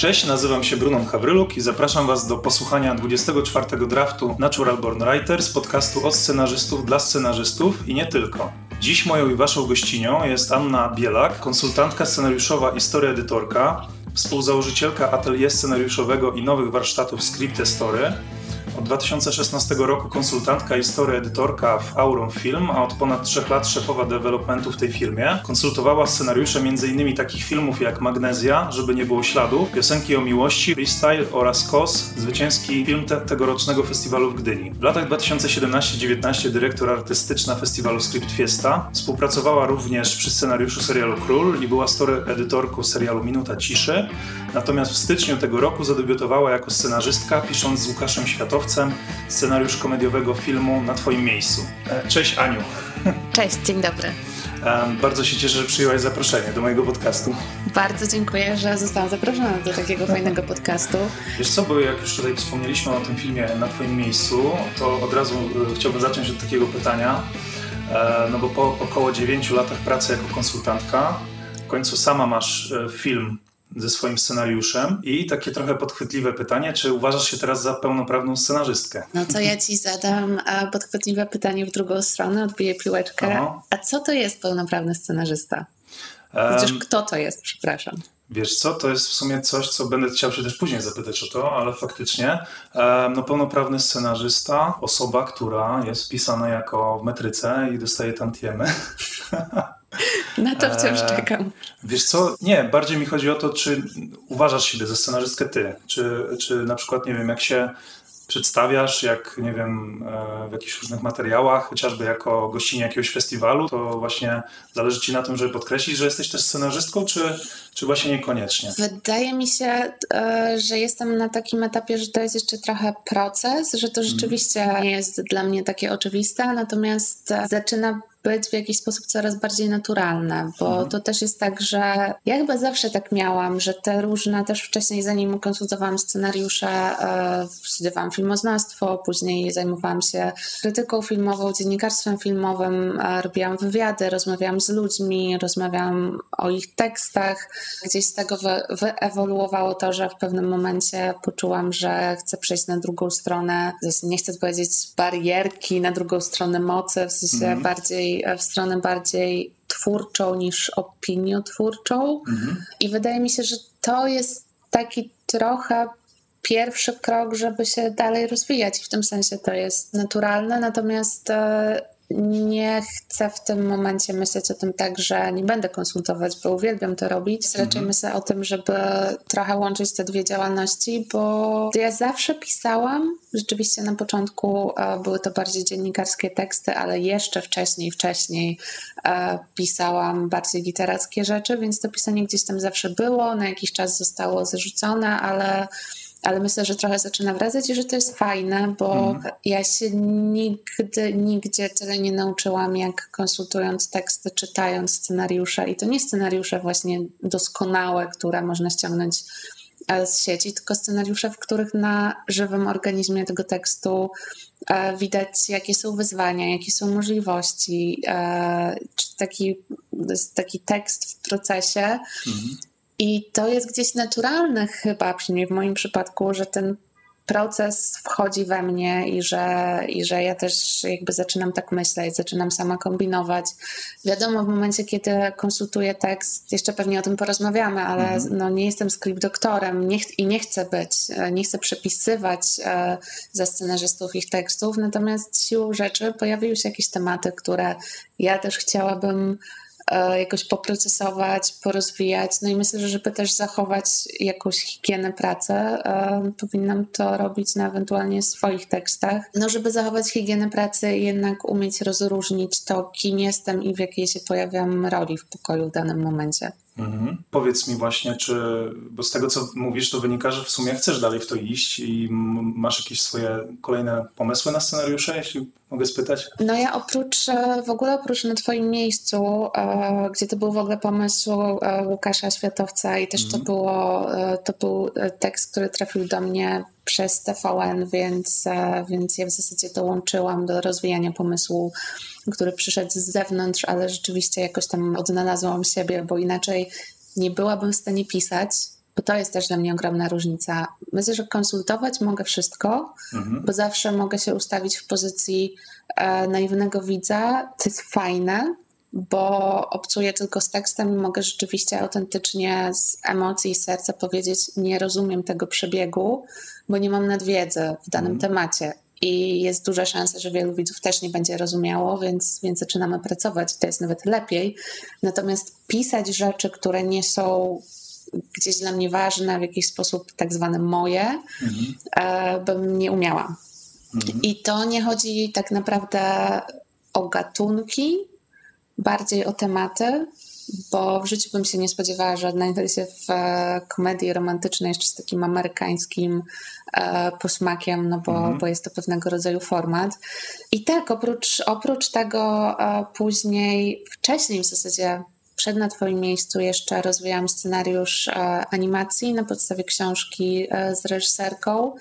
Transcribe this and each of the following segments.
Cześć, nazywam się Brunon Hawryluk i zapraszam Was do posłuchania 24 draftu Natural Born Writers, podcastu od scenarzystów dla scenarzystów i nie tylko. Dziś moją i Waszą gościnią jest Anna Bielak, konsultantka scenariuszowa i story edytorka, współzałożycielka atelier scenariuszowego i nowych warsztatów Script Story, od 2016 roku konsultantka i story edytorka w Auron Film, a od ponad 3 lat szefowa developmentu w tej firmie. Konsultowała scenariusze m.in. takich filmów jak Magnezja, żeby nie było śladów, piosenki o miłości, freestyle oraz KOS, zwycięski film te tegorocznego festiwalu w Gdyni. W latach 2017-19 dyrektor artystyczna festiwalu Script Fiesta. Współpracowała również przy scenariuszu serialu Król i była story edytorką serialu Minuta Ciszy. Natomiast w styczniu tego roku zadebiutowała jako scenarzystka, pisząc z Łukaszem Światowcem scenariusz komediowego filmu Na Twoim miejscu. E, Cześć Aniu. Cześć, dzień dobry. Bardzo się cieszę, że przyjęłaś zaproszenie do mojego podcastu. Bardzo dziękuję, że zostałam zaproszona do takiego fajnego podcastu. Wiesz co, bo jak już tutaj wspomnieliśmy o tym filmie Na Twoim miejscu, to od razu e, chciałbym zacząć od takiego pytania. E, No bo po około 9 latach pracy jako konsultantka, w końcu sama masz film ze swoim scenariuszem i takie trochę podchwytliwe pytanie, czy uważasz się teraz za pełnoprawną scenarzystkę? No to ja ci zadam podchwytliwe pytanie w drugą stronę, odbiję piłeczkę. Aha. A co to jest pełnoprawny scenarzysta? Chociaż kto to jest, przepraszam. Wiesz co, to jest w sumie coś, co będę chciał się też później zapytać o to, ale faktycznie no, pełnoprawny scenarzysta, osoba, która jest wpisana jako w metryce i dostaje tantiemy. Na to wciąż Eee, czekam. Wiesz co, nie, bardziej mi chodzi o to, czy uważasz siebie za scenarzystkę ty, czy, czy na przykład, nie wiem, jak się przedstawiasz, jak, nie wiem, e, w jakichś różnych materiałach, chociażby jako gościnie jakiegoś festiwalu, to właśnie zależy ci na tym, żeby podkreślić, że jesteś też scenarzystką, czy, czy właśnie niekoniecznie? Wydaje mi się, e, że jestem na takim etapie, że to jest jeszcze trochę proces, że to rzeczywiście nie jest dla mnie takie oczywiste, natomiast e, zaczyna być w jakiś sposób coraz bardziej naturalne, bo to też jest tak, że ja chyba zawsze tak miałam, że te różne, też wcześniej zanim konsultowałam scenariusze, e, studiowałam filmoznawstwo, później zajmowałam się krytyką filmową, dziennikarstwem filmowym, e, robiłam wywiady, rozmawiałam z ludźmi, rozmawiałam o ich tekstach, gdzieś z tego wy, wyewoluowało to, że w pewnym momencie poczułam, że chcę przejść na drugą stronę, nie chcę powiedzieć barierki, na drugą stronę mocy, w sensie bardziej, w stronę bardziej twórczą niż opiniotwórczą. I wydaje mi się, że to jest taki trochę pierwszy krok, żeby się dalej rozwijać. I w tym sensie to jest naturalne, natomiast e, nie chcę w tym momencie myśleć o tym tak, że nie będę konsultować, bo uwielbiam to robić. Raczej myślę o tym, żeby trochę łączyć te dwie działalności, bo ja zawsze pisałam. Rzeczywiście na początku e, były to bardziej dziennikarskie teksty, ale jeszcze wcześniej, wcześniej e, pisałam bardziej literackie rzeczy, więc to pisanie gdzieś tam zawsze było. Na jakiś czas zostało zrzucone, ale ale myślę, że trochę zaczyna wracać i że to jest fajne, bo ja się nigdy, nigdzie tyle nie nauczyłam, jak konsultując teksty, czytając scenariusze. I to nie scenariusze właśnie doskonałe, które można ściągnąć e, z sieci, tylko scenariusze, w których na żywym organizmie tego tekstu e, widać, jakie są wyzwania, jakie są możliwości. e, Czy taki, taki tekst w procesie. I to jest gdzieś naturalne chyba, przynajmniej w moim przypadku, że ten proces wchodzi we mnie i że, i że ja też jakby zaczynam tak myśleć, zaczynam sama kombinować. Wiadomo, w momencie, kiedy konsultuję tekst, jeszcze pewnie o tym porozmawiamy, ale no, nie jestem script doktorem nie ch- i nie chcę być, e, nie chcę przepisywać e, za scenarzystów ich tekstów, natomiast siłą rzeczy pojawiły się jakieś tematy, które ja też chciałabym jakoś poprocesować, porozwijać. No i myślę, że żeby też zachować jakąś higienę pracy, e, powinnam to robić na ewentualnie swoich tekstach. No, żeby zachować higienę pracy, jednak umieć rozróżnić to, kim jestem i w jakiej się pojawiam roli w pokoju w danym momencie. Mhm. Powiedz mi właśnie, czy, bo z tego co mówisz, to wynika, że w sumie chcesz dalej w to iść i masz jakieś swoje kolejne pomysły na scenariusze, jeśli mogę spytać? No ja oprócz, e, w ogóle oprócz na Twoim miejscu, e, gdzie to był w ogóle pomysł e, Łukasza Światowca i też to, było, to był tekst, który trafił do mnie przez TVN, więc, e, więc ja w zasadzie dołączyłam do rozwijania pomysłu, który przyszedł z zewnątrz, ale rzeczywiście jakoś tam odnalazłam siebie, bo inaczej nie byłabym w stanie pisać. bo to jest też dla mnie ogromna różnica. Myślę, że konsultować mogę wszystko, Mhm. bo zawsze mogę się ustawić w pozycji e, naiwnego widza. To jest fajne, bo obcuję tylko z tekstem i mogę rzeczywiście autentycznie z emocji i serca powiedzieć: Nie rozumiem tego przebiegu, bo nie mam nadwiedzy w danym Mhm. temacie. I jest duża szansa, że wielu widzów też nie będzie rozumiało, więc, więc zaczynamy pracować. To jest nawet lepiej. Natomiast pisać rzeczy, które nie są gdzieś dla mnie ważne, w jakiś sposób tak zwane moje, Mhm. e, bym nie umiała. Mhm. I to nie chodzi tak naprawdę o gatunki, bardziej o tematy, bo w życiu bym się nie spodziewała, że odnajdę się w e, komedii romantycznej jeszcze z takim amerykańskim e, posmakiem, no bo, Mhm. bo jest to pewnego rodzaju format. I tak, oprócz, oprócz tego e, później, wcześniej w zasadzie przed na Twoim miejscu jeszcze rozwijałam scenariusz e, animacji na podstawie książki z reżyserką.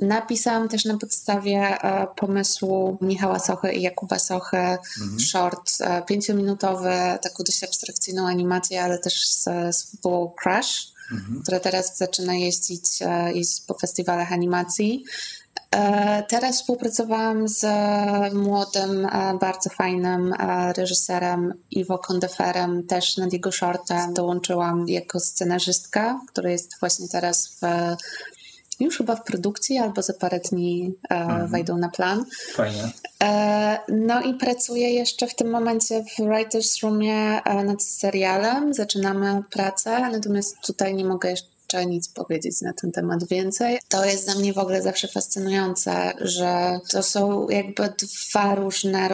Napisałam też na podstawie e, pomysłu Michała Sochy i Jakuba Sochy short e, pięciominutowy, taką dość abstrakcyjną animację, ale też z, z Crash, Mhm. która teraz zaczyna jeździć, e, jeździć po festiwalach animacji. Teraz współpracowałam z młodym, bardzo fajnym reżyserem Iwo Kondeferem, też nad jego shortem dołączyłam jako scenarzystka, który jest właśnie teraz w, już chyba w produkcji, albo za parę dni e, wejdą na plan. Fajnie. E, No i pracuję jeszcze w tym momencie w Writers Roomie e, nad serialem. Zaczynamy pracę, natomiast tutaj nie mogę jeszcze nic powiedzieć na ten temat więcej. To jest dla mnie w ogóle zawsze fascynujące, że to są jakby dwa różne,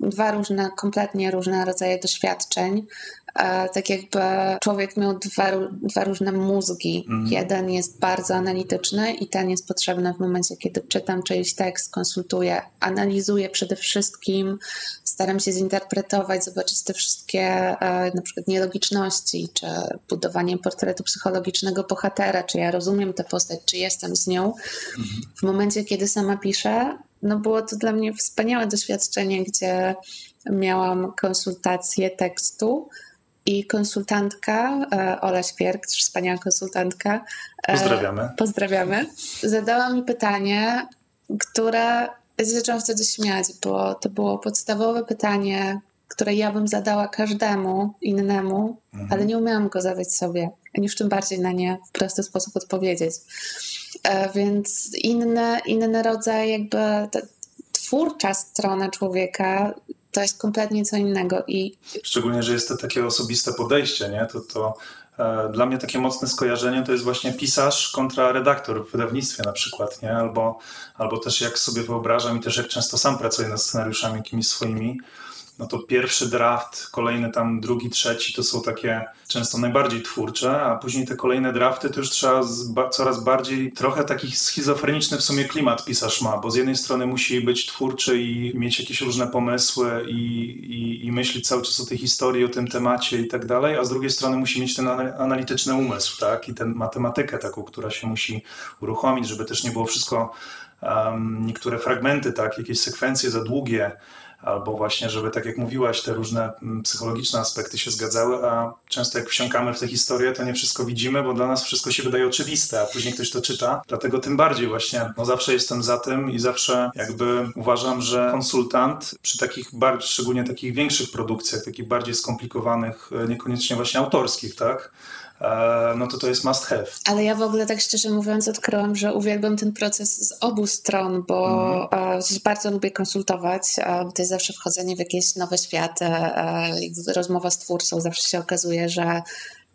dwa różne, kompletnie różne rodzaje doświadczeń. E, Tak jakby człowiek miał dwa, dwa różne mózgi. Mhm. Jeden jest bardzo analityczny i ten jest potrzebny w momencie, kiedy czytam czyjś tekst, konsultuję, analizuję przede wszystkim, staram się zinterpretować, zobaczyć te wszystkie e, na przykład nielogiczności, czy budowanie portretu psychologicznego bohatera, czy ja rozumiem tę postać, czy jestem z nią. W momencie, kiedy sama piszę, no było to dla mnie wspaniałe doświadczenie, gdzie miałam konsultację tekstu i konsultantka, e, Ola Świerk, też wspaniała konsultantka. e, Pozdrawiamy. Pozdrawiamy. Zadała mi pytanie, które ja się zaczęłam wtedy śmiać, bo to było podstawowe pytanie, które ja bym zadała każdemu innemu, Mhm. ale nie umiałam go zadać sobie, ani już tym bardziej na nie w prosty sposób odpowiedzieć. E, Więc inny, inny rodzaj, jakby twórcza strona człowieka to jest kompletnie co innego i Szczególnie, że jest to takie osobiste podejście, nie? To, to e, dla mnie takie mocne skojarzenie to jest właśnie pisarz kontra redaktor w wydawnictwie na przykład, nie? Albo, albo też jak sobie wyobrażam i też jak często sam pracuję nad scenariuszami jakimiś swoimi, no to pierwszy draft, kolejny tam drugi, trzeci to są takie często najbardziej twórcze, a później te kolejne drafty to już trzeba z, ba, coraz bardziej, trochę taki schizofreniczny w sumie klimat pisarz ma, bo z jednej strony musi być twórczy i mieć jakieś różne pomysły i, i, i myśleć cały czas o tej historii, o tym temacie i tak dalej, a z drugiej strony musi mieć ten ana- analityczny umysł, tak, i tę matematykę taką, która się musi uruchomić, żeby też nie było wszystko, um, niektóre fragmenty, tak, jakieś sekwencje za długie, albo właśnie, żeby tak jak mówiłaś, te różne mm, psychologiczne aspekty się zgadzały, a często jak wsiąkamy w tę historię, to nie wszystko widzimy, bo dla nas wszystko się wydaje oczywiste, a później ktoś to czyta. Dlatego tym bardziej właśnie, no zawsze jestem za tym i zawsze jakby uważam, że konsultant przy takich bardziej, szczególnie takich większych produkcjach, takich bardziej skomplikowanych, e, niekoniecznie właśnie autorskich, tak? E, No to to jest must have. Ale ja w ogóle tak szczerze mówiąc odkryłam, że uwielbiam ten proces z obu stron, bo e, bardzo lubię konsultować. to jest zawsze wchodzenie w jakieś nowe światy. e, rozmowa z twórcą zawsze się okazuje, że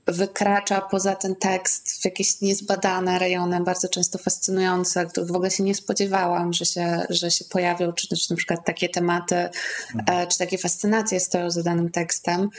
wykracza poza ten tekst w jakieś niezbadane rejony, bardzo często fascynujące, których w ogóle się nie spodziewałam, że się, że się pojawią, czy też na przykład takie tematy, e, czy takie fascynacje stoją za danym tekstem.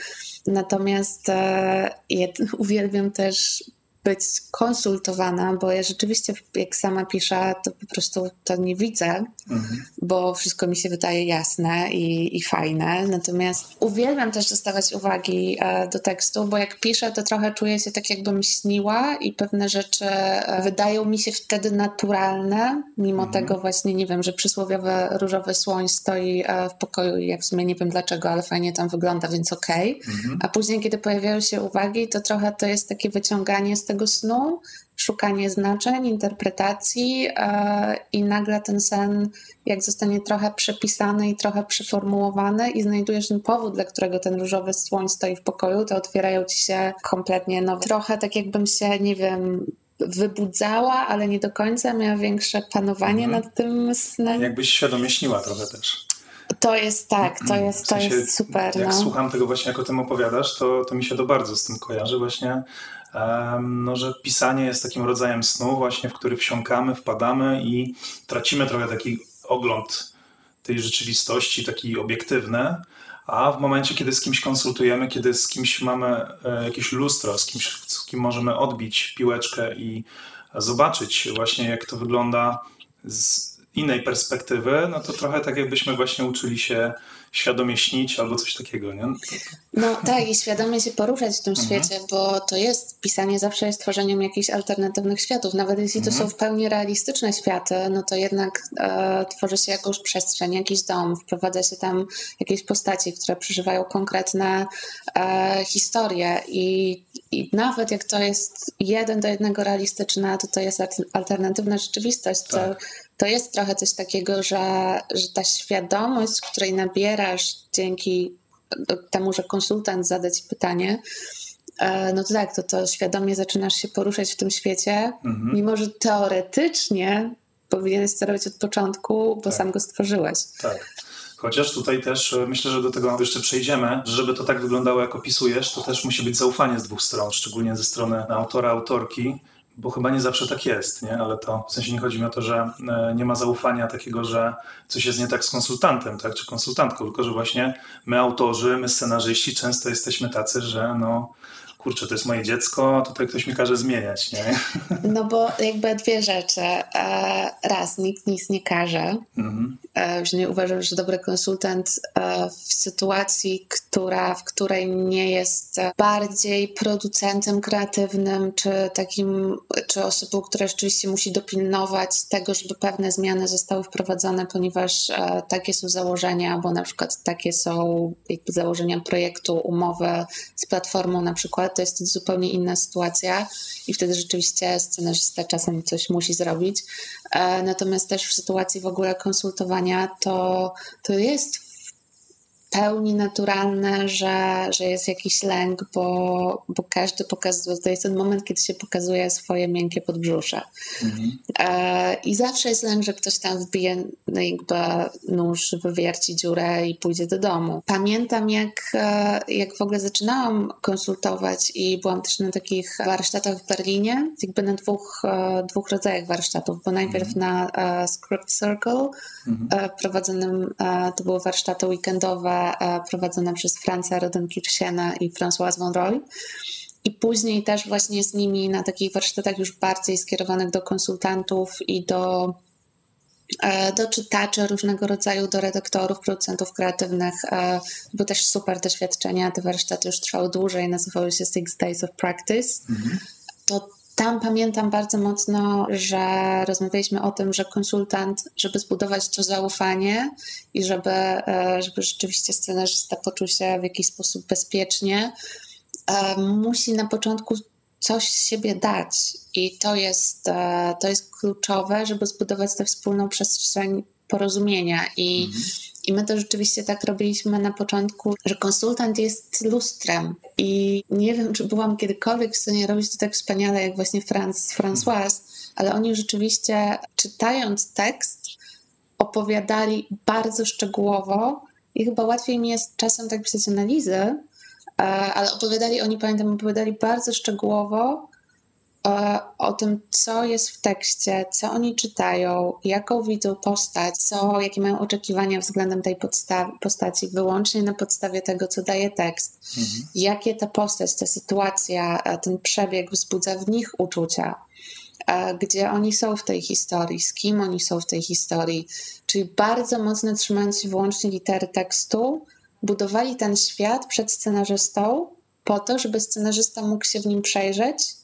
Natomiast e, ja uwielbiam też być konsultowana, bo ja rzeczywiście, jak sama piszę, to po prostu to nie widzę, Mhm. bo wszystko mi się wydaje jasne i, i fajne. Natomiast uwielbiam też dostawać uwagi e, do tekstu, bo jak piszę, to trochę czuję się tak, jakbym śniła i pewne rzeczy e, wydają mi się wtedy naturalne, mimo tego właśnie, nie wiem, że przysłowiowy różowy słoń stoi e, w pokoju i ja w sumie nie wiem dlaczego, ale fajnie tam wygląda, więc okej. A później, kiedy pojawiają się uwagi, to trochę to jest takie wyciąganie z tego tego snu, szukanie znaczeń, interpretacji e, i nagle ten sen, jak zostanie trochę przepisany i trochę przeformułowany i znajdujesz ten powód, dla którego ten różowy słoń stoi w pokoju, to otwierają ci się kompletnie nowe. Trochę tak jakbym się, nie wiem, wybudzała, ale nie do końca miała większe panowanie Mhm. nad tym snem. Jakbyś świadomie śniła trochę też. To jest tak, to jest, W to sensie, jest super. Jak no. słucham tego właśnie, jak o tym opowiadasz, to, to mi się to bardzo z tym kojarzy właśnie, no, że pisanie jest takim rodzajem snu właśnie, w który wsiąkamy, wpadamy i tracimy trochę taki ogląd tej rzeczywistości, taki obiektywny, a w momencie, kiedy z kimś konsultujemy, kiedy z kimś mamy e, jakieś lustro, z kimś, z kim możemy odbić piłeczkę i zobaczyć właśnie, jak to wygląda z innej perspektywy, no to trochę tak jakbyśmy właśnie uczyli się świadomie śnić albo coś takiego, nie? No tak, i świadomie się poruszać w tym Mhm. świecie, bo to jest, pisanie zawsze jest tworzeniem jakichś alternatywnych światów. Nawet jeśli to Mhm. są w pełni realistyczne światy, no to jednak e, tworzy się jakąś przestrzeń, jakiś dom, wprowadza się tam jakieś postaci, które przeżywają konkretne e, historie i, i nawet jak to jest jeden do jednego realistyczne, to to jest al- alternatywna rzeczywistość, to, Tak. To jest trochę coś takiego, że, że ta świadomość, której nabierasz dzięki temu, że konsultant zada ci pytanie, e, no to tak, to, to świadomie zaczynasz się poruszać w tym świecie, Mhm. mimo że teoretycznie powinieneś to robić od początku, bo Tak. sam go stworzyłeś. Tak. Chociaż tutaj też e, myślę, że do tego jeszcze przejdziemy, że żeby to tak wyglądało, jak opisujesz, to też musi być zaufanie z dwóch stron, szczególnie ze strony autora, autorki, bo chyba nie zawsze tak jest, nie? Ale to w sensie nie chodzi mi o to, że e, nie ma zaufania takiego, że coś jest nie tak z konsultantem, tak, czy konsultantką, tylko że właśnie my autorzy, my scenarzyści często jesteśmy tacy, że no kurczę, to jest moje dziecko, tutaj ktoś mi każe zmieniać, nie? No bo jakby dwie rzeczy. E, Raz, nikt nic nie każe. Mhm. E, nie uważam, że dobry konsultant e, w sytuacji, która, w której nie jest bardziej producentem kreatywnym, czy takim, czy osobą, która rzeczywiście musi dopilnować tego, żeby pewne zmiany zostały wprowadzone, ponieważ takie są założenia, bo na przykład takie są jakby założenia projektu, umowy z platformą na przykład, to jest zupełnie inna sytuacja i wtedy rzeczywiście scenarzysta czasem coś musi zrobić. E, Natomiast też w sytuacji w ogóle konsultowania to, to jest pełni naturalne, że, że jest jakiś lęk, bo, bo każdy pokazuje, to jest ten moment, kiedy się pokazuje swoje miękkie podbrzusze. Mhm. E, I zawsze jest lęk, że ktoś tam wbije jakby nóż, wywierci dziurę i pójdzie do domu. Pamiętam, jak, e, jak w ogóle zaczynałam konsultować i byłam też na takich warsztatach w Berlinie, jakby na dwóch, e, dwóch rodzajach warsztatów, bo najpierw na e, Script Circle Mhm. prowadzonym, to były warsztaty weekendowe e, prowadzone przez Franca Rodenkirchena i Françoise Von Roy. I później też właśnie z nimi na takich warsztatach już bardziej skierowanych do konsultantów i do, e, do czytaczy różnego rodzaju, do redaktorów, producentów kreatywnych. e, Były też super doświadczenia. Te warsztaty już trwały dłużej, nazywały się Six Days of Practice. Mhm. To tam pamiętam bardzo mocno, że rozmawialiśmy o tym, że konsultant, żeby zbudować to zaufanie i żeby, e, żeby rzeczywiście scenarzysta poczuł się w jakiś sposób bezpiecznie, e, musi na początku coś z siebie dać. I to jest, e, to jest kluczowe, żeby zbudować tę wspólną przestrzeń porozumienia. I, I my to rzeczywiście tak robiliśmy na początku, że konsultant jest lustrem. I nie wiem, czy byłam kiedykolwiek w stanie robić to tak wspaniale, jak właśnie Franz, Françoise, ale oni rzeczywiście, czytając tekst, opowiadali bardzo szczegółowo i chyba łatwiej mi jest czasem tak pisać analizy, e, ale opowiadali, oni pamiętam, opowiadali bardzo szczegółowo o tym, co jest w tekście, co oni czytają, jaką widzą postać, co, jakie mają oczekiwania względem tej podsta- postaci, wyłącznie na podstawie tego, co daje tekst. Mhm. Jakie ta postać, ta sytuacja, e, ten przebieg wzbudza w nich uczucia. e, Gdzie oni są w tej historii, z kim oni są w tej historii. Czyli bardzo mocno trzymając się wyłącznie litery tekstu, budowali ten świat przed scenarzystą po to, żeby scenarzysta mógł się w nim przejrzeć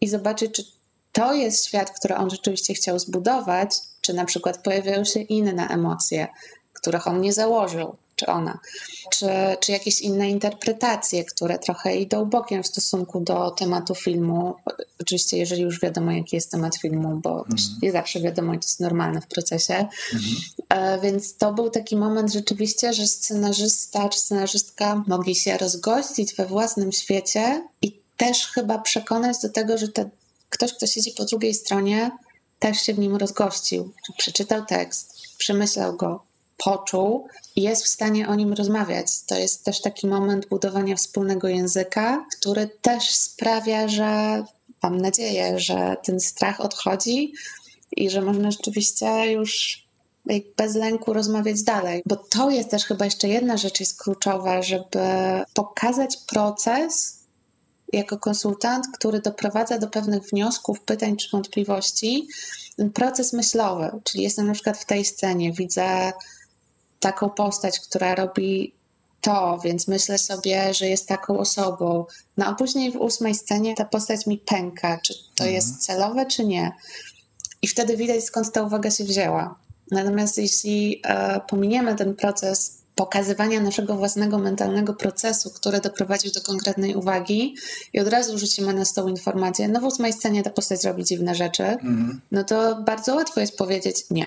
i zobaczyć, czy to jest świat, który on rzeczywiście chciał zbudować, czy na przykład pojawiają się inne emocje, których on nie założył. czy ona, czy, czy jakieś inne interpretacje, które trochę idą bokiem w stosunku do tematu filmu. Oczywiście, jeżeli już wiadomo, jaki jest temat filmu, bo mm. nie zawsze wiadomo, to jest normalne w procesie. Mm. Więc to był taki moment rzeczywiście, że scenarzysta czy scenarzystka mogli się rozgościć we własnym świecie i też chyba przekonać do tego, że te, ktoś, kto siedzi po drugiej stronie, też się w nim rozgościł, przeczytał tekst, przemyślał go, poczuł i jest w stanie o nim rozmawiać. To jest też taki moment budowania wspólnego języka, który też sprawia, że mam nadzieję, że ten strach odchodzi i że można rzeczywiście już bez lęku rozmawiać dalej. Bo to jest też chyba jeszcze jedna rzecz jest kluczowa, żeby pokazać proces jako konsultant, który doprowadza do pewnych wniosków, pytań czy wątpliwości, proces myślowy. Czyli jestem na przykład w tej scenie, widzę taką postać, która robi to, więc myślę sobie, że jest taką osobą. No a później w ósmej scenie ta postać mi pęka, czy to mhm. jest celowe, czy nie. I wtedy widać, skąd ta uwaga się wzięła. Natomiast jeśli e, pominiemy ten proces pokazywania naszego własnego mentalnego procesu, który doprowadził do konkretnej uwagi i od razu rzucimy na stół informację, no w ósmej scenie ta postać robi dziwne rzeczy, mhm. no to bardzo łatwo jest powiedzieć nie.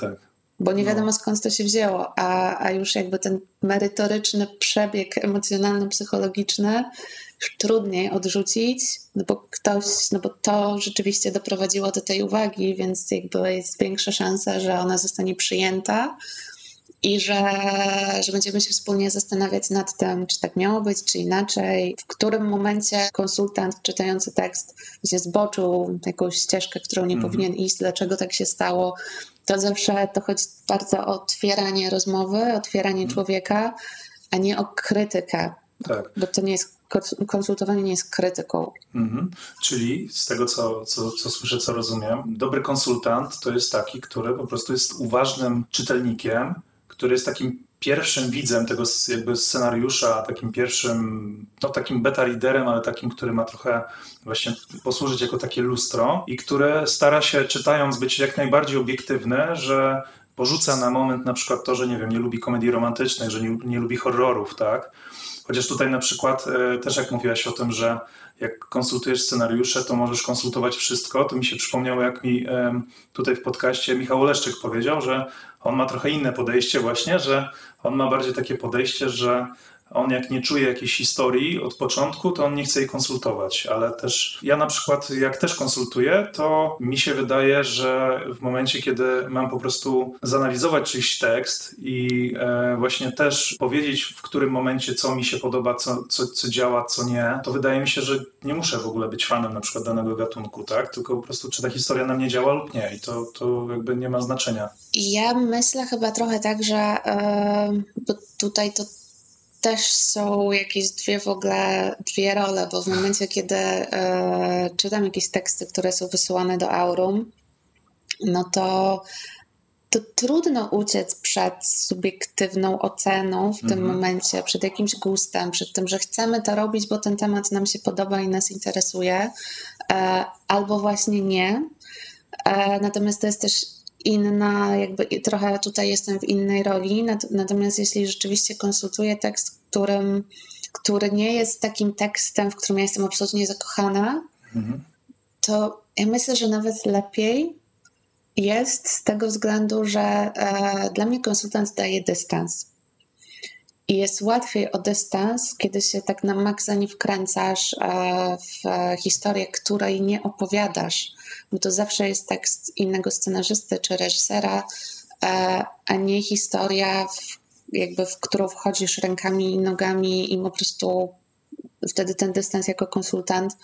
Tak. Bo nie no. wiadomo skąd to się wzięło, a, a już jakby ten merytoryczny przebieg emocjonalno-psychologiczny trudniej odrzucić, no bo ktoś, no bo to rzeczywiście doprowadziło do tej uwagi, więc jakby jest większa szansa, że ona zostanie przyjęta i że, że będziemy się wspólnie zastanawiać nad tym, czy tak miało być, czy inaczej, w którym momencie konsultant czytający tekst się zboczył jakąś ścieżkę, którą nie mhm. powinien iść, dlaczego tak się stało. To zawsze to chodzi bardzo o otwieranie rozmowy, otwieranie mhm. człowieka, a nie o krytykę. Tak. Bo to nie jest konsultowanie nie jest krytyką. Mhm. Czyli z tego, co, co, co słyszę, co rozumiem, dobry konsultant to jest taki, który po prostu jest uważnym czytelnikiem, który jest takim pierwszym widzem tego jakby scenariusza, takim pierwszym, no takim beta liderem, ale takim, który ma trochę właśnie posłużyć jako takie lustro i które stara się czytając być jak najbardziej obiektywny, że porzuca na moment na przykład to, że nie wiem, nie lubi komedii romantycznych, że nie, nie lubi horrorów, tak? Chociaż tutaj na przykład e, też jak mówiłaś o tym, że jak konsultujesz scenariusze, to możesz konsultować wszystko. To mi się przypomniało, jak mi tutaj w podcaście Michał Oleszczyk powiedział, że on ma trochę inne podejście właśnie, że on ma bardziej takie podejście, że on jak nie czuje jakiejś historii od początku, to on nie chce jej konsultować, ale też ja na przykład jak też konsultuję, to mi się wydaje, że w momencie, kiedy mam po prostu zanalizować czyjś tekst i e, właśnie też powiedzieć w którym momencie co mi się podoba, co, co, co działa, co nie, to wydaje mi się, że nie muszę w ogóle być fanem na przykład danego gatunku, tak? Tylko po prostu czy ta historia na mnie działa lub nie i to, to jakby nie ma znaczenia. Ja myślę chyba trochę tak, że yy, tutaj to też są jakieś dwie w ogóle, dwie role, bo w momencie, kiedy e, czytam jakieś teksty, które są wysyłane do Aurum, no to, to trudno uciec przed subiektywną oceną w tym mhm. momencie, przed jakimś gustem, przed tym, że chcemy to robić, bo ten temat nam się podoba i nas interesuje, e, albo właśnie nie. E, natomiast to jest też inna, jakby trochę tutaj jestem w innej roli, natomiast jeśli rzeczywiście konsultuję tekst, którym, który nie jest takim tekstem, w którym ja jestem absolutnie zakochana, mhm. to ja myślę, że nawet lepiej jest z tego względu, że e, dla mnie konsultant daje dystans. I jest łatwiej o dystans, kiedy się tak na maksa nie wkręcasz e, w historię, której nie opowiadasz, bo to zawsze jest tekst innego scenarzysty czy reżysera, e, a nie historia, w, jakby w którą wchodzisz rękami i nogami i po prostu wtedy ten dystans jako konsultant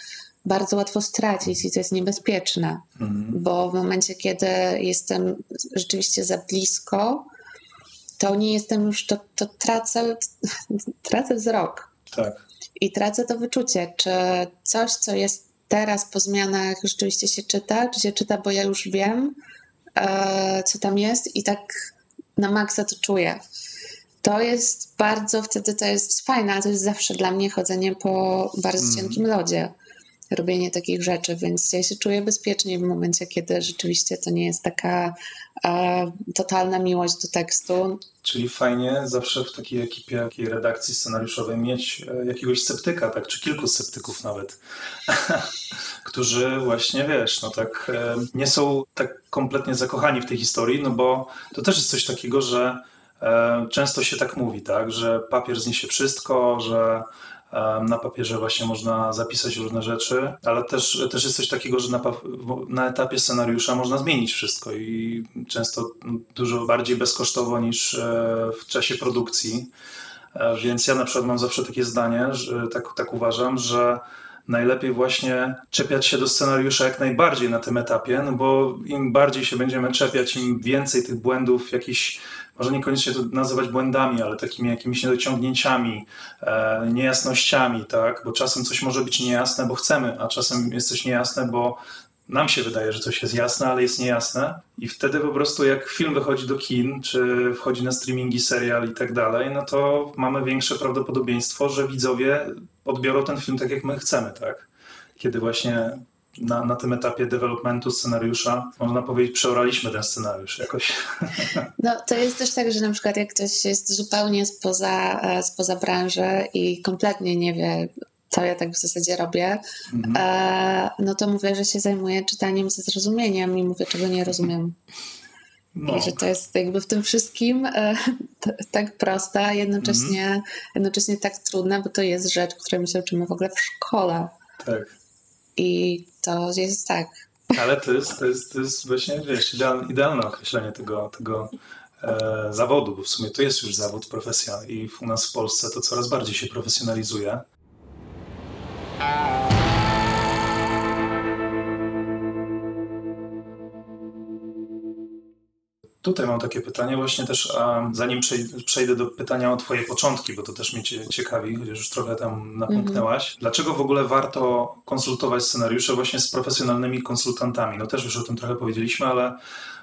bardzo łatwo stracić i to jest niebezpieczne, mhm. bo w momencie, kiedy jestem rzeczywiście za blisko, to nie jestem już, to, to tracę, tracę wzrok. Tak. I tracę to wyczucie, czy coś, co jest teraz po zmianach, rzeczywiście się czyta, czy się czyta, bo ja już wiem, e, co tam jest i tak na maksa to czuję. To jest bardzo, wtedy to jest fajne, to jest zawsze dla mnie chodzenie po bardzo mm. cienkim lodzie. Robienie takich rzeczy, więc ja się czuję bezpiecznie w momencie, kiedy rzeczywiście to nie jest taka e, totalna miłość do tekstu. Czyli fajnie zawsze w takiej ekipie, takiej redakcji scenariuszowej mieć e, jakiegoś sceptyka, tak, czy kilku sceptyków nawet, którzy właśnie, wiesz, no tak e, nie są tak kompletnie zakochani w tej historii, no bo to też jest coś takiego, że e, często się tak mówi, tak, że papier zniesie wszystko, że na papierze właśnie można zapisać różne rzeczy, ale też, też jest coś takiego, że na, na etapie scenariusza można zmienić wszystko i często dużo bardziej bezkosztowo niż e, w czasie produkcji. E, więc ja na przykład mam zawsze takie zdanie, że tak, tak uważam, że najlepiej właśnie czepiać się do scenariusza jak najbardziej na tym etapie, no bo im bardziej się będziemy czepiać, im więcej tych błędów, jakichś, może niekoniecznie to nazywać błędami, ale takimi jakimiś niedociągnięciami, e, niejasnościami, tak? Bo czasem coś może być niejasne, bo chcemy, a czasem jest coś niejasne, bo nam się wydaje, że coś jest jasne, ale jest niejasne. I wtedy po prostu jak film wychodzi do kin, czy wchodzi na streamingi, serial i tak dalej, no to mamy większe prawdopodobieństwo, że widzowie odbiorą ten film tak, jak my chcemy, tak? Kiedy właśnie na, na tym etapie developmentu scenariusza, można powiedzieć, przeoraliśmy ten scenariusz jakoś. No to jest też tak, że na przykład jak ktoś jest zupełnie spoza, e, spoza branży i kompletnie nie wie, co ja tak w zasadzie robię, mhm. e, no to mówię, że się zajmuję czytaniem ze zrozumieniem i mówię, czego nie rozumiem. No. I że to jest jakby w tym wszystkim e, tak prosta, jednocześnie, mhm. jednocześnie tak trudna, bo to jest rzecz, której my się uczymy w ogóle w szkole. Tak. I to jest tak. Ale to jest, to jest, to jest właśnie, wiesz, idealne, idealne określenie tego, tego e, zawodu, bo w sumie to jest już zawód, profesja i u nas w Polsce to coraz bardziej się profesjonalizuje. Tutaj mam takie pytanie właśnie też, a zanim przejdę do pytania o twoje początki, bo to też mnie ciekawi, chociaż już trochę tam napomknęłaś. -hmm. Dlaczego w ogóle warto konsultować scenariusze właśnie z profesjonalnymi konsultantami? No też już o tym trochę powiedzieliśmy, ale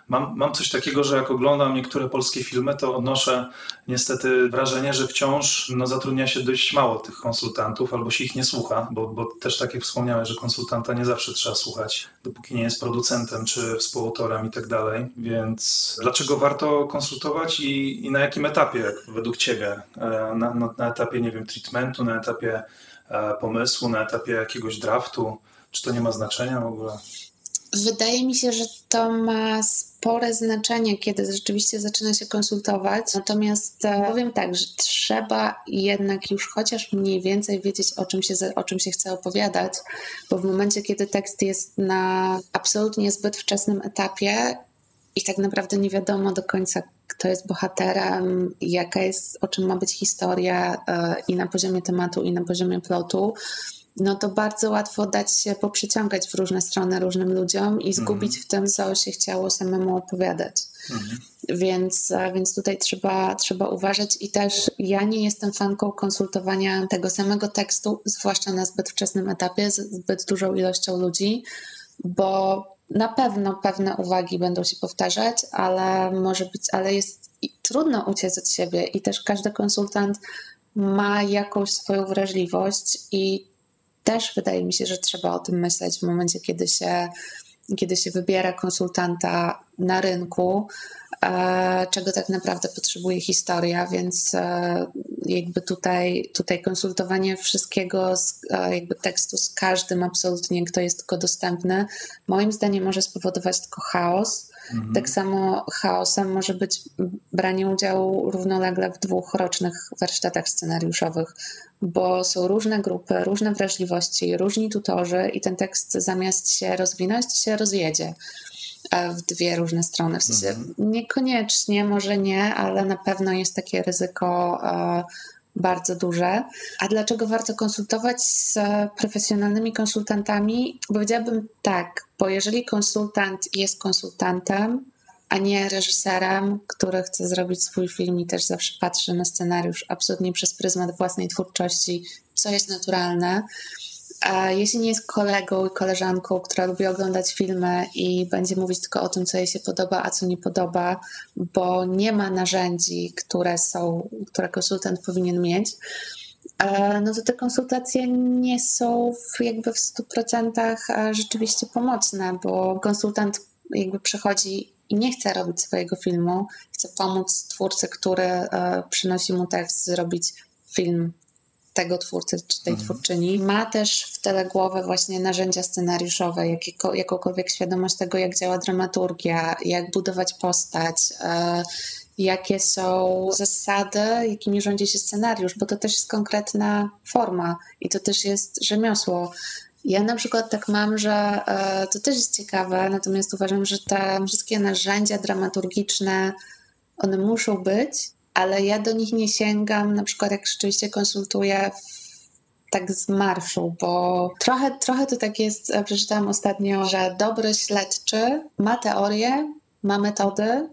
mam, mam coś takiego, że jak oglądam niektóre polskie filmy, to odnoszę niestety wrażenie, że wciąż no, zatrudnia się dość mało tych konsultantów, albo się ich nie słucha, bo, bo też tak jak że konsultanta nie zawsze trzeba słuchać, dopóki nie jest producentem czy współautorem i tak dalej. Więc dlaczego warto konsultować i, i na jakim etapie według Ciebie? E, na, na, na etapie, nie wiem, treatmentu, na etapie e, pomysłu, na etapie jakiegoś draftu? Czy to nie ma znaczenia w ogóle? Wydaje mi się, że to ma spore znaczenie, kiedy rzeczywiście zaczyna się konsultować. Natomiast e, powiem tak, że trzeba jednak już chociaż mniej więcej wiedzieć, o czym się, o czym się chce opowiadać, bo w momencie, kiedy tekst jest na absolutnie zbyt wczesnym etapie i tak naprawdę nie wiadomo do końca, kto jest bohaterem, jaka jest, o czym ma być historia e, i na poziomie tematu, i na poziomie plotu, no to bardzo łatwo dać się poprzyciągać w różne strony różnym ludziom i zgubić mm. w tym, co się chciało samemu opowiadać. Mm. Więc, więc tutaj trzeba, trzeba uważać i też ja nie jestem fanką konsultowania tego samego tekstu, zwłaszcza na zbyt wczesnym etapie, z zbyt dużą ilością ludzi, bo na pewno pewne uwagi będą się powtarzać, ale może być, ale jest trudno uciec od siebie i też każdy konsultant ma jakąś swoją wrażliwość i też wydaje mi się, że trzeba o tym myśleć w momencie, kiedy się, kiedy się wybiera konsultanta na rynku, e, czego tak naprawdę potrzebuje historia, więc e, jakby tutaj, tutaj konsultowanie wszystkiego, z, e, jakby tekstu z każdym absolutnie, kto jest tylko dostępny, moim zdaniem może spowodować tylko chaos Mhm. Tak samo chaosem może być branie udziału równolegle w dwóch rocznych warsztatach scenariuszowych, bo są różne grupy, różne wrażliwości, różni tutorzy i ten tekst zamiast się rozwinąć, się rozjedzie w dwie różne strony. W sensie mhm. niekoniecznie, może nie, ale na pewno jest takie ryzyko e, bardzo duże. A dlaczego warto konsultować z profesjonalnymi konsultantami? Powiedziałabym tak, bo jeżeli konsultant jest konsultantem, a nie reżyserem, który chce zrobić swój film i też zawsze patrzy na scenariusz absolutnie przez pryzmat własnej twórczości, co jest naturalne, a jeśli nie jest kolegą i koleżanką, która lubi oglądać filmy i będzie mówić tylko o tym, co jej się podoba, a co nie podoba, bo nie ma narzędzi, które są, które konsultant powinien mieć, e, no to te konsultacje nie są w, jakby w 100% e, rzeczywiście pomocne, bo konsultant jakby przychodzi i nie chce robić swojego filmu, chce pomóc twórcy, który e, przynosi mu tekst, zrobić film tego twórcy czy tej twórczyni. Ma też w tyle głowę właśnie narzędzia scenariuszowe, jakiego, jakąkolwiek świadomość tego, jak działa dramaturgia, jak budować postać, e, jakie są zasady, jakimi rządzi się scenariusz, bo to też jest konkretna forma i to też jest rzemiosło. Ja na przykład tak mam, że e, to też jest ciekawe, natomiast uważam, że te wszystkie narzędzia dramaturgiczne, one muszą być, ale ja do nich nie sięgam, na przykład jak rzeczywiście konsultuję tak z marszu, bo trochę, trochę to tak jest, e, przeczytałam ostatnio, że dobry śledczy ma teorię, ma metody,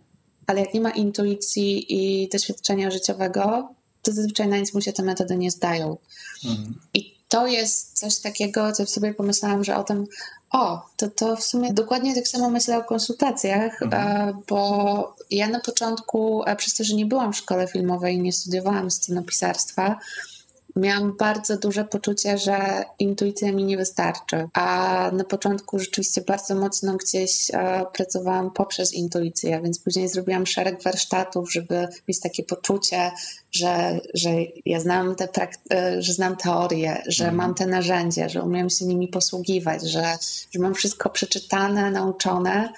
ale jak nie ma intuicji i doświadczenia życiowego, to zazwyczaj na nic mu się te metody nie zdają. Mhm. I to jest coś takiego, co sobie pomyślałam, że o tym, o, to, to w sumie dokładnie tak samo myślę o konsultacjach, mhm. E, bo ja na początku, e, przez to, że nie byłam w szkole filmowej i nie studiowałam scenopisarstwa, miałam bardzo duże poczucie, że intuicja mi nie wystarczy. A na początku rzeczywiście bardzo mocno gdzieś e, pracowałam poprzez intuicję, więc później zrobiłam szereg warsztatów, żeby mieć takie poczucie, że, że ja znam te e, że znam teorię, że mhm. mam te narzędzia, że umiem się nimi posługiwać, że, że mam wszystko przeczytane, nauczone.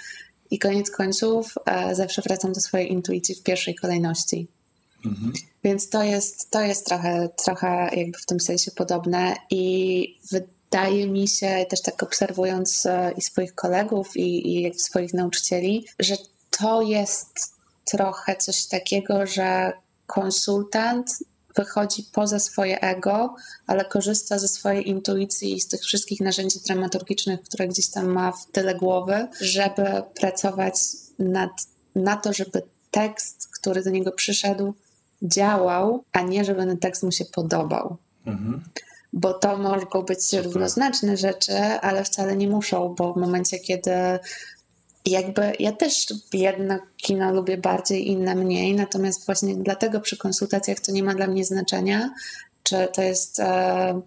I koniec końców e, zawsze wracam do swojej intuicji w pierwszej kolejności. Mhm. Więc to jest, to jest trochę, trochę jakby w tym sensie podobne i wydaje mi się, też tak obserwując e, i swoich kolegów i, i swoich nauczycieli, że to jest trochę coś takiego, że konsultant wychodzi poza swoje ego, ale korzysta ze swojej intuicji i z tych wszystkich narzędzi dramaturgicznych, które gdzieś tam ma w tyle głowy, żeby pracować nad, na to, żeby tekst, który do niego przyszedł, działał, a nie żeby ten tekst mu się podobał. Mhm. Bo to mogą być Super. równoznaczne rzeczy, ale wcale nie muszą, bo w momencie, kiedy jakby ja też jedno kino lubię bardziej, inne mniej, natomiast właśnie dlatego przy konsultacjach to nie ma dla mnie znaczenia, czy to jest e,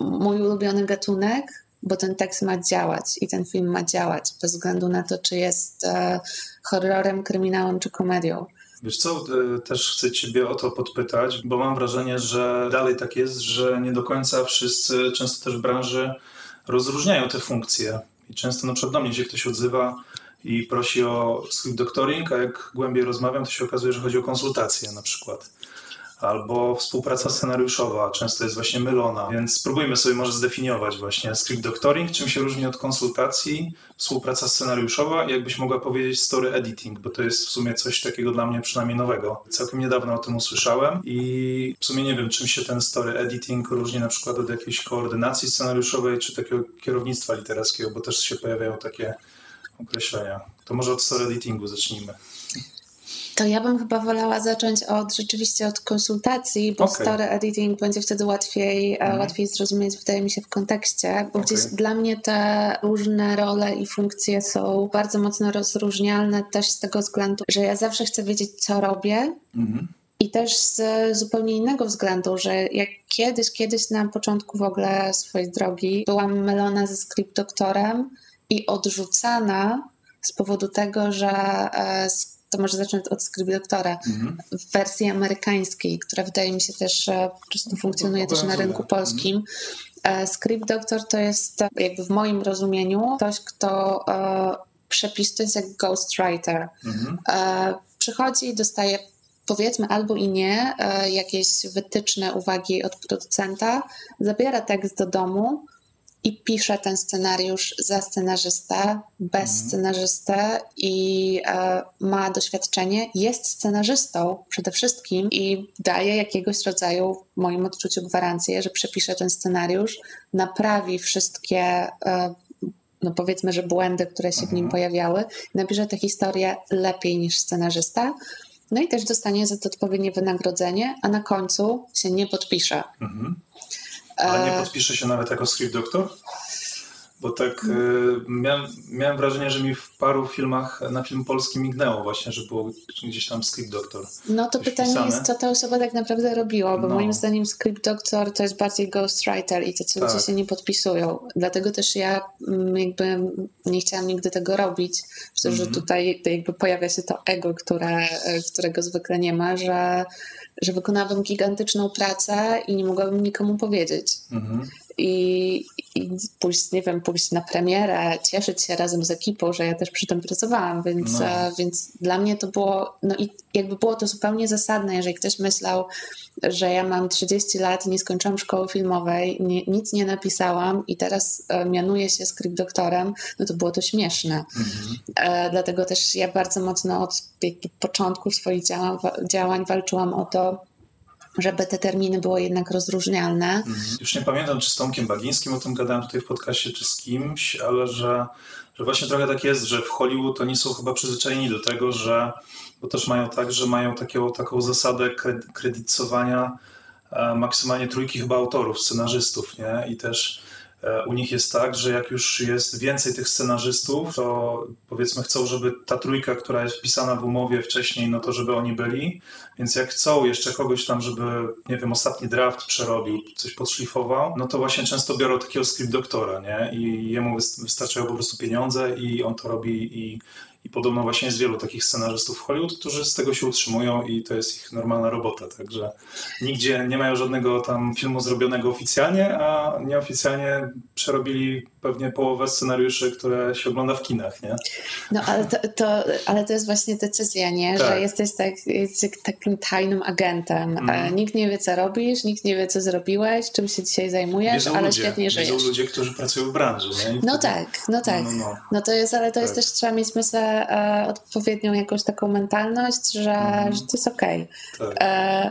mój ulubiony gatunek, bo ten tekst ma działać i ten film ma działać, bez względu na to, czy jest e, horrorem, kryminałem czy komedią. Wiesz co, e, też chcę Ciebie o to podpytać, bo mam wrażenie, że dalej tak jest, że nie do końca wszyscy, często też w branży, rozróżniają te funkcje. I często na przykład do mnie się ktoś odzywa i prosi o script doctoring, a jak głębiej rozmawiam, to się okazuje, że chodzi o konsultacje na przykład albo współpraca scenariuszowa często jest właśnie mylona, więc spróbujmy sobie może zdefiniować właśnie script doctoring, czym się różni od konsultacji, współpraca scenariuszowa i jakbyś mogła powiedzieć story editing, bo to jest w sumie coś takiego dla mnie przynajmniej nowego. Całkiem niedawno o tym usłyszałem i w sumie nie wiem, czym się ten story editing różni na przykład od jakiejś koordynacji scenariuszowej czy takiego kierownictwa literackiego, bo też się pojawiają takie określenia. To może od story editingu zacznijmy. To ja bym chyba wolała zacząć od rzeczywiście od konsultacji, bo okay. story editing będzie wtedy łatwiej, mm. łatwiej zrozumieć, wydaje mi się, w kontekście, bo okay. gdzieś dla mnie te różne role i funkcje są bardzo mocno rozróżnialne też z tego względu, że ja zawsze chcę wiedzieć, co robię. Mm. I też z zupełnie innego względu, że jak kiedyś, kiedyś na początku w ogóle swojej drogi byłam mylona ze script doktorem i odrzucana z powodu tego, że e, to może zacznę od skrypt doktora mhm. w wersji amerykańskiej, która wydaje mi się też po prostu funkcjonuje też na rynku polskim. Mhm. Script Doctor to jest jakby w moim rozumieniu ktoś, kto e, przepis to jest jak ghostwriter. Mhm. E, przychodzi i dostaje powiedzmy albo i nie jakieś wytyczne uwagi od producenta, zabiera tekst do domu, i pisze ten scenariusz za scenarzystę, bez mhm. scenarzystę i e, ma doświadczenie, jest scenarzystą przede wszystkim i daje jakiegoś rodzaju, w moim odczuciu, gwarancję, że przepisze ten scenariusz, naprawi wszystkie. E, no powiedzmy, że błędy, które się w nim mhm. pojawiały, napisze tę historię lepiej niż scenarzysta, no i też dostanie za to odpowiednie wynagrodzenie, a na końcu się nie podpisze. Mhm. A nie e, podpisze się nawet jako script doktor? Bo tak y, miałem, miałem wrażenie, że mi w paru filmach na film polski mignęło właśnie, że było gdzieś tam Script Doctor. No to pytanie wpisane. jest, co ta osoba tak naprawdę robiła, bo No. moim zdaniem Script Doctor to jest bardziej ghostwriter i tacy ludzie Tak. się nie podpisują. Dlatego też ja mm, jakby nie chciałam nigdy tego robić. Że Mhm. tutaj jakby pojawia się to ego, które, e, którego zwykle nie ma, że, że wykonałabym gigantyczną pracę i nie mogłabym nikomu powiedzieć. Mhm. I, i pójść, nie wiem, pójść na premierę, cieszyć się razem z ekipą, że ja też przy tym pracowałam, więc, No. e, więc dla mnie to było, no i jakby było to zupełnie zasadne, jeżeli ktoś myślał, że ja mam 30 lat, nie skończyłam szkoły filmowej, nie, nic nie napisałam i teraz e, mianuję się script doktorem, no to było to śmieszne. Mhm. E, dlatego też ja bardzo mocno od początku swoich działań, działań walczyłam o to, żeby te terminy były jednak rozróżnialne. Mhm. Już nie pamiętam, czy z Tomkiem Bagińskim o tym gadałem tutaj w podcaście, czy z kimś, ale że, że właśnie trochę tak jest, że w Hollywood oni są chyba przyzwyczajeni do tego, że bo też mają tak, że mają taką, taką zasadę kred- kredytowania e, maksymalnie trójki chyba autorów, scenarzystów, nie? I też u nich jest tak, że jak już jest więcej tych scenarzystów, to powiedzmy chcą, żeby ta trójka, która jest wpisana w umowie wcześniej, no to żeby oni byli, więc jak chcą jeszcze kogoś tam, żeby, nie wiem, ostatni draft przerobił, coś podszlifował, no to właśnie często biorą takiego script doktora, nie? I jemu wys- wystarczają po prostu pieniądze i on to robi i, i podobno właśnie jest wielu takich scenarzystów w Hollywood, którzy z tego się utrzymują i to jest ich normalna robota, także nigdzie nie mają żadnego tam filmu zrobionego oficjalnie, a nieoficjalnie przerobili pewnie połowę scenariuszy, które się ogląda w kinach, nie? No ale to, to, ale to jest właśnie decyzja, nie? Tak. Że jesteś tak, jesteś takim tajnym agentem. E, Nikt nie wie, co robisz, nikt nie wie, co zrobiłeś, czym się dzisiaj zajmujesz, Wiedzą ale ludzie, świetnie wiedzą żyjesz. ludzie, którzy pracują w branży, nie? I No wtedy- tak, no tak. No, no, No to jest, ale to jest Tak. też, trzeba mieć myślę odpowiednią jakąś taką mentalność, że, Mhm. że to jest okej. tak. E,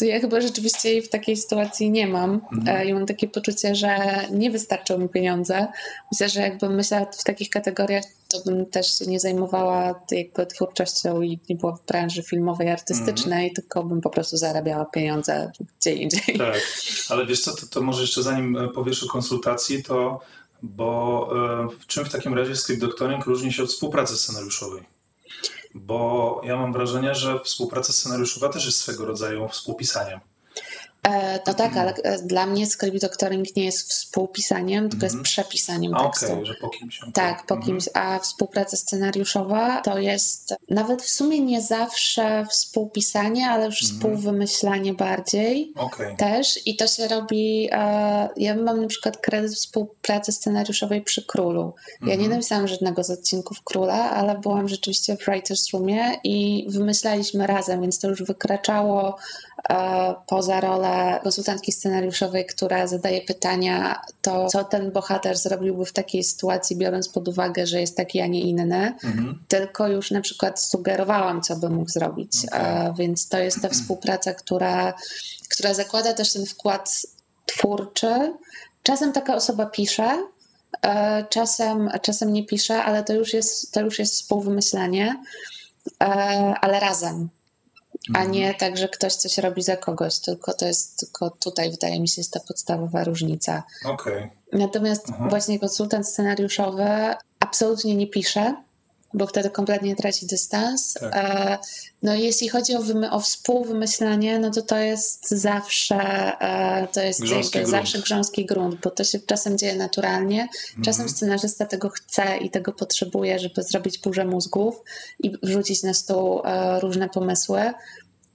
ja chyba rzeczywiście jej w takiej sytuacji nie mam Mhm. e, i mam takie poczucie, że nie wystarczą mi pieniądze. Myślę, że jakbym myślała w takich kategoriach, to bym też się nie zajmowała jakby twórczością i nie była w branży filmowej, artystycznej, Mhm. tylko bym po prostu zarabiała pieniądze gdzie indziej. Tak, ale wiesz co, to, to może jeszcze zanim e, powiesz o konsultacji, to bo e, w czym w takim razie script doctoring różni się od współpracy scenariuszowej? Bo ja mam wrażenie, że współpraca scenariuszowa też jest swego rodzaju współpisaniem. No tak, ale e, dla mnie script doctoring nie jest współpisaniem, tylko jest Mhm. przepisaniem A tekstu. okej, że po kimś. Tak, po Mhm. kimś, a współpraca scenariuszowa to jest nawet w sumie nie zawsze współpisanie, ale już Mhm. współwymyślanie bardziej Okej, też i to się robi, e, ja mam na przykład kredyt współpracy scenariuszowej przy Królu. Ja nie Mhm. napisałam żadnego z odcinków Króla, ale byłam rzeczywiście w Writers Roomie i wymyślaliśmy razem, więc to już wykraczało e, poza rolę konsultantki scenariuszowej, która zadaje pytania, to co ten bohater zrobiłby w takiej sytuacji, biorąc pod uwagę, że jest taki, a nie inny, Mhm. tylko już na przykład sugerowałam, co by mógł zrobić. E, więc to jest ta współpraca, która, która zakłada też ten wkład twórczy. Czasem taka osoba pisze, e, czasem, czasem nie pisze, ale to już jest, to już jest współwymyślanie, e, ale razem. A Mhm. nie tak, że ktoś coś robi za kogoś, tylko to jest, tylko tutaj wydaje mi się jest ta podstawowa różnica. Okej. Natomiast Mhm. właśnie konsultant scenariuszowy absolutnie nie pisze, bo wtedy kompletnie traci dystans. Tak. E, No i jeśli chodzi o, wymy- o współwymyślanie, no to to jest zawsze, e, to jest Grząski zawsze grząski grunt, bo to się czasem dzieje naturalnie. Czasem Mhm. scenarzysta tego chce i tego potrzebuje, żeby zrobić burzę mózgów i wrzucić na stół e, różne pomysły.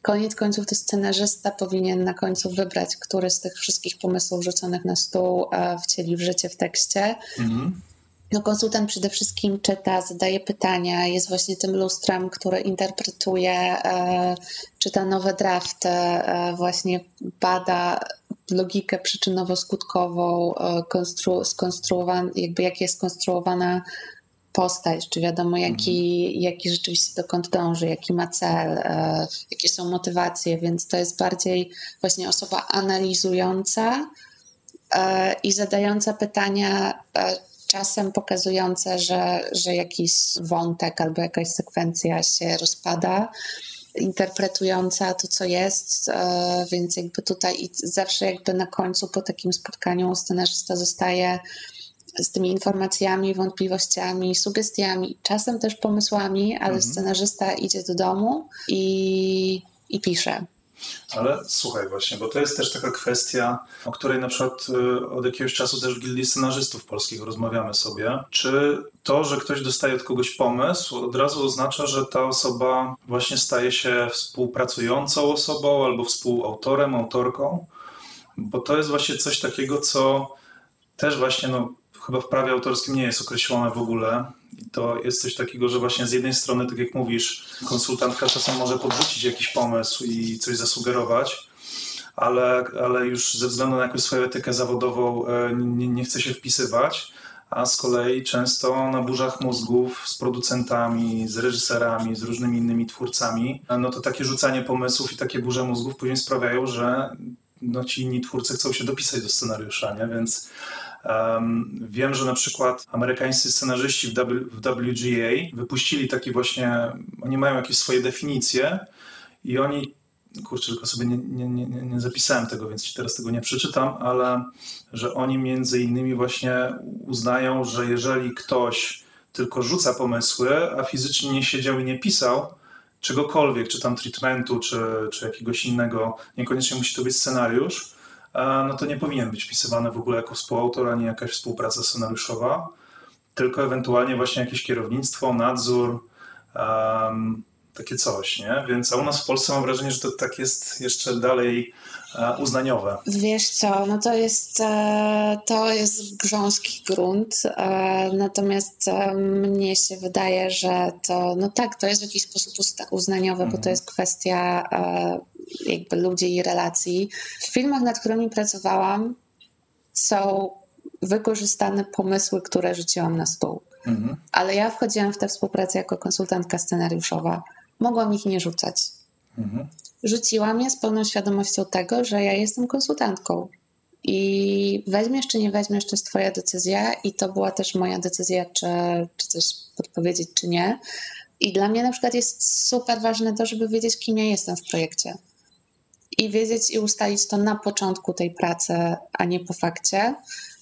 Koniec końców to scenarzysta powinien na końcu wybrać, który z tych wszystkich pomysłów rzuconych na stół wcieli w życie w tekście. Mhm. No, konsultant przede wszystkim czyta, zadaje pytania, jest właśnie tym lustrem, które interpretuje, e, czyta nowe drafty, e, właśnie bada logikę przyczynowo-skutkową, e, konstru, skonstruowan- jakby jak jest skonstruowana postać, czy wiadomo jaki, jaki rzeczywiście dokąd dąży, jaki ma cel, jakie są motywacje, więc to jest bardziej właśnie osoba analizująca i zadająca pytania, czasem pokazujące, że, że jakiś wątek albo jakaś sekwencja się rozpada, interpretująca to, co jest, e, więc jakby tutaj zawsze jakby na końcu po takim spotkaniu scenarzysta zostaje z tymi informacjami, wątpliwościami, sugestiami, czasem też pomysłami, ale Mhm. scenarzysta idzie do domu i, i pisze. Ale słuchaj właśnie, bo to jest też taka kwestia, o której na przykład y, od jakiegoś czasu też w Gildii Scenarzystów Polskich rozmawiamy sobie. Czy to, że ktoś dostaje od kogoś pomysł, od razu oznacza, że ta osoba właśnie staje się współpracującą osobą albo współautorem, autorką? Bo to jest właśnie coś takiego, co też właśnie no, chyba w prawie autorskim nie jest określone w ogóle. To jest coś takiego, że właśnie z jednej strony, tak jak mówisz, konsultantka czasem może podrzucić jakiś pomysł i coś zasugerować, ale, ale już ze względu na jakąś swoją etykę zawodową e, nie, nie chce się wpisywać. A z kolei często na burzach mózgów z producentami, z reżyserami, z różnymi innymi twórcami, no to takie rzucanie pomysłów i takie burze mózgów później sprawiają, że no ci inni twórcy chcą się dopisać do scenariusza, nie? więc um, wiem, że na przykład amerykańscy scenarzyści w, w WGA wypuścili taki właśnie, oni mają jakieś swoje definicje i oni, kurczę, tylko sobie nie, nie, nie, nie zapisałem tego, więc ci teraz tego nie przeczytam, ale że oni między innymi właśnie uznają, że jeżeli ktoś tylko rzuca pomysły, a fizycznie nie siedział i nie pisał, czegokolwiek, czy tam treatmentu, czy, czy jakiegoś innego, niekoniecznie musi to być scenariusz, no to nie powinien być wpisywany w ogóle jako współautor, ani jakaś współpraca scenariuszowa, tylko ewentualnie właśnie jakieś kierownictwo, nadzór, um, takie coś, nie? Więc a u nas w Polsce mam wrażenie, że to tak jest jeszcze dalej e, uznaniowe. Wiesz co, no to jest, e, to jest grząski grunt, e, natomiast mnie się wydaje, że to, no tak, to jest w jakiś sposób uznaniowe, bo to Mhm. jest kwestia jakby ludzi i relacji. W filmach, nad którymi pracowałam, są wykorzystane pomysły, które rzuciłam na stół. Mhm. Ale ja wchodziłam w tę współpracę jako konsultantka scenariuszowa. Mogłam ich nie rzucać. Mhm. Rzuciłam je z pełną świadomością tego, że ja jestem konsultantką. I weźmiesz czy nie weźmiesz, to jest Twoja decyzja, i to była też moja decyzja, czy, czy coś podpowiedzieć, czy nie. I dla mnie na przykład jest super ważne to, żeby wiedzieć, kim ja jestem w projekcie. I wiedzieć i ustalić to na początku tej pracy, a nie po fakcie.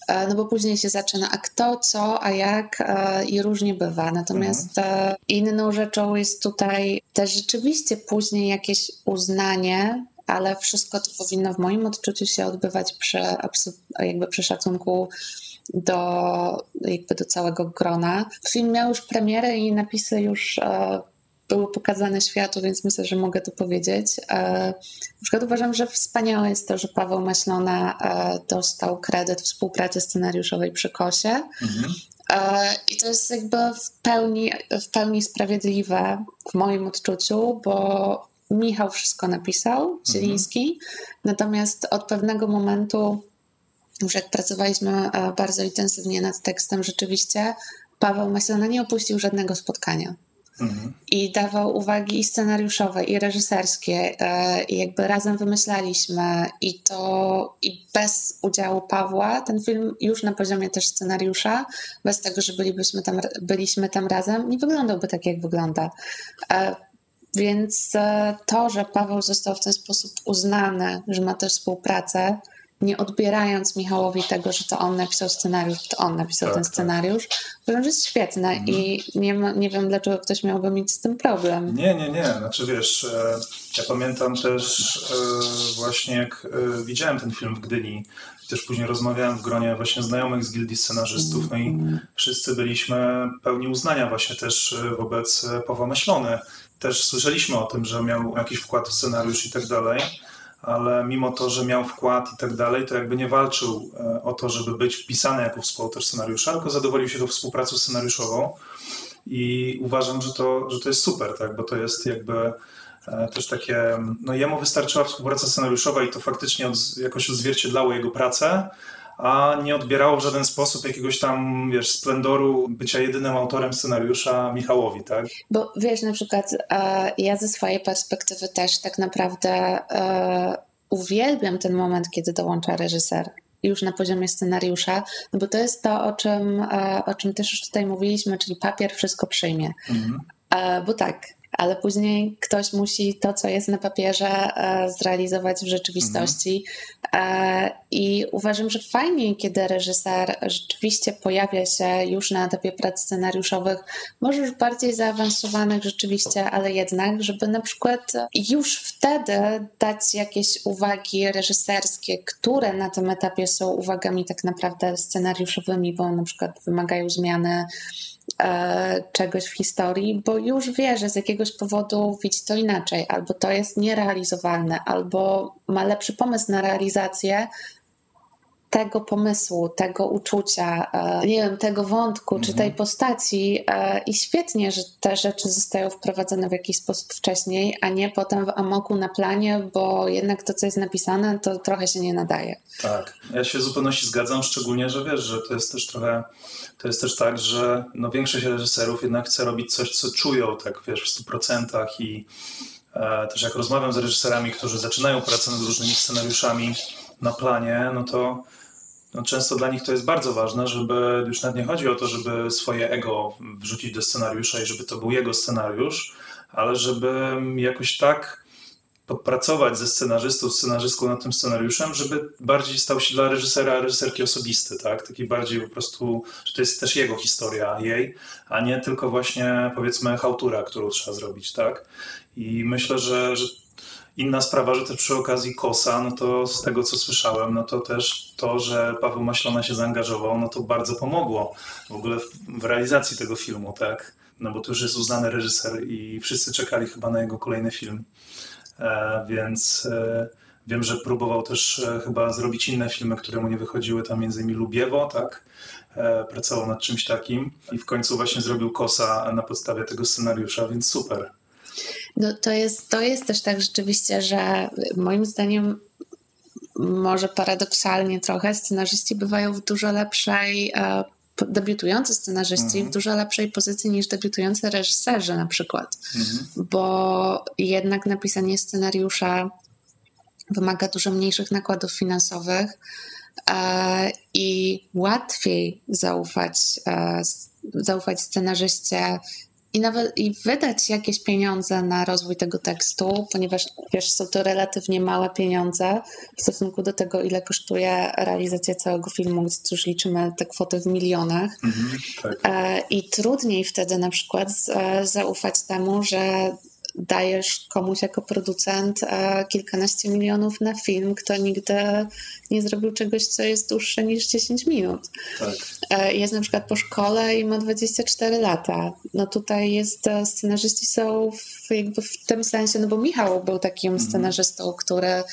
E, No bo później się zaczyna, a kto, co, a jak e, i różnie bywa. Natomiast e, inną rzeczą jest tutaj też rzeczywiście później jakieś uznanie, ale wszystko to powinno w moim odczuciu się odbywać przy, jakby przy szacunku do, jakby do całego grona. Film miał już premierę i napisy już były pokazane światu, więc myślę, że mogę to powiedzieć. E, na przykład uważam, że wspaniałe jest to, że Paweł Maślona e, dostał kredyt współpracy scenariuszowej przy Kosie. Mhm. E, I to jest jakby w pełni, w pełni sprawiedliwe w moim odczuciu, bo Michał wszystko napisał, Zieliński, natomiast od pewnego momentu, już jak pracowaliśmy bardzo intensywnie nad tekstem, rzeczywiście Paweł Maślona nie opuścił żadnego spotkania Mhm. i dawał uwagi i scenariuszowe, i reżyserskie, e, i jakby razem wymyślaliśmy i to i bez udziału Pawła ten film już na poziomie też scenariusza, bez tego, że bylibyśmy tam, byliśmy tam razem, nie wyglądałby tak, jak wygląda. E, Więc e, to, że Paweł został w ten sposób uznany, że ma też współpracę, nie odbierając Michałowi tego, że to on napisał scenariusz, to on napisał Tak, ten tak. scenariusz, że jest świetne i nie, ma, nie wiem, dlaczego ktoś miałby mieć z tym problem. Nie, nie, nie. Znaczy wiesz, e, ja pamiętam też e, właśnie jak e, widziałem ten film w Gdyni też później rozmawiałem w gronie właśnie znajomych z gildii scenarzystów, no i wszyscy byliśmy pełni uznania właśnie też wobec Pawła Myślony. Też słyszeliśmy o tym, że miał jakiś wkład w scenariusz i tak dalej, ale mimo to, że miał wkład i tak dalej, to jakby nie walczył e, o to, żeby być wpisany jako współautor scenariusza, tylko zadowolił się tą współpracą scenariuszową. I uważam, że to, że to jest super, tak? bo to jest jakby e, też takie, no jemu wystarczyła współpraca scenariuszowa i to faktycznie od, jakoś odzwierciedlało jego pracę, a nie odbierało w żaden sposób jakiegoś tam, wiesz, splendoru bycia jedynym autorem scenariusza Michałowi, tak? Bo wiesz, na przykład e, ja ze swojej perspektywy też tak naprawdę e, uwielbiam ten moment, kiedy dołącza reżyser już na poziomie scenariusza, no bo to jest to, o czym, e, o czym też już tutaj mówiliśmy, czyli papier wszystko przyjmie. Mhm. Bo tak, ale później ktoś musi to, co jest na papierze, e, zrealizować w rzeczywistości. E, I uważam, że fajniej, kiedy reżyser rzeczywiście pojawia się już na etapie prac scenariuszowych, może już bardziej zaawansowanych rzeczywiście, ale jednak, żeby na przykład już wtedy dać jakieś uwagi reżyserskie, które na tym etapie są uwagami tak naprawdę scenariuszowymi, bo na przykład wymagają zmiany e, czegoś w historii, bo już wie, że z jakiegoś powodu widzi to inaczej, albo to jest nierealizowalne, albo ma lepszy pomysł na realizację tego pomysłu, tego uczucia, e, nie wiem, tego wątku czy tej postaci e, i świetnie, że te rzeczy zostają wprowadzone w jakiś sposób wcześniej, a nie potem w amoku na planie, bo jednak to, co jest napisane, to trochę się nie nadaje. Tak, ja się w zupełności zgadzam, szczególnie, że wiesz, że to jest też trochę, to jest też tak, że no większość reżyserów jednak chce robić coś, co czują, tak wiesz, w stu procentach i e, też jak rozmawiam z reżyserami, którzy zaczynają pracę nad różnymi scenariuszami na planie, no to no często dla nich to jest bardzo ważne, żeby już nawet nie chodzi o to, żeby swoje ego wrzucić do scenariusza i żeby to był jego scenariusz, ale żeby jakoś tak podpracować ze scenarzystą, scenarzystką nad tym scenariuszem, żeby bardziej stał się dla reżysera, reżyserki osobisty, tak? Taki bardziej po prostu, że to jest też jego historia, jej, a nie tylko właśnie powiedzmy chałtura, którą trzeba zrobić, tak? I myślę, że, że Inna sprawa, że też przy okazji Kosa, no to z tego co słyszałem, no to też to, że Paweł Maślona się zaangażował, no to bardzo pomogło w ogóle w, w realizacji tego filmu, tak? No bo to już jest uznany reżyser i wszyscy czekali chyba na jego kolejny film. E, więc e, wiem, że próbował też e, chyba zrobić inne filmy, które mu nie wychodziły, tam między innymi Lubiewo, tak? E, pracował nad czymś takim i w końcu właśnie zrobił Kosa na podstawie tego scenariusza, więc super. No, to, jest, to jest też tak rzeczywiście, że moim zdaniem może paradoksalnie trochę scenarzyści bywają w dużo lepszej, e, debiutujący scenarzyści mhm. w dużo lepszej pozycji niż debiutujący reżyserzy na przykład, mhm. bo jednak napisanie scenariusza wymaga dużo mniejszych nakładów finansowych e, i łatwiej zaufać, e, zaufać scenarzyście i nawet i wydać jakieś pieniądze na rozwój tego tekstu, ponieważ wiesz, są to relatywnie małe pieniądze w stosunku do tego, ile kosztuje realizacja całego filmu, gdzie już liczymy te kwoty w milionach. Mhm, tak. E, I trudniej wtedy na przykład zaufać temu, że dajesz komuś jako producent e, kilkanaście milionów na film, kto nigdy nie zrobił czegoś, co jest dłuższe niż 10 minut. Tak. E, jest na przykład po szkole i ma 24 lata. No tutaj jest, e, scenarzyści są w, jakby w tym sensie, no bo Michał był takim mhm. scenarzystą, który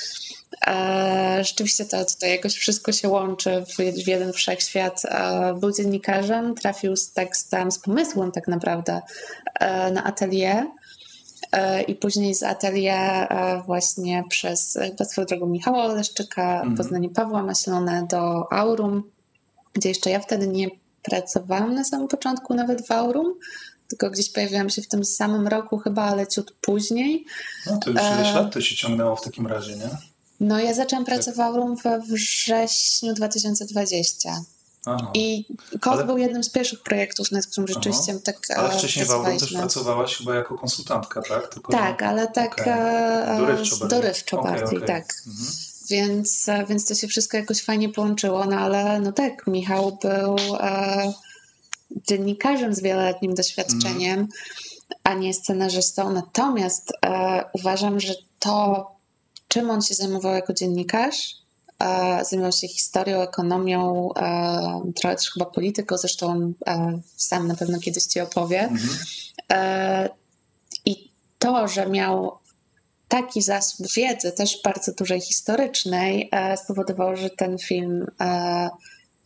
E, rzeczywiście to tutaj jakoś wszystko się łączy w, w jeden wszechświat. E, był dziennikarzem, trafił z tekstem, z pomysłem tak naprawdę e, na atelier i później z atelier e, właśnie przez swoją drogą Michała Oleszczyka, mm. Poznanie Pawła Maślone do Aurum, gdzie jeszcze ja wtedy nie pracowałam na samym początku nawet w Aurum, tylko gdzieś pojawiłam się w tym samym roku chyba, ale ciut później. No to już ileś e... lat to się ciągnęło w takim razie, nie? No ja zaczęłam tak. pracować w Aurum we wrześniu 2020. Aha. I Ale... był jednym z pierwszych projektów, nad którym rzeczywiście Aha. tak Ale wcześniej w Aurum też pracowałaś chyba jako konsultantka, tak? Tylko, tak, ale tak okay. E, dorywczo bardziej, dorywczo okay, bardziej okay. tak. Mhm. Więc, e, więc to się wszystko jakoś fajnie połączyło, no ale no tak, Michał był e, dziennikarzem z wieloletnim doświadczeniem, mhm. a nie scenarzystą. Natomiast e, uważam, że to, czym on się zajmował jako dziennikarz, zajmował się historią, ekonomią, trochę też chyba polityką, zresztą sam na pewno kiedyś ci opowie. Mhm. E, I to, że miał taki zasób wiedzy, też bardzo dużej historycznej, e, spowodowało, że ten film e,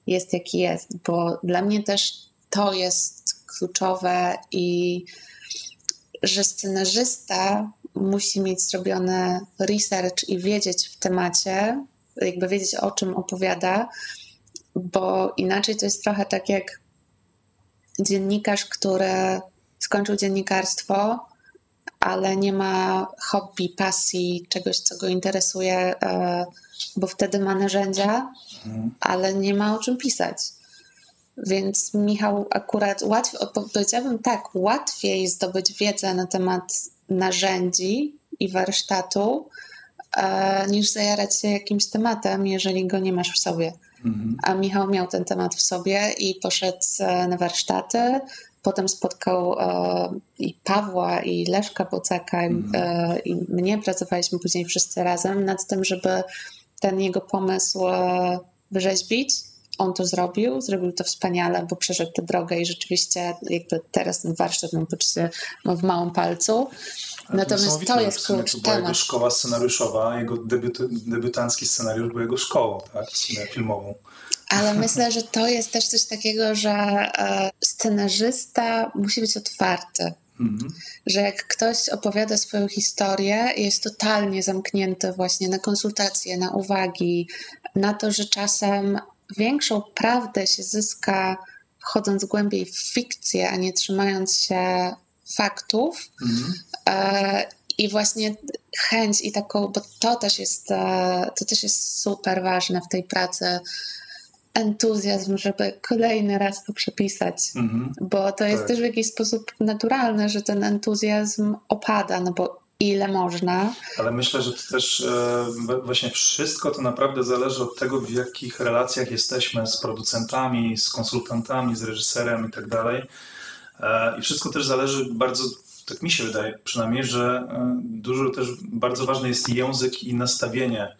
jest jaki jest, bo dla mnie też to jest kluczowe i że scenarzysta musi mieć zrobiony research i wiedzieć w temacie, jakby wiedzieć o czym opowiada, bo inaczej to jest trochę tak jak dziennikarz, który skończył dziennikarstwo, ale nie ma hobby, pasji, czegoś, co go interesuje, e, bo wtedy ma narzędzia, ale nie ma o czym pisać. Więc Michał akurat łatwiej, powiedziałabym tak, łatwiej zdobyć wiedzę na temat narzędzi i warsztatu, niż zajarać się jakimś tematem, jeżeli go nie masz w sobie. Mhm. A Michał miał ten temat w sobie i poszedł e, na warsztaty. Potem spotkał e, i Pawła, i Leszka Bocaka, mhm. e, i mnie. Pracowaliśmy później wszyscy razem nad tym, żeby ten jego pomysł e, wyrzeźbić on to zrobił, zrobił to wspaniale, bo przeszedł tę drogę i rzeczywiście jakby teraz ten warsztat mam poczucie ma w małym palcu. Natomiast to jest klucz to była jego szkoła scenariuszowa, jego debiut, debiutancki scenariusz był jego szkołą, tak, filmową. Ale myślę, że to jest też coś takiego, że e, scenarzysta musi być otwarty. Mhm. Że jak ktoś opowiada swoją historię, jest totalnie zamknięty właśnie na konsultacje, na uwagi, na to, że czasem większą prawdę się zyska wchodząc głębiej w fikcję, a nie trzymając się faktów. Mhm. E, I właśnie chęć i taką, bo to też jest, e, to też jest super ważne w tej pracy, entuzjazm, żeby kolejny raz to przepisać, mhm. bo to jest tak. też w jakiś sposób naturalne, że ten entuzjazm opada, no bo ile można. Ale myślę, że to też e, właśnie wszystko to naprawdę zależy od tego, w jakich relacjach jesteśmy z producentami, z konsultantami, z reżyserem i tak dalej. E, I wszystko też zależy bardzo, tak mi się wydaje przynajmniej, że e, dużo też bardzo ważny jest język i nastawienie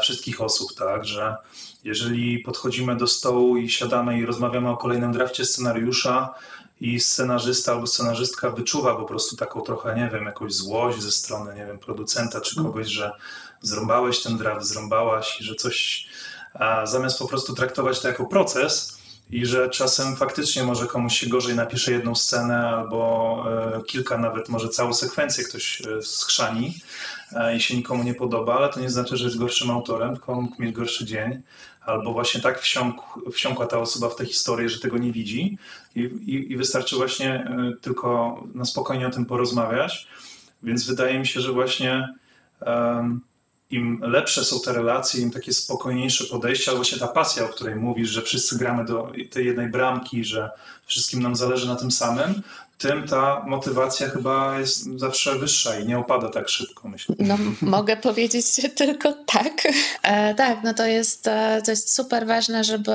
wszystkich osób, tak, że jeżeli podchodzimy do stołu i siadamy i rozmawiamy o kolejnym drafcie scenariusza, i scenarzysta albo scenarzystka wyczuwa po prostu taką trochę, nie wiem, jakąś złość ze strony, nie wiem, producenta czy kogoś, że zrąbałeś ten draft, zrąbałaś i że coś, a zamiast po prostu traktować to jako proces i że czasem faktycznie może komuś się gorzej napisze jedną scenę albo e, kilka nawet, może całą sekwencję ktoś e, skrzani e, i się nikomu nie podoba, ale to nie znaczy, że jest gorszym autorem, tylko mógł mieć gorszy dzień albo właśnie tak wsiąk, wsiąkła ta osoba w tę historię, że tego nie widzi i, i, i wystarczy właśnie tylko na spokojnie o tym porozmawiać. Więc wydaje mi się, że właśnie um, im lepsze są te relacje, im takie spokojniejsze podejście, albo właśnie ta pasja, o której mówisz, że wszyscy gramy do tej jednej bramki, że wszystkim nam zależy na tym samym, tym ta motywacja chyba jest zawsze wyższa i nie opada tak szybko, myślę. No, mogę powiedzieć tylko tak. E, tak, no to jest, e, to jest super ważne, żeby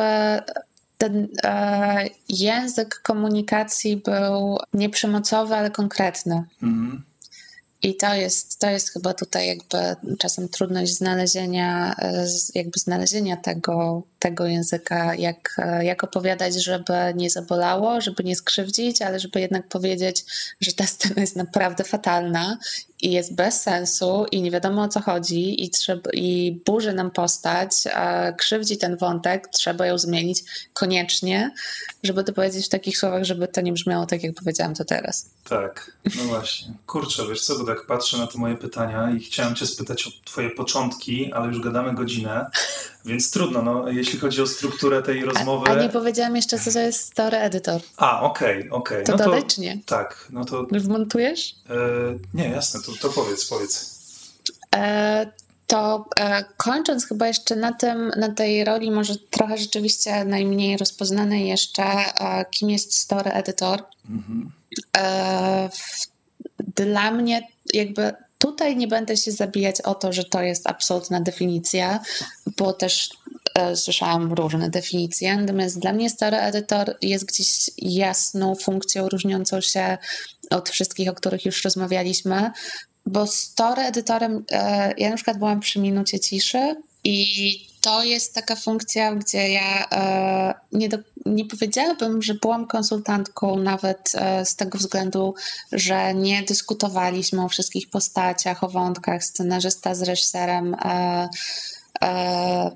ten e, język komunikacji był nieprzemocowy, ale konkretny. Mhm. I to jest, to jest chyba tutaj jakby czasem trudność znalezienia, e, jakby znalezienia tego, tego języka, jak, e, jak opowiadać, żeby nie zabolało, żeby nie skrzywdzić, ale żeby jednak powiedzieć, że ta scena jest naprawdę fatalna i jest bez sensu i nie wiadomo o co chodzi i, trzeba, i burzy nam postać, a krzywdzi ten wątek, trzeba ją zmienić koniecznie, żeby to powiedzieć w takich słowach, żeby to nie brzmiało tak, jak powiedziałam to teraz. Tak, no właśnie. Kurczę, wiesz co, bo tak patrzę na te moje pytania i chciałem cię spytać o twoje początki, ale już gadamy godzinę, więc trudno, no, jeśli chodzi o strukturę tej rozmowy. A, a nie powiedziałam jeszcze, co to jest story editor. A, okej, okay, okej. Okay. To no dodać, nie? Tak, no to... Wmontujesz? E, nie, jasne, to, to powiedz, powiedz. E, to e, kończąc chyba jeszcze na tym, na tej roli może trochę rzeczywiście najmniej rozpoznanej jeszcze, e, kim jest story editor. Mhm. E, dla mnie jakby tutaj nie będę się zabijać o to, że to jest absolutna definicja, bo też e, słyszałam różne definicje, natomiast dla mnie stary edytor jest gdzieś jasną funkcją różniącą się od wszystkich, o których już rozmawialiśmy, bo story edytorem, e, ja na przykład byłam przy minucie ciszy i to jest taka funkcja, gdzie ja e, nie, do, nie powiedziałabym, że byłam konsultantką nawet e, z tego względu, że nie dyskutowaliśmy o wszystkich postaciach, o wątkach, scenarzysta z reżyserem e,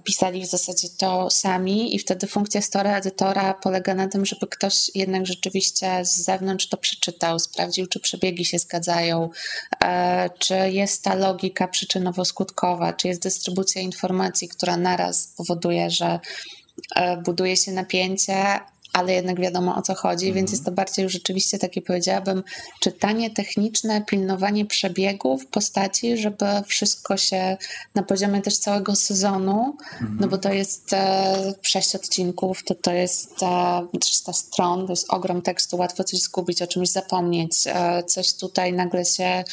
pisali w zasadzie to sami i wtedy funkcja story edytora polega na tym, żeby ktoś jednak rzeczywiście z zewnątrz to przeczytał, sprawdził, czy przebiegi się zgadzają, e, czy jest ta logika przyczynowo-skutkowa, czy jest dystrybucja informacji, która naraz powoduje, że e, buduje się napięcie, ale jednak wiadomo o co chodzi, Mhm. więc jest to bardziej już rzeczywiście takie powiedziałabym czytanie techniczne, pilnowanie przebiegów postaci, żeby wszystko się na poziomie też całego sezonu, Mhm. no bo to jest e, sześć odcinków, to to jest e, 300 stron, to jest ogrom tekstu, łatwo coś zgubić, o czymś zapomnieć, e, coś tutaj nagle się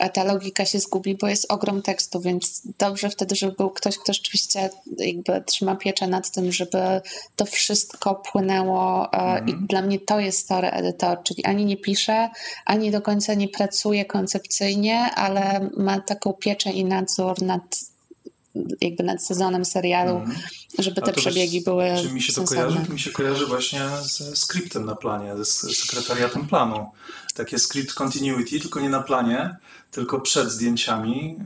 a ta logika się zgubi, bo jest ogrom tekstu, więc dobrze wtedy, żeby był ktoś, kto rzeczywiście jakby trzyma pieczę nad tym, żeby to wszystko płynęło e, i dla mnie to jest story editor, czyli ani nie pisze, ani do końca nie pracuje koncepcyjnie, ale ma taką pieczę i nadzór nad jakby nad sezonem serialu, żeby A te to wiesz, przebiegi były Czy mi się to sensowne. kojarzy? To mi się kojarzy właśnie ze skryptem na planie, ze sekretariatem planu. Takie script continuity, tylko nie na planie, tylko przed zdjęciami.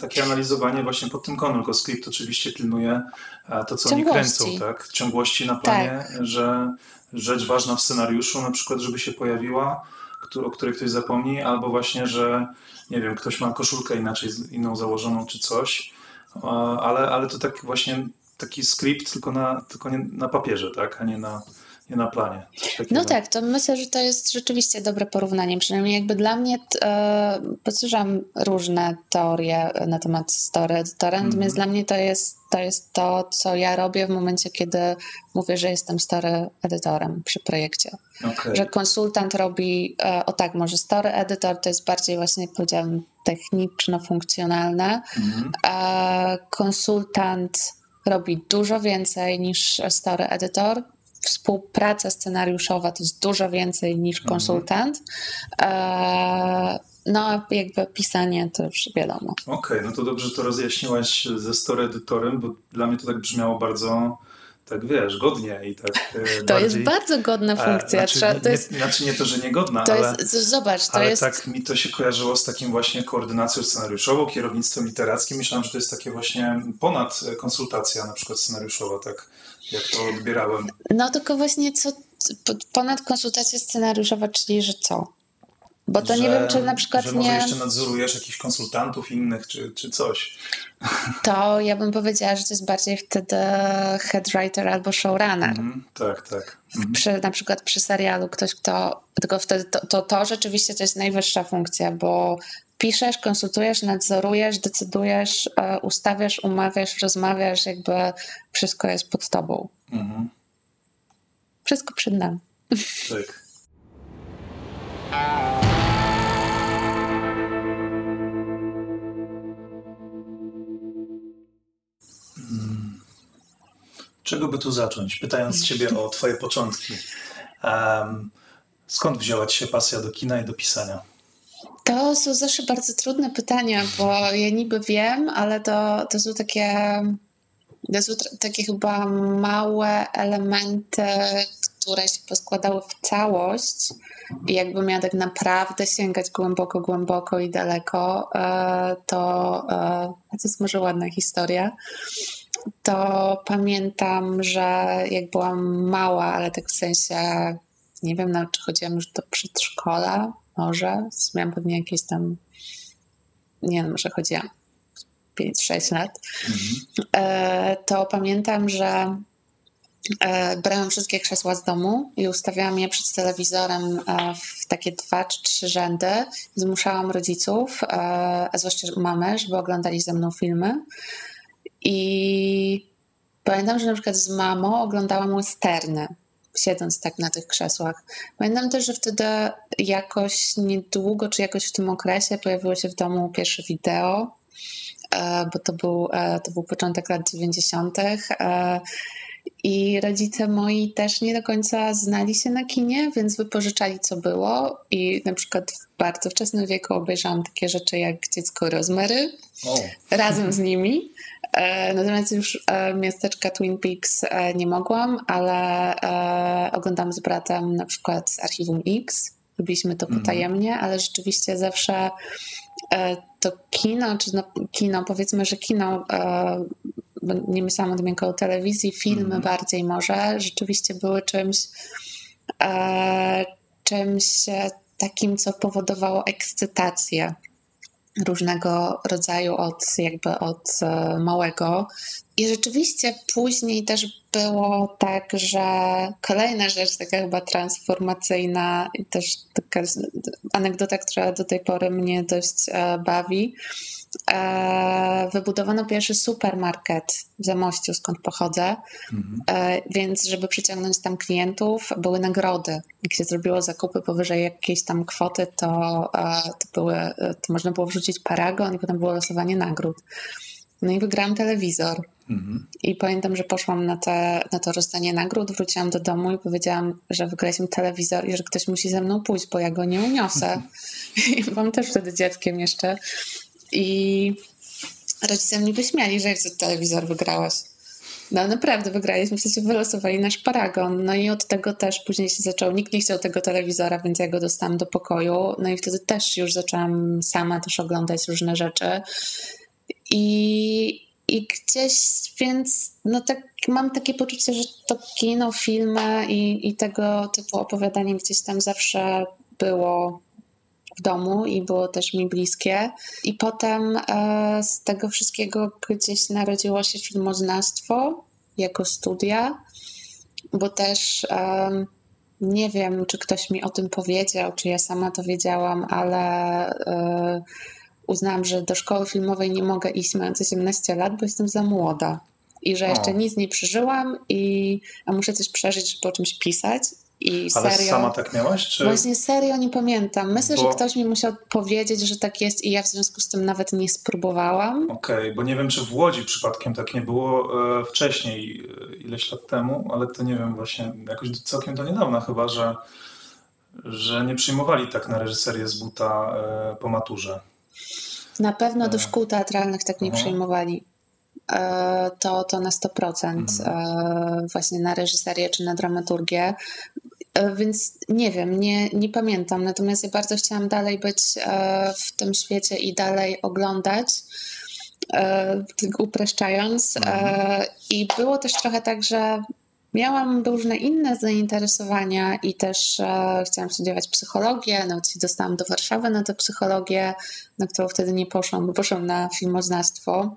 Takie analizowanie właśnie pod tym kątem, tylko script oczywiście pilnuje e, to, co oni kręcą, tak? Ciągłości na planie, Tak. że rzecz ważna w scenariuszu, na przykład, żeby się pojawiła, o której ktoś zapomni, albo właśnie, że nie wiem, ktoś ma koszulkę inaczej, inną założoną czy coś, ale, ale to tak właśnie taki skrypt, tylko, na, tylko nie na papierze, tak, a nie na, nie na planie. No tak, to myślę, że to jest rzeczywiście dobre porównanie. Przynajmniej jakby dla mnie e, posłyszałam różne teorie na temat story editora, Mhm. natomiast dla mnie to jest, to jest to, co ja robię w momencie, kiedy mówię, że jestem story editorem przy projekcie. Okej. Że konsultant robi, e, o tak, może story editor to jest bardziej właśnie, jak powiedziałam, techniczno-funkcjonalne, Mhm. a konsultant robi dużo więcej niż story editor. Współpraca scenariuszowa to jest dużo więcej niż Mhm. konsultant. E, No, jakby pisanie to już wiadomo. Okej, no to dobrze to rozjaśniłaś ze story edytorem, bo dla mnie to tak brzmiało bardzo, tak wiesz, godnie i tak e, To jest bardziej... bardzo godna funkcja. Znaczy, Trzeba, nie, to jest, nie, znaczy nie to, że niegodna, to ale... jest, zobacz, to ale jest. tak mi to się kojarzyło z takim właśnie koordynacją scenariuszową, kierownictwem literackim. Myślałem, że to jest takie właśnie ponad konsultacja na przykład scenariuszowa, tak jak to odbierałem. No tylko właśnie co ponad konsultacja scenariuszowa, czyli że co? Bo to nie Że- wiem, czy na przykład Że może nie. jeszcze nadzorujesz jakichś konsultantów innych, czy, czy coś. To ja bym powiedziała, że to jest bardziej wtedy head writer albo showrunner. Mhm, tak, tak. Mhm. Przy, na przykład przy serialu ktoś, kto. Tylko wtedy to, to, to rzeczywiście to jest najwyższa funkcja, bo piszesz, konsultujesz, nadzorujesz, decydujesz, e, ustawiasz, umawiasz, rozmawiasz, jakby wszystko jest pod tobą. Mhm, Wszystko przed nami. tak. Mm. Czego by tu zacząć? Pytając Ciebie o Twoje początki. Em, skąd wzięła Ci się pasja do kina i do pisania? To są zawsze bardzo trudne pytania, bo ja niby wiem, ale to, to są takie. To są takie chyba małe elementy, które się poskładały w całość. I jakbym miała tak naprawdę sięgać głęboko, głęboko i daleko, e, to, e, to jest może ładna historia. To pamiętam, że jak byłam mała, ale tak w sensie, nie wiem, czy chodziłam już do przedszkola, może. Miałam pewnie jakieś tam, nie wiem, może chodziłam 5-6 lat. E, to pamiętam, że e, brałam wszystkie krzesła z domu i ustawiałam je przed telewizorem e, w takie dwa czy trzy rzędy. Zmuszałam rodziców, a zwłaszcza mamę, żeby oglądali ze mną filmy. I pamiętam, że na przykład z mamą oglądałam westerny, siedząc tak na tych krzesłach. Pamiętam też, że wtedy jakoś niedługo, czy jakoś w tym okresie pojawiło się w domu pierwsze wideo, e, bo to był, e, to był początek lat 90. e, I rodzice moi też nie do końca znali się na kinie, więc wypożyczali co było. I na przykład w bardzo wczesnym wieku obejrzałam takie rzeczy jak Dziecko Rozmery O, razem z nimi. E, Natomiast już e, miasteczka Twin Peaks e, nie mogłam, ale oglądam z bratem na przykład z Archiwum X. Robiliśmy to potajemnie, ale rzeczywiście zawsze to kino, czy no, kino, powiedzmy, że kino, nie myślałam o tym jako o telewizji, filmy bardziej może, rzeczywiście były czymś, czymś takim, co powodowało ekscytację różnego rodzaju od jakby od e, małego. I rzeczywiście później też było tak, że kolejna rzecz, taka chyba transformacyjna i też taka anegdota, która do tej pory mnie dość e, bawi. E, wybudowano pierwszy supermarket w Zamościu, skąd pochodzę, mhm. e, więc żeby przyciągnąć tam klientów, były nagrody. Jak się zrobiło zakupy powyżej jakiejś tam kwoty, to, to, były, to można było wrzucić paragon i potem było losowanie nagród. No i wygrałam telewizor. Mhm. I pamiętam, że poszłam na, te, na to rozdanie nagród, wróciłam do domu i powiedziałam, że wygraliśmy telewizor i że ktoś musi ze mną pójść, bo ja go nie uniosę. I byłam też wtedy dzieckiem jeszcze. I rodzice mnie wyśmiali, że jak telewizor wygrałaś. No naprawdę wygraliśmy, w sensie wylosowali nasz paragon. No i od tego też później się zaczął, nikt nie chciał tego telewizora, więc ja go dostałam do pokoju. No i wtedy też już zaczęłam sama też oglądać różne rzeczy. I, i gdzieś, więc no tak, mam takie poczucie, że to kino, filmy i, i tego typu opowiadanie gdzieś tam zawsze było w domu i było też mi bliskie. I potem e, z tego wszystkiego gdzieś narodziło się filmoznawstwo jako studia, bo też e, nie wiem, czy ktoś mi o tym powiedział, czy ja sama to wiedziałam, ale e, uznałam, że do szkoły filmowej nie mogę iść mając 18 lat, bo jestem za młoda. I że jeszcze nic nie przeżyłam, i, a muszę coś przeżyć, żeby o czymś pisać. I Ale serio, sama tak miałaś? Czy... Właśnie serio nie pamiętam. Myślę, bo... że ktoś mi musiał powiedzieć, że tak jest i ja w związku z tym nawet nie spróbowałam. Okej, okay, bo nie wiem, czy w Łodzi przypadkiem tak nie było e, wcześniej, e, ileś lat temu, ale to nie wiem, właśnie jakoś całkiem do niedawna chyba, że, że nie przyjmowali tak na reżyserię z buta e, po maturze. Na pewno do szkół teatralnych tak nie Aha. przyjmowali. E, to, to na 100%. Mhm. E, właśnie na reżyserię czy na dramaturgię. E, więc nie wiem, nie, nie pamiętam. Natomiast ja bardzo chciałam dalej być w tym świecie i dalej oglądać upraszczając. Mhm. I było też trochę tak, że Miałam różne inne zainteresowania i też e, chciałam studiować psychologię, nawet się dostałam do Warszawy na tę psychologię, na którą wtedy nie poszłam, bo poszłam na filmoznawstwo.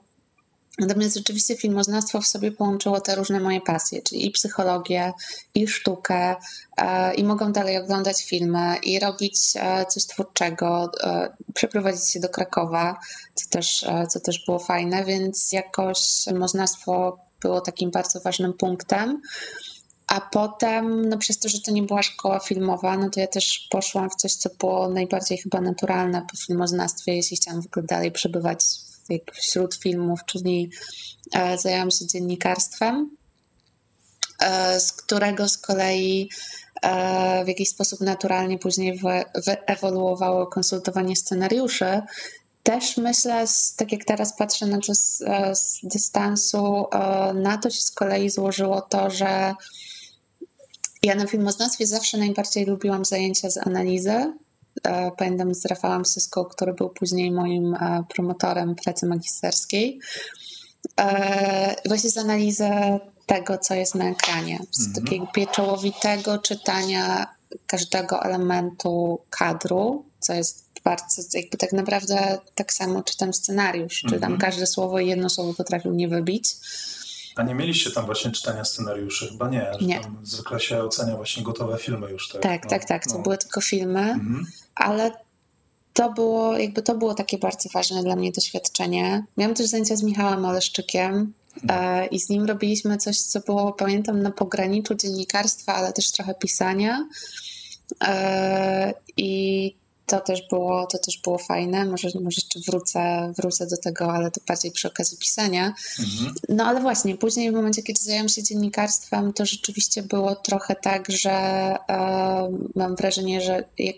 Natomiast rzeczywiście filmoznawstwo w sobie połączyło te różne moje pasje, czyli i psychologię, i sztukę, e, i mogą dalej oglądać filmy, i robić e, coś twórczego, e, przeprowadzić się do Krakowa, co też, e, co też było fajne, więc jakoś filmoznawstwo było takim bardzo ważnym punktem. A potem, no przez to, że to nie była szkoła filmowa, no to ja też poszłam w coś, co było najbardziej chyba naturalne po filmoznawstwie, jeśli chciałam w ogóle dalej przebywać wśród filmów, czyli e, zajęłam się dziennikarstwem, e, z którego z kolei e, w jakiś sposób naturalnie później wyewoluowało konsultowanie scenariuszy też myślę, tak jak teraz patrzę na to z, e, z, dystansu, e, na to się z kolei złożyło to, że ja na filmoznawstwie zawsze najbardziej lubiłam zajęcia z analizy. E, pamiętam z Rafałem Syską, który był później moim promotorem pracy magisterskiej. Właśnie z analizy tego, co jest na ekranie. Z mhm. takiego pieczołowitego czytania każdego elementu kadru, co jest bardzo, jakby tak naprawdę tak samo czytam scenariusz, czytam mm -hmm. każde słowo i jedno słowo potrafił nie wybić. A nie mieliście tam właśnie czytania scenariuszy? Chyba nie, że nie. tam zwykle się ocenia właśnie gotowe filmy już. Tak, tak, no, tak, tak. To no. były tylko filmy, -hmm. ale to było, jakby to było takie bardzo ważne dla mnie doświadczenie. Miałam też zajęcia z Michałem Oleszczykiem, e, i z nim robiliśmy coś, co było, pamiętam, na pograniczu dziennikarstwa, ale też trochę pisania. E, I to też było, to też było fajne. Może, może jeszcze wrócę, wrócę do tego, ale to bardziej przy okazji pisania. Mhm. No ale właśnie, później w momencie, kiedy zajęłam się dziennikarstwem, to rzeczywiście było trochę tak, że e, mam wrażenie, że jak,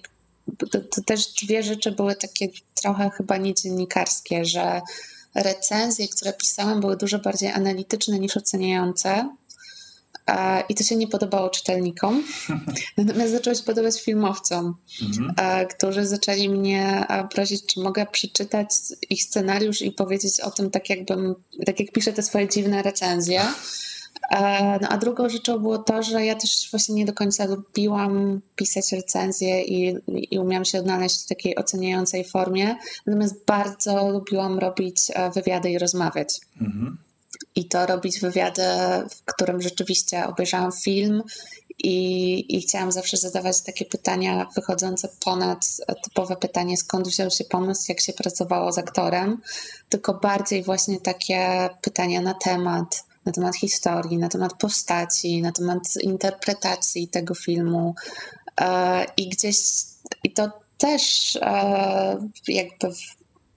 to, to, też dwie rzeczy były takie trochę chyba niedziennikarskie, że recenzje, które pisałam, były dużo bardziej analityczne niż oceniające. I to się nie podobało czytelnikom. Natomiast zaczęło się podobać filmowcom, mhm. którzy zaczęli mnie prosić, czy mogę przeczytać ich scenariusz i powiedzieć o tym tak, jakbym, tak jak piszę te swoje dziwne recenzje. No a drugą rzeczą było to, że ja też właśnie nie do końca lubiłam pisać recenzje i, i umiałam się odnaleźć w takiej oceniającej formie, natomiast bardzo lubiłam robić wywiady i rozmawiać. Mhm. I to robić wywiady, w którym rzeczywiście obejrzałam film i, i chciałam zawsze zadawać takie pytania wychodzące ponad typowe pytanie, skąd wziął się pomysł, jak się pracowało z aktorem, tylko bardziej właśnie takie pytania na temat, na temat historii, na temat postaci, na temat interpretacji tego filmu. E, I gdzieś, i to też e, jakby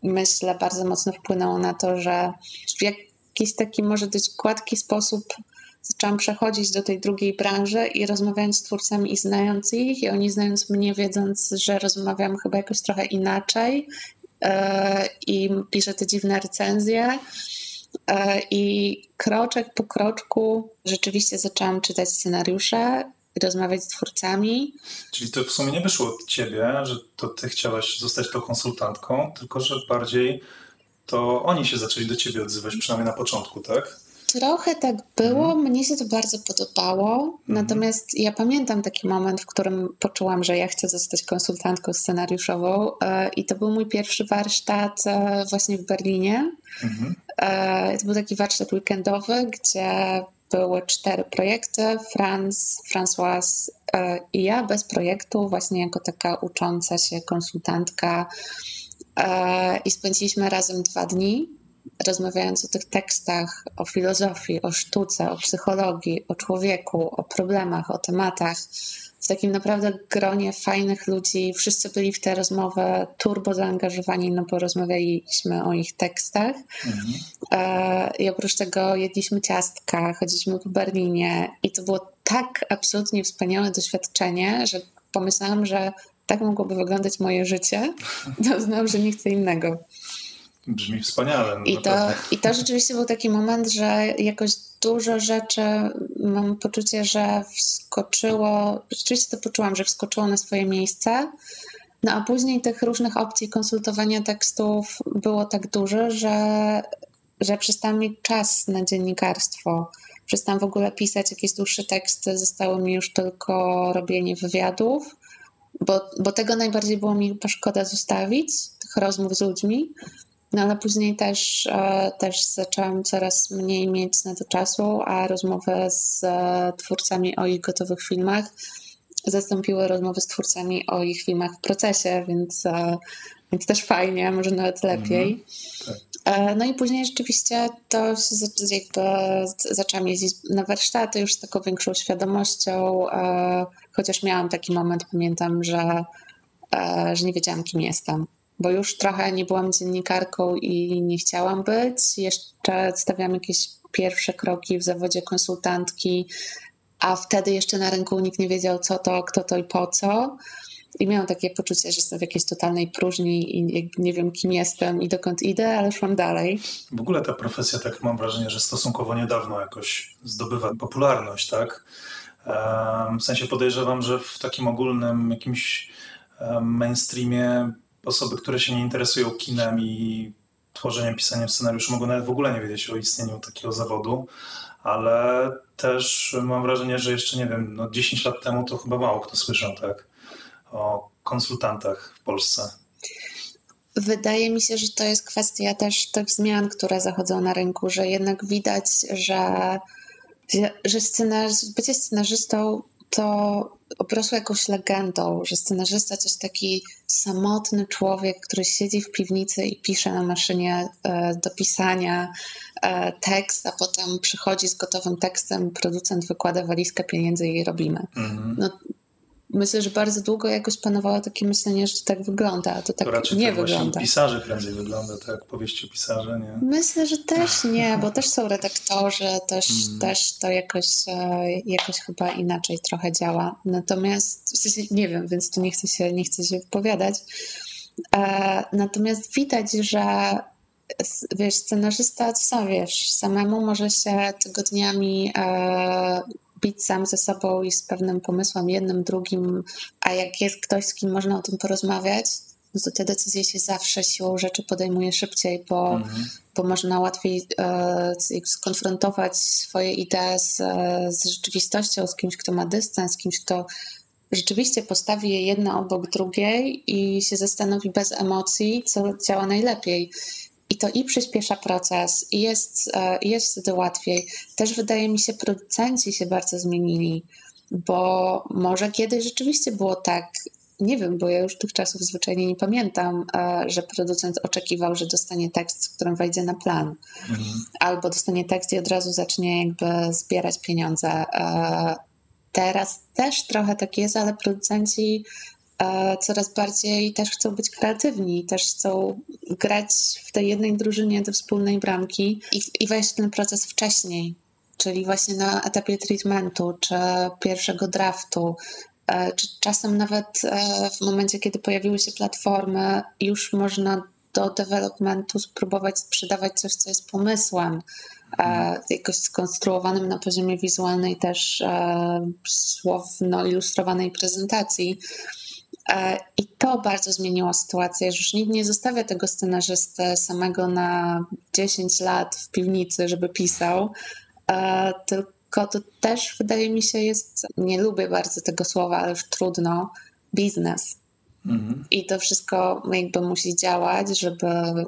myślę bardzo mocno wpłynęło na to, że w jakiś taki może dość gładki sposób zaczęłam przechodzić do tej drugiej branży i rozmawiając z twórcami i znając ich, i oni znając mnie, wiedząc, że rozmawiam chyba jakoś trochę inaczej yy, i piszę te dziwne recenzje. Yy, I kroczek po kroczku rzeczywiście zaczęłam czytać scenariusze rozmawiać z twórcami. Czyli to w sumie nie wyszło od ciebie, że to ty chciałaś zostać tą konsultantką, tylko że bardziej to oni się zaczęli do ciebie odzywać, przynajmniej na początku, tak? Trochę tak było, mhm. mnie się to bardzo podobało. Mhm. Natomiast ja pamiętam taki moment, w którym poczułam, że ja chcę zostać konsultantką scenariuszową, e, i to był mój pierwszy warsztat e, właśnie w Berlinie. Mhm. E, to był taki warsztat weekendowy, gdzie były cztery projekty: Franz, François i ja, bez projektu, właśnie jako taka ucząca się konsultantka. I spędziliśmy razem dwa dni rozmawiając o tych tekstach, o filozofii, o sztuce, o psychologii, o człowieku, o problemach, o tematach, w takim naprawdę gronie fajnych ludzi. Wszyscy byli w tę rozmowę turbo zaangażowani, no bo rozmawialiśmy o ich tekstach. Mhm. E, I oprócz tego jedliśmy ciastka, chodziliśmy po Berlinie i to było tak absolutnie wspaniałe doświadczenie, że pomyślałam, że tak mogłoby wyglądać moje życie. Doznałam, że nie chcę innego. Brzmi wspaniale. No I, to, I to rzeczywiście był taki moment, że jakoś dużo rzeczy mam poczucie, że wskoczyło, rzeczywiście to poczułam, że wskoczyło na swoje miejsce. No a później tych różnych opcji konsultowania tekstów było tak dużo, że, że przestałam mieć czas na dziennikarstwo. Przestałam w ogóle pisać jakieś dłuższe teksty, zostało mi już tylko robienie wywiadów, bo, bo tego najbardziej było mi szkoda zostawić, tych rozmów z ludźmi. No ale później też, e, też zaczęłam coraz mniej mieć na to czasu, a rozmowy z e, twórcami o ich gotowych filmach zastąpiły rozmowy z twórcami o ich filmach w procesie, więc, e, więc też fajnie, może nawet lepiej. Mm -hmm. No i później rzeczywiście to się jakby zaczęłam jeździć na warsztaty już z taką większą świadomością, chociaż miałam taki moment, pamiętam, że, że nie wiedziałam, kim jestem bo już trochę nie byłam dziennikarką i nie chciałam być. Jeszcze stawiałam jakieś pierwsze kroki w zawodzie konsultantki, a wtedy jeszcze na rynku nikt nie wiedział, co to, kto to i po co. I miałam takie poczucie, że jestem w jakiejś totalnej próżni i nie wiem, kim jestem i dokąd idę, ale szłam dalej. W ogóle ta profesja, tak mam wrażenie, że stosunkowo niedawno jakoś zdobywa popularność, tak? W sensie podejrzewam, że w takim ogólnym jakimś mainstreamie osoby, które się nie interesują kinem i tworzeniem, pisaniem scenariuszy mogą nawet w ogóle nie wiedzieć o istnieniu takiego zawodu, ale też mam wrażenie, że jeszcze nie wiem, no 10 lat temu to chyba mało kto słyszał tak o konsultantach w Polsce. Wydaje mi się, że to jest kwestia też tych zmian, które zachodzą na rynku, że jednak widać, że, że scenarz, bycie scenarzystą to obrosło jakąś legendą, że scenarzysta to jest taki samotny człowiek, który siedzi w piwnicy i pisze na maszynie e, do pisania e, tekst, a potem przychodzi z gotowym tekstem, producent wykłada walizkę pieniędzy i robimy. Mhm. No, myślę, że bardzo długo jakoś panowało takie myślenie, że to tak wygląda, a to tak to raczej nie tak wygląda. pisarzy prędzej wygląda, tak jak powieści pisarze, nie? Myślę, że też nie, bo też są redaktorzy, też, mm. też to jakoś, e, jakoś chyba inaczej trochę działa. Natomiast, w sensie nie wiem, więc tu nie chcę się, nie chcę się wypowiadać. E, natomiast widać, że wiesz, scenarzysta, co wiesz, samemu może się tygodniami bić sam ze sobą i z pewnym pomysłem, jednym, drugim, a jak jest ktoś, z kim można o tym porozmawiać, no to te decyzje się zawsze siłą rzeczy podejmuje szybciej, bo, mhm. bo można łatwiej e, skonfrontować swoje idee z, z rzeczywistością, z kimś, kto ma dystans, z kimś, kto rzeczywiście postawi je jedna obok drugiej i się zastanowi bez emocji, co działa najlepiej. I to i przyspiesza proces, i jest, e, jest wtedy łatwiej. Też wydaje mi się, producenci się bardzo zmienili, bo może kiedyś rzeczywiście było tak, nie wiem, bo ja już tych czasów zwyczajnie nie pamiętam, e, że producent oczekiwał, że dostanie tekst, z którym wejdzie na plan. Mhm. Albo dostanie tekst i od razu zacznie jakby zbierać pieniądze. E, teraz też trochę tak jest, ale producenci coraz bardziej też chcą być kreatywni, też chcą grać w tej jednej drużynie do wspólnej bramki i, i wejść w ten proces wcześniej. Czyli właśnie na etapie treatmentu, czy pierwszego draftu, E, czy czasem nawet e, w momencie, kiedy pojawiły się platformy, już można do developmentu spróbować sprzedawać coś, co jest pomysłem, mhm. jakoś skonstruowanym na poziomie wizualnej, też słowno-ilustrowanej prezentacji. I to bardzo zmieniło sytuację, że już nikt nie zostawia tego scenarzysty samego na 10 lat w piwnicy, żeby pisał, tylko to też wydaje mi się jest, nie lubię bardzo tego słowa, ale już trudno, biznes. Mhm. I to wszystko jakby musi działać, żeby,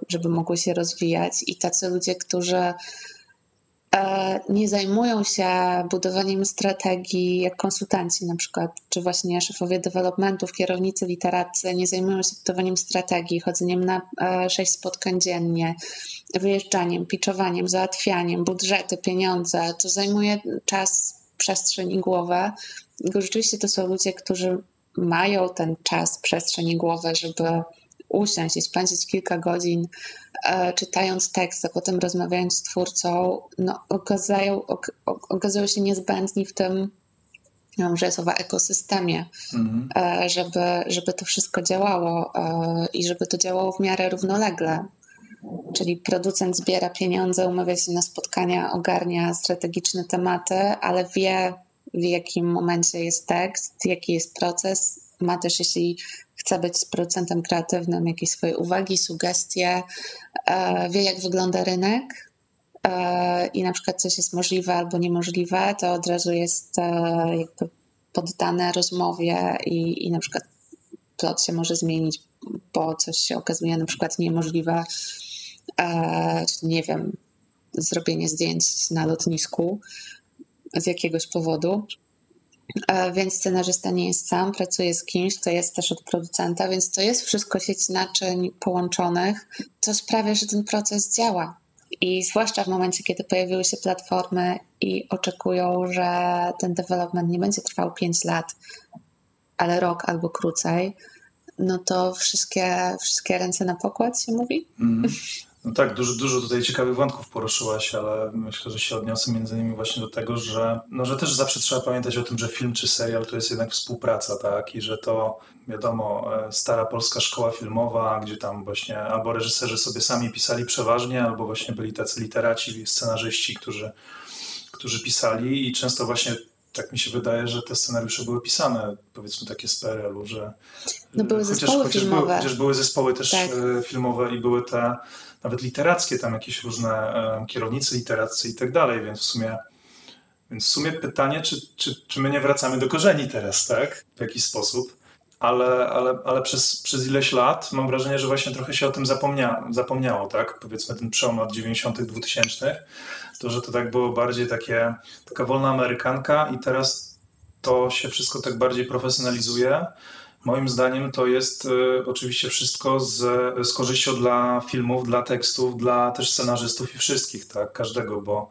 żeby mogło się rozwijać. I tacy ludzie, którzy E, nie zajmują się budowaniem strategii jak konsultanci na przykład, czy właśnie szefowie developmentów, kierownicy literacy, nie zajmują się budowaniem strategii, chodzeniem na e, sześć spotkań dziennie, wyjeżdżaniem, pitchowaniem, załatwianiem, budżety, pieniądze. To zajmuje czas, przestrzeń i głowę. I rzeczywiście to są ludzie, którzy mają ten czas, przestrzeń i głowę, żeby usiąść i spędzić kilka godzin e, czytając tekst, a potem rozmawiając z twórcą, no, okazają, ok, okazują się niezbędni w tym, że słowa ekosystemie, mhm. e, żeby, żeby to wszystko działało e, i żeby to działało w miarę równolegle. Czyli producent zbiera pieniądze, umawia się na spotkania, ogarnia strategiczne tematy, ale wie, w jakim momencie jest tekst, jaki jest proces. Ma też, jeśli chce być producentem kreatywnym, jakieś swoje uwagi, sugestie, e, wie jak wygląda rynek e, i na przykład coś jest możliwe albo niemożliwe, to od razu jest e, jakby poddane rozmowie i, i na przykład plot się może zmienić, bo coś się okazuje na przykład niemożliwe, nie wiem, zrobienie zdjęć na lotnisku z jakiegoś powodu. Więc scenarzysta nie jest sam, pracuje z kimś, kto jest też od producenta, więc to jest wszystko sieć naczyń połączonych, co sprawia, że ten proces działa. I zwłaszcza w momencie, kiedy pojawiły się platformy i oczekują, że ten development nie będzie trwał 5 lat, ale rok albo krócej, no to wszystkie, wszystkie ręce na pokład się mówi. Mm. No tak, dużo, dużo tutaj ciekawych wątków poruszyłaś, ale myślę, że się odniosę między innymi właśnie do tego, że, no, że też zawsze trzeba pamiętać o tym, że film czy serial to jest jednak współpraca, tak? I że to, wiadomo, e, stara polska szkoła filmowa, gdzie tam właśnie albo reżyserzy sobie sami pisali przeważnie, albo właśnie byli tacy literaci, scenarzyści, którzy, którzy pisali i często właśnie tak mi się wydaje, że te scenariusze były pisane, powiedzmy takie z PRL-u, że no były chociaż, zespoły chociaż filmowe. Były, chociaż były zespoły też tak. E, filmowe i były te nawet literackie, tam jakieś różne kierownicy literaccy i tak dalej, więc w sumie więc w sumie pytanie, czy, czy, czy my nie wracamy do korzeni teraz, tak? W jakiś sposób. Ale, ale, ale przez, przez ileś lat mam wrażenie, że właśnie trochę się o tym zapomnia, zapomniało, tak? Powiedzmy ten przełom lat 90., 2000, to, że to tak było bardziej takie, taka wolna amerykanka i teraz to się wszystko tak bardziej profesjonalizuje Moim zdaniem to jest y, oczywiście wszystko z, z korzyścią dla filmów, dla tekstów, dla też scenarzystów i wszystkich, tak, każdego, bo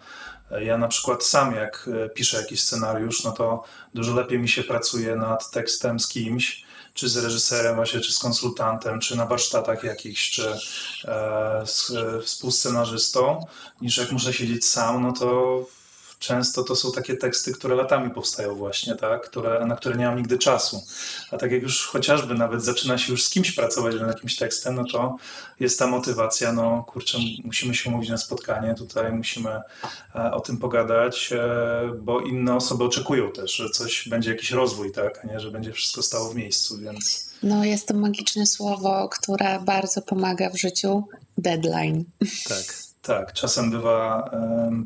ja na przykład sam jak y, piszę jakiś scenariusz, no to dużo lepiej mi się pracuje nad tekstem z kimś, czy z reżyserem właśnie, czy z konsultantem, czy na warsztatach jakichś, czy e, z e, współscenarzystą, niż jak muszę siedzieć sam, no to często to są takie teksty, które latami powstają właśnie, tak? które, na które nie mam nigdy czasu. A tak jak już chociażby nawet zaczyna się już z kimś pracować nad jakimś tekstem, no to jest ta motywacja, no kurczę, musimy się umówić na spotkanie, tutaj musimy e, o tym pogadać, e, bo inne osoby oczekują też, że coś będzie jakiś rozwój, tak? A nie, że będzie wszystko stało w miejscu, więc... No jest to magiczne słowo, które bardzo pomaga w życiu. Deadline. Tak. Tak, czasem bywa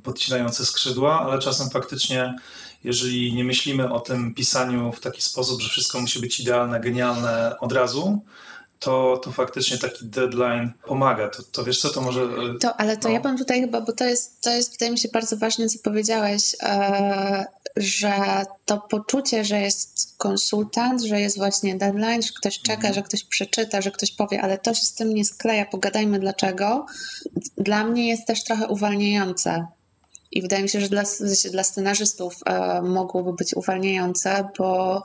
podcinające skrzydła, ale czasem faktycznie, jeżeli nie myślimy o tym pisaniu w taki sposób, że wszystko musi być idealne, genialne od razu, to, to faktycznie taki deadline pomaga. To, to wiesz co, to może... e, To, ale to no. ja bym tutaj chyba, bo to jest, to jest wydaje mi się bardzo ważne, co powiedziałeś, e, że to poczucie, że jest konsultant, że jest właśnie deadline, że ktoś czeka, Mhm. że ktoś przeczyta, że ktoś powie, ale to się z tym nie skleja, pogadajmy dlaczego, dla mnie jest też trochę uwalniające. I wydaje mi się, że dla, dla scenarzystów e, mogłoby być uwalniające, bo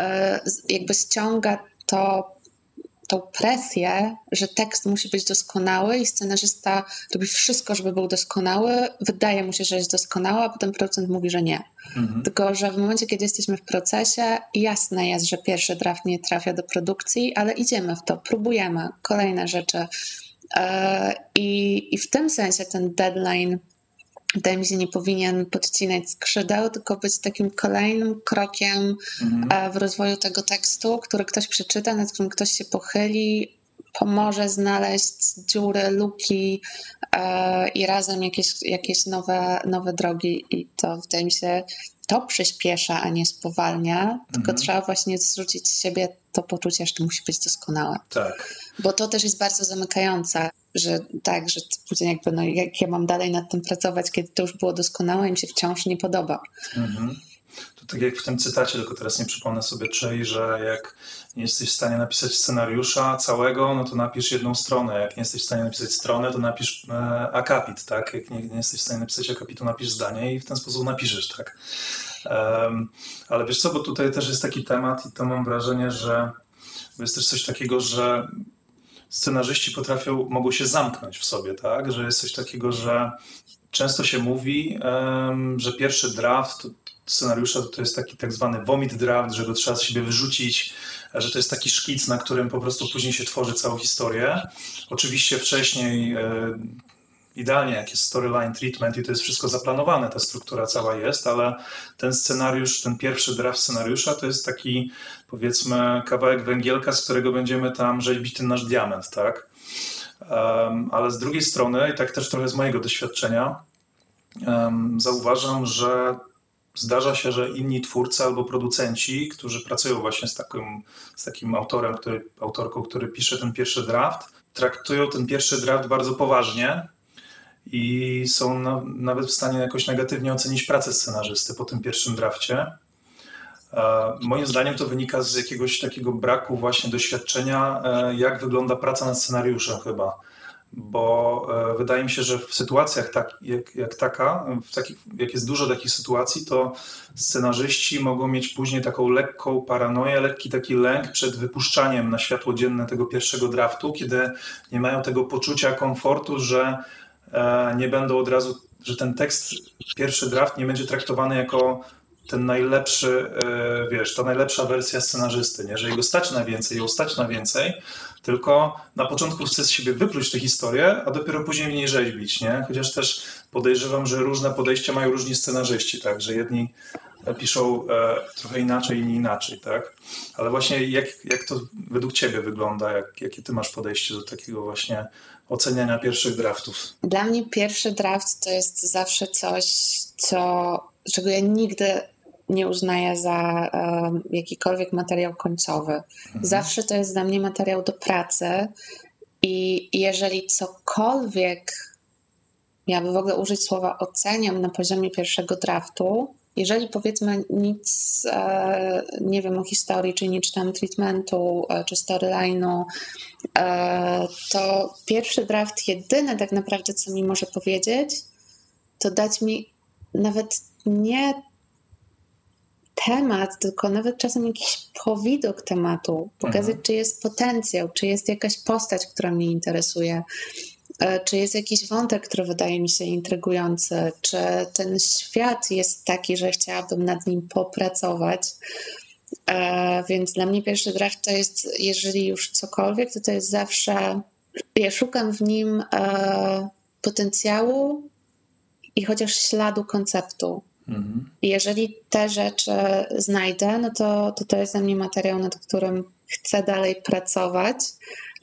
e, jakby ściąga to tą presję, że tekst musi być doskonały i scenarzysta robi wszystko, żeby był doskonały. Wydaje mu się, że jest doskonały, a potem producent mówi, że nie. Mhm. Tylko, że w momencie, kiedy jesteśmy w procesie, jasne jest, że pierwszy draft nie trafia do produkcji, ale idziemy w to, próbujemy, kolejne rzeczy. E, I, I w tym sensie ten deadline wydaje mi się, nie powinien podcinać skrzydeł, tylko być takim kolejnym krokiem Mhm. e, w rozwoju tego tekstu, który ktoś przeczyta, nad którym ktoś się pochyli, pomoże znaleźć dziury, luki e, i razem jakieś, jakieś nowe, nowe drogi. I to wydaje mi się, to przyspiesza, a nie spowalnia, tylko Mhm. trzeba właśnie zrzucić z siebie to poczucie, że to musi być doskonałe. Tak. Bo to też jest bardzo zamykające, że tak, że później jakby, no jak ja mam dalej nad tym pracować, kiedy to już było doskonałe i mi się wciąż nie podoba. Mhm. To tak jak w tym cytacie, tylko teraz nie przypomnę sobie czej, że jak nie jesteś w stanie napisać scenariusza całego, no to napisz jedną stronę. Jak nie jesteś w stanie napisać stronę, to napisz e, akapit, tak? Jak nie, nie jesteś w stanie napisać akapitu, napisz zdanie i w ten sposób napiszesz, tak? Em, ale wiesz co, bo tutaj też jest taki temat i to mam wrażenie, że jest też coś takiego, że scenarzyści potrafią, mogą się zamknąć w sobie, tak? Że jest coś takiego, że często się mówi, em, że pierwszy draft scenariusza to jest taki tak zwany vomit draft, że go trzeba z siebie wyrzucić, że to jest taki szkic, na którym po prostu później się tworzy całą historię. Oczywiście wcześniej e, idealnie jak jest storyline treatment i to jest wszystko zaplanowane, ta struktura cała jest, ale ten scenariusz, ten pierwszy draft scenariusza to jest taki powiedzmy kawałek węgielka, z którego będziemy tam rzeźbić ten nasz diament, tak? Um, ale z drugiej strony, i tak też trochę z mojego doświadczenia, um, zauważam, że zdarza się, że inni twórcy albo producenci, którzy pracują właśnie z takim, z takim autorem, który, autorką, który pisze ten pierwszy draft, traktują ten pierwszy draft bardzo poważnie i są na, nawet w stanie jakoś negatywnie ocenić pracę scenarzysty po tym pierwszym drafcie. E, Moim zdaniem to wynika z jakiegoś takiego braku właśnie doświadczenia, e, jak wygląda praca nad scenariuszem chyba. Bo e, wydaje mi się, że w sytuacjach tak, jak, jak taka, w takich, jak jest dużo takich sytuacji, to scenarzyści mogą mieć później taką lekką paranoję, lekki taki lęk przed wypuszczaniem na światło dzienne tego pierwszego draftu, kiedy nie mają tego poczucia komfortu, że nie będą od razu, że ten tekst, pierwszy draft nie będzie traktowany jako ten najlepszy, e, wiesz, ta najlepsza wersja scenarzysty, nie? że jego stać na więcej, ją stać na więcej, tylko na początku chce z siebie wypluć tę historię, a dopiero później w niej rzeźbić, nie? Chociaż też podejrzewam, że różne podejścia mają różni scenarzyści, tak? Że jedni piszą e, trochę inaczej, inni inaczej, tak? Ale właśnie jak, jak to według ciebie wygląda? Jak, jakie ty masz podejście do takiego właśnie oceniania pierwszych draftów? Dla mnie pierwszy draft to jest zawsze coś, co, czego ja nigdy nie uznaję za um, jakikolwiek materiał końcowy. Mhm. Zawsze to jest dla mnie materiał do pracy i jeżeli cokolwiek miałabym w ogóle użyć słowa oceniam na poziomie pierwszego draftu, jeżeli powiedzmy nic e, nie wiem o historii, czy nie czytam treatmentu, e, czy storyline'u, e, to pierwszy draft jedyne tak naprawdę, co mi może powiedzieć, to dać mi nawet nie temat, tylko nawet czasem jakiś powidok tematu, pokazać, Mhm. czy jest potencjał, czy jest jakaś postać, która mnie interesuje, e, czy jest jakiś wątek, który wydaje mi się intrygujący, czy ten świat jest taki, że chciałabym nad nim popracować. E, Więc dla mnie pierwszy draft to jest, jeżeli już cokolwiek, to to jest zawsze, ja szukam w nim e, potencjału i chociaż śladu konceptu. Mhm. Jeżeli te rzeczy znajdę, no to, to to jest dla mnie materiał, nad którym chcę dalej pracować,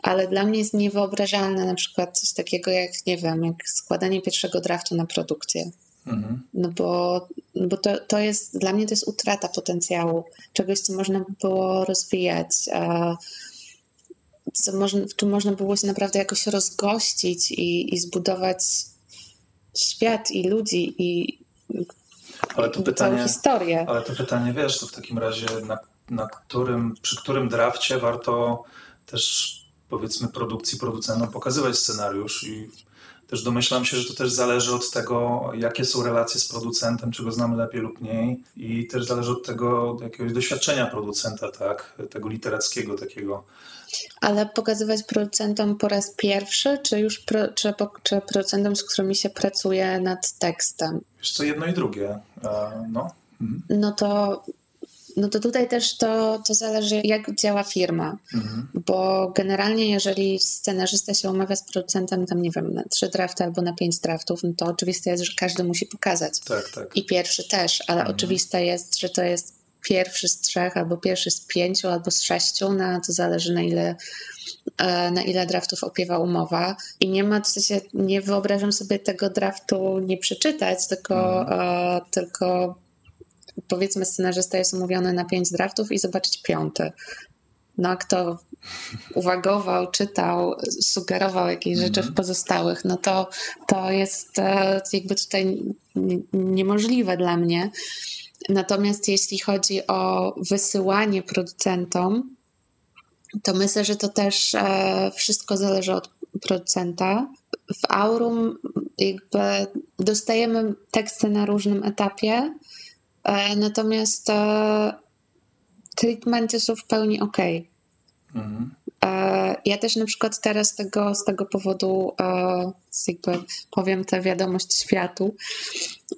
ale dla mnie jest niewyobrażalne na przykład coś takiego jak, nie wiem, jak składanie pierwszego draftu na produkcję. Mhm. No bo, no bo to, to jest, dla mnie to jest utrata potencjału, czegoś, co można by było rozwijać. Co można, w czym można było się naprawdę jakoś rozgościć i, i zbudować świat i ludzi i, Ale to pytanie, historię. ale to pytanie, wiesz, to w takim razie na, na którym, przy którym drafcie warto też powiedzmy produkcji, producentom pokazywać scenariusz i też domyślam się, że to też zależy od tego, jakie są relacje z producentem, czy go znamy lepiej lub mniej i też zależy od tego jakiegoś doświadczenia producenta, tak, tego literackiego takiego. Ale pokazywać producentom po raz pierwszy, czy już pro, czy, czy producentom, z którymi się pracuje nad tekstem? Wiesz co, jedno i drugie, e, no. Mhm. No to, no to tutaj też to, to zależy, jak działa firma. Mhm. Bo generalnie, jeżeli scenarzysta się umawia z producentem, tam nie wiem, na trzy drafty albo na pięć draftów, no to oczywiste jest, że każdy musi pokazać. Tak, tak. I pierwszy też, ale Mhm. oczywiste jest, że to jest pierwszy z trzech, albo pierwszy z pięciu, albo z sześciu, no to zależy na ile, e, na ile draftów opiewa umowa. I nie ma, w sensie, nie wyobrażam sobie tego draftu nie przeczytać, tylko, Mhm. e, tylko powiedzmy scenarzysta jest umówiony na pięć draftów i zobaczyć piąty. No kto uwagował, czytał, sugerował jakieś rzeczy Mhm. w pozostałych, no to, to jest e, jakby tutaj niemożliwe dla mnie. Natomiast jeśli chodzi o wysyłanie producentom, to myślę, że to też e, wszystko zależy od producenta. W Aurum jakby dostajemy teksty na różnym etapie, natomiast e, treatmenty są w pełni ok. Mhm. E, Ja też na przykład teraz z tego, z tego powodu, e, jakby powiem tę wiadomość światu,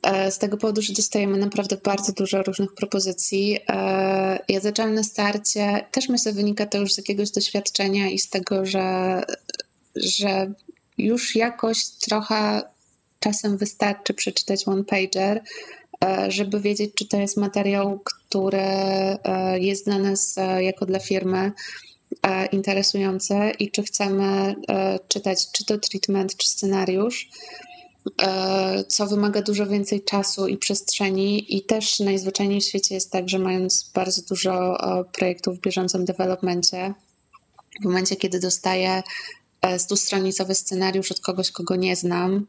e, z tego powodu, że dostajemy naprawdę bardzo dużo różnych propozycji. e, Ja zaczęłam na starcie, też myślę, wynika to już z jakiegoś doświadczenia i z tego, że, że już jakoś trochę czasem wystarczy przeczytać one pager, e, żeby wiedzieć, czy to jest materiał, który e, jest dla nas e, jako dla firmy e, interesujące i czy chcemy e, czytać czy to treatment, czy scenariusz, e, co wymaga dużo więcej czasu i przestrzeni i też najzwyczajniej w świecie jest tak, że mając bardzo dużo e, projektów w bieżącym developmencie, w momencie, kiedy dostaję e, stustronicowy scenariusz od kogoś, kogo nie znam,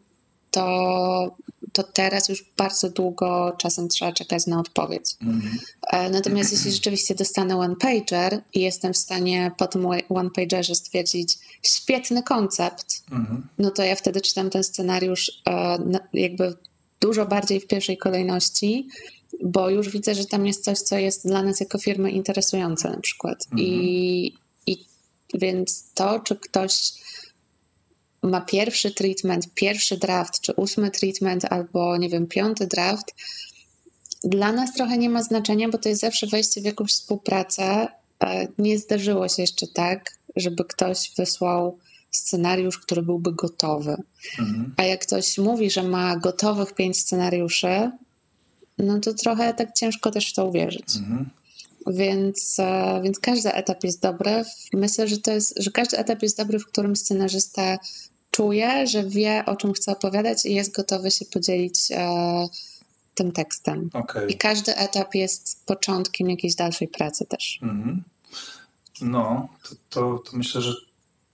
to, to teraz już bardzo długo czasem trzeba czekać na odpowiedź. Mhm. E, Natomiast jeśli rzeczywiście dostanę one-pager i jestem w stanie po tym one-pagerze stwierdzić świetny koncept, Mhm. no to ja wtedy czytam ten scenariusz e, jakby dużo bardziej w pierwszej kolejności, bo już widzę, że tam jest coś, co jest dla nas jako firmy interesujące na przykład. I, I więc to, czy ktoś ma pierwszy treatment, pierwszy draft, czy ósmy treatment, albo nie wiem, piąty draft, dla nas trochę nie ma znaczenia, bo to jest zawsze wejście w jakąś współpracę. E, Nie zdarzyło się jeszcze tak, żeby ktoś wysłał scenariusz, który byłby gotowy. Mhm. A jak ktoś mówi, że ma gotowych pięć scenariuszy, no to trochę tak ciężko też w to uwierzyć. Mhm. Więc, e, więc każdy etap jest dobry. Myślę, że to jest, że każdy etap jest dobry, w którym scenarzysta czuje, że wie, o czym chce opowiadać i jest gotowy się podzielić e, tym tekstem. Okej. I każdy etap jest początkiem jakiejś dalszej pracy też. Mhm. No, to, to, to myślę, że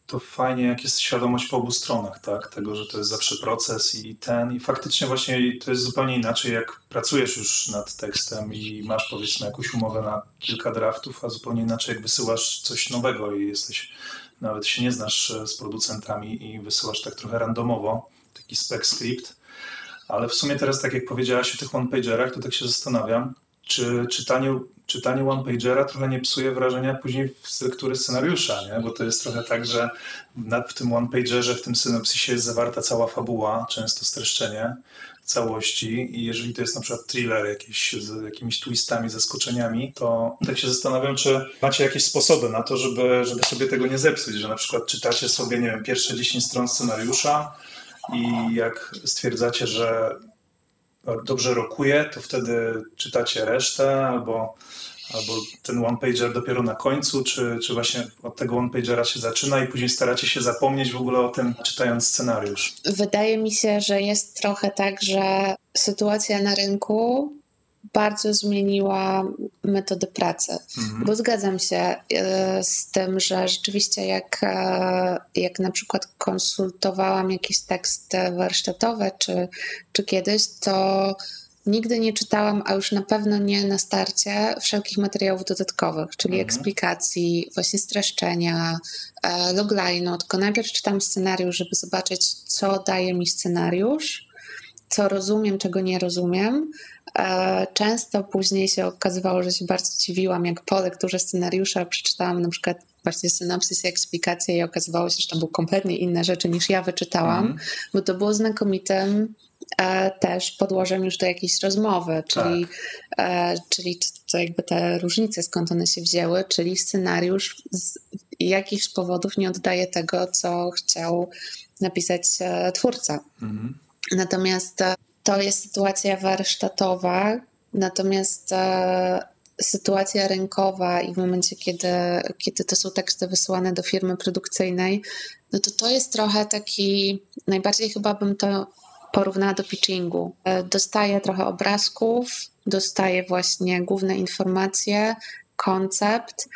to fajnie, jak jest świadomość po obu stronach, tak? Tego, że to jest zawsze proces i ten. I faktycznie właśnie to jest zupełnie inaczej, jak pracujesz już nad tekstem i masz powiedzmy jakąś umowę na kilka draftów, a zupełnie inaczej, jak wysyłasz coś nowego i jesteś, nawet się nie znasz e, z producentami i wysyłasz tak trochę randomowo, taki spec script. Ale w sumie teraz, tak jak powiedziałaś o tych one-pagerach, to tak się zastanawiam, czy czytanie, czytanie one-pagera trochę nie psuje wrażenia później z lektury scenariusza, nie? Bo to jest trochę tak, że w tym one-pagerze, w tym synopsisie jest zawarta cała fabuła, często streszczenie całości i jeżeli to jest na przykład thriller jakiś z jakimiś twistami, zaskoczeniami, to tak się zastanawiam, czy macie jakieś sposoby na to, żeby, żeby sobie tego nie zepsuć, że na przykład czytacie sobie, nie wiem, pierwsze 10 stron scenariusza i jak stwierdzacie, że dobrze rokuje, to wtedy czytacie resztę albo, albo ten one-pager dopiero na końcu, czy, czy właśnie od tego one-pagera się zaczyna i później staracie się zapomnieć w ogóle o tym, czytając scenariusz. Wydaje mi się, że jest trochę tak, że sytuacja na rynku bardzo zmieniła metodę pracy. Mhm. Bo zgadzam się e, z tym, że rzeczywiście jak, e, jak na przykład konsultowałam jakieś teksty warsztatowe czy, czy kiedyś, to nigdy nie czytałam, a już na pewno nie na starcie, wszelkich materiałów dodatkowych, czyli Mhm. eksplikacji, właśnie streszczenia, e, logline'u, tylko najpierw czytam scenariusz, żeby zobaczyć, co daje mi scenariusz, co rozumiem, czego nie rozumiem. E, Często później się okazywało, że się bardzo dziwiłam, jak po lekturze scenariusza przeczytałam na przykład właśnie synopsys i eksplikację i okazywało się, że to były kompletnie inne rzeczy niż ja wyczytałam, Mhm. bo to było znakomitym też podłożem już do jakiejś rozmowy, czyli, e, czyli to, jakby te różnice, skąd one się wzięły, czyli scenariusz z jakichś powodów nie oddaje tego, co chciał napisać e, twórca. Mhm. Natomiast e, to jest sytuacja warsztatowa, natomiast e, sytuacja rynkowa i w momencie, kiedy, kiedy to są teksty wysłane do firmy produkcyjnej, no to to jest trochę taki, najbardziej chyba bym to porównała do pitchingu. E, Dostaję trochę obrazków, dostaję właśnie główne informacje, koncept.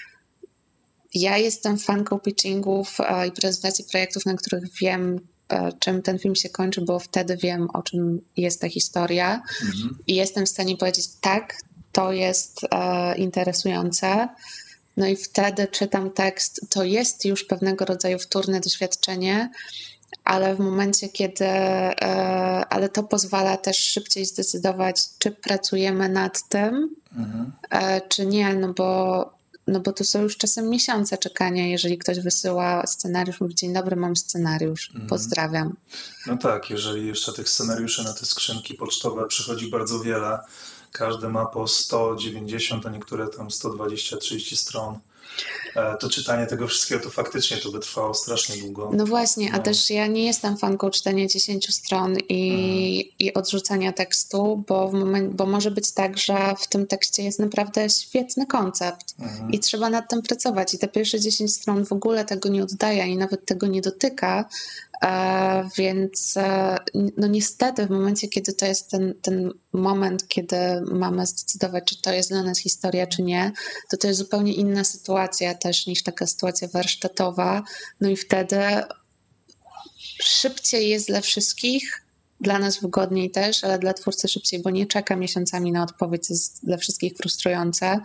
Ja jestem fanką pitchingów e, i prezentacji projektów, na których wiem, e, czym ten film się kończy, bo wtedy wiem, o czym jest ta historia Mhm. i jestem w stanie powiedzieć, tak, to jest e, interesujące. No i wtedy czytam tekst, to jest już pewnego rodzaju wtórne doświadczenie, ale w momencie, kiedy, e, ale to pozwala też szybciej zdecydować, czy pracujemy nad tym, Mhm. e, czy nie, no bo, no bo to są już czasem miesiące czekania, jeżeli ktoś wysyła scenariusz, mówi dzień dobry, mam scenariusz, pozdrawiam. No tak, jeżeli jeszcze tych scenariuszy na te skrzynki pocztowe przychodzi bardzo wiele, każdy ma po 190, a niektóre tam 120-30 stron, to czytanie tego wszystkiego to faktycznie to by trwało strasznie długo. No właśnie, a No. też ja nie jestem fanką czytania 10 stron i, i odrzucania tekstu, bo, w moment, bo może być tak, że w tym tekście jest naprawdę świetny koncept Mhm. i trzeba nad tym pracować. I te pierwsze 10 stron w ogóle tego nie oddaje i nawet tego nie dotyka. E, więc e, no niestety w momencie, kiedy to jest ten, ten moment, kiedy mamy zdecydować, czy to jest dla nas historia, czy nie, to to jest zupełnie inna sytuacja też niż taka sytuacja warsztatowa. No i wtedy szybciej jest dla wszystkich, dla nas wygodniej też, ale dla twórcy szybciej, bo nie czeka miesiącami na odpowiedź, co jest dla wszystkich frustrujące,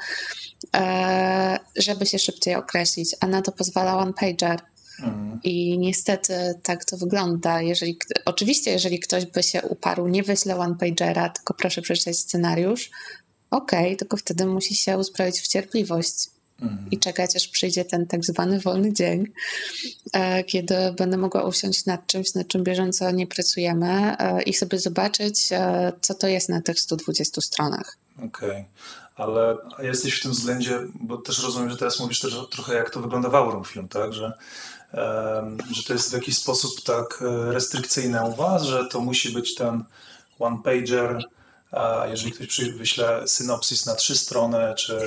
e, żeby się szybciej określić, a na to pozwala one pager. Mhm. I niestety tak to wygląda. Jeżeli, oczywiście, jeżeli ktoś by się uparł, nie wyślę one-pagera, tylko proszę przeczytać scenariusz, okej, tylko wtedy musi się uzbroić w cierpliwość Mhm. i czekać, aż przyjdzie ten tak zwany wolny dzień, e, kiedy będę mogła usiąść nad czymś, nad czym bieżąco nie pracujemy e, i sobie zobaczyć, e, co to jest na tych 120 stronach. Okej, ale a jesteś w tym względzie, bo też rozumiem, że teraz mówisz też trochę jak to wygląda w Aurum Film, tak? Że, że to jest w jakiś sposób tak e, restrykcyjne u was, że to musi być ten one-pager, a jeżeli ktoś wyśle synopsis na trzy strony, czy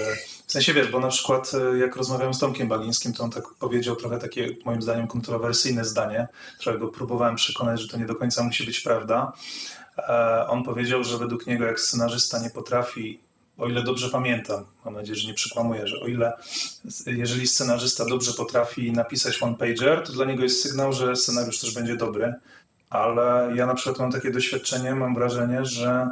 w sensie wiesz, bo na przykład e, jak rozmawiałem z Tomkiem Bagińskim, to on tak powiedział trochę takie moim zdaniem kontrowersyjne zdanie, trochę go próbowałem przekonać, że to nie do końca musi być prawda. E, On powiedział, że według niego jak scenarzysta nie potrafi, o ile dobrze pamiętam, mam nadzieję, że nie przekłamuję, że o ile, jeżeli scenarzysta dobrze potrafi napisać one pager, to dla niego jest sygnał, że scenariusz też będzie dobry. Ale ja na przykład mam takie doświadczenie, mam wrażenie, że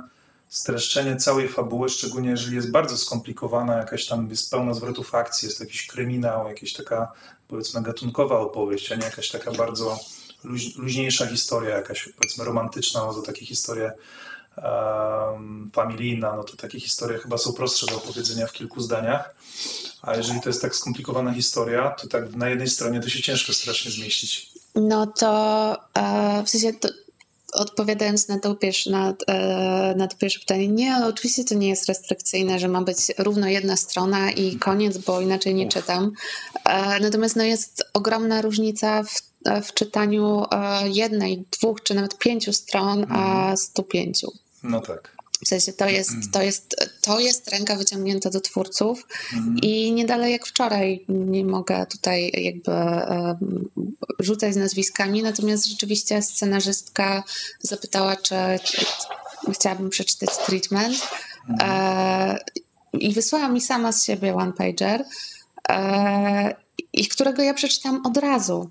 streszczenie całej fabuły, szczególnie jeżeli jest bardzo skomplikowana, jakaś tam jest pełna zwrotów akcji, jest to jakiś kryminał, jakaś taka powiedzmy gatunkowa opowieść, a nie jakaś taka bardzo luź, luźniejsza historia, jakaś powiedzmy romantyczna, to takie historie um, familijna, no to takie historie chyba są prostsze do opowiedzenia w kilku zdaniach. A jeżeli to jest tak skomplikowana historia, to tak na jednej stronie to się ciężko strasznie zmieścić. No to e, w sensie to, odpowiadając na to, pierwsze, na, e, na to pierwsze pytanie, nie, oczywiście to nie jest restrykcyjne, że ma być równo jedna strona i koniec, bo inaczej nie czytam. E, natomiast no, jest ogromna różnica w, w czytaniu jednej, dwóch czy nawet pięciu stron, a 105. No tak. W sensie to jest, to jest, to jest ręka wyciągnięta do twórców i nie dalej jak wczoraj. Nie mogę tutaj jakby em, rzucać nazwiskami, natomiast rzeczywiście scenarzystka zapytała, czy, czy chciałabym przeczytać treatment E, I wysłała mi sama z siebie one pager, e, i którego ja przeczytałam od razu,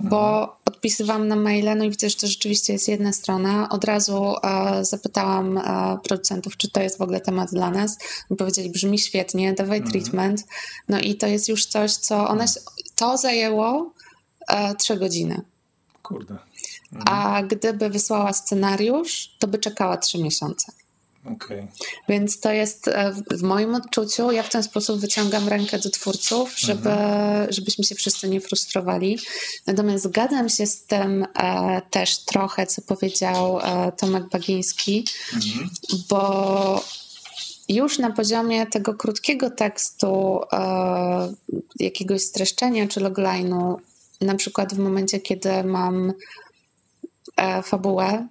bo odpisywałam na maile, no i widzę, że to rzeczywiście jest jedna strona. Od razu e, zapytałam e, producentów, czy to jest w ogóle temat dla nas. I powiedzieli, brzmi świetnie, dawaj treatment. No i to jest już coś, co ona, się- to zajęło e, trzy godziny. Kurde. A gdyby wysłała scenariusz, to by czekała trzy miesiące. Okej. Więc to jest e, w- moim odczuciu, ja w ten sposób wyciągam rękę do twórców, żeby, żebyśmy się wszyscy nie frustrowali. Natomiast zgadzam się z tym e, też trochę, co powiedział e, Tomek Bagiński, Mhm. bo już na poziomie tego krótkiego tekstu, e, jakiegoś streszczenia czy logline'u, na przykład w momencie, kiedy mam e, fabułę,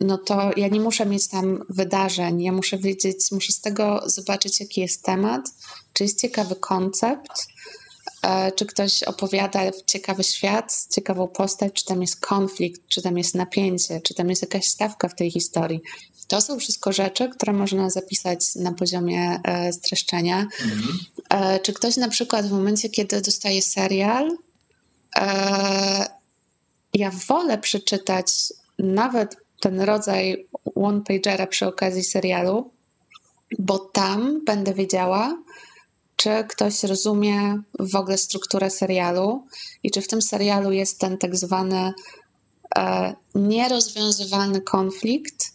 no to ja nie muszę mieć tam wydarzeń, ja muszę wiedzieć, muszę z tego zobaczyć, jaki jest temat, czy jest ciekawy koncept, e, czy ktoś opowiada ciekawy świat, ciekawą postać, czy tam jest konflikt, czy tam jest napięcie, czy tam jest jakaś stawka w tej historii. To są wszystko rzeczy, które można zapisać na poziomie e, streszczenia. E, czy ktoś na przykład w momencie, kiedy dostaje serial, ja wolę przeczytać nawet ten rodzaj one-pagera przy okazji serialu, bo tam będę wiedziała, czy ktoś rozumie w ogóle strukturę serialu i czy w tym serialu jest ten tak zwany e, nierozwiązywalny konflikt,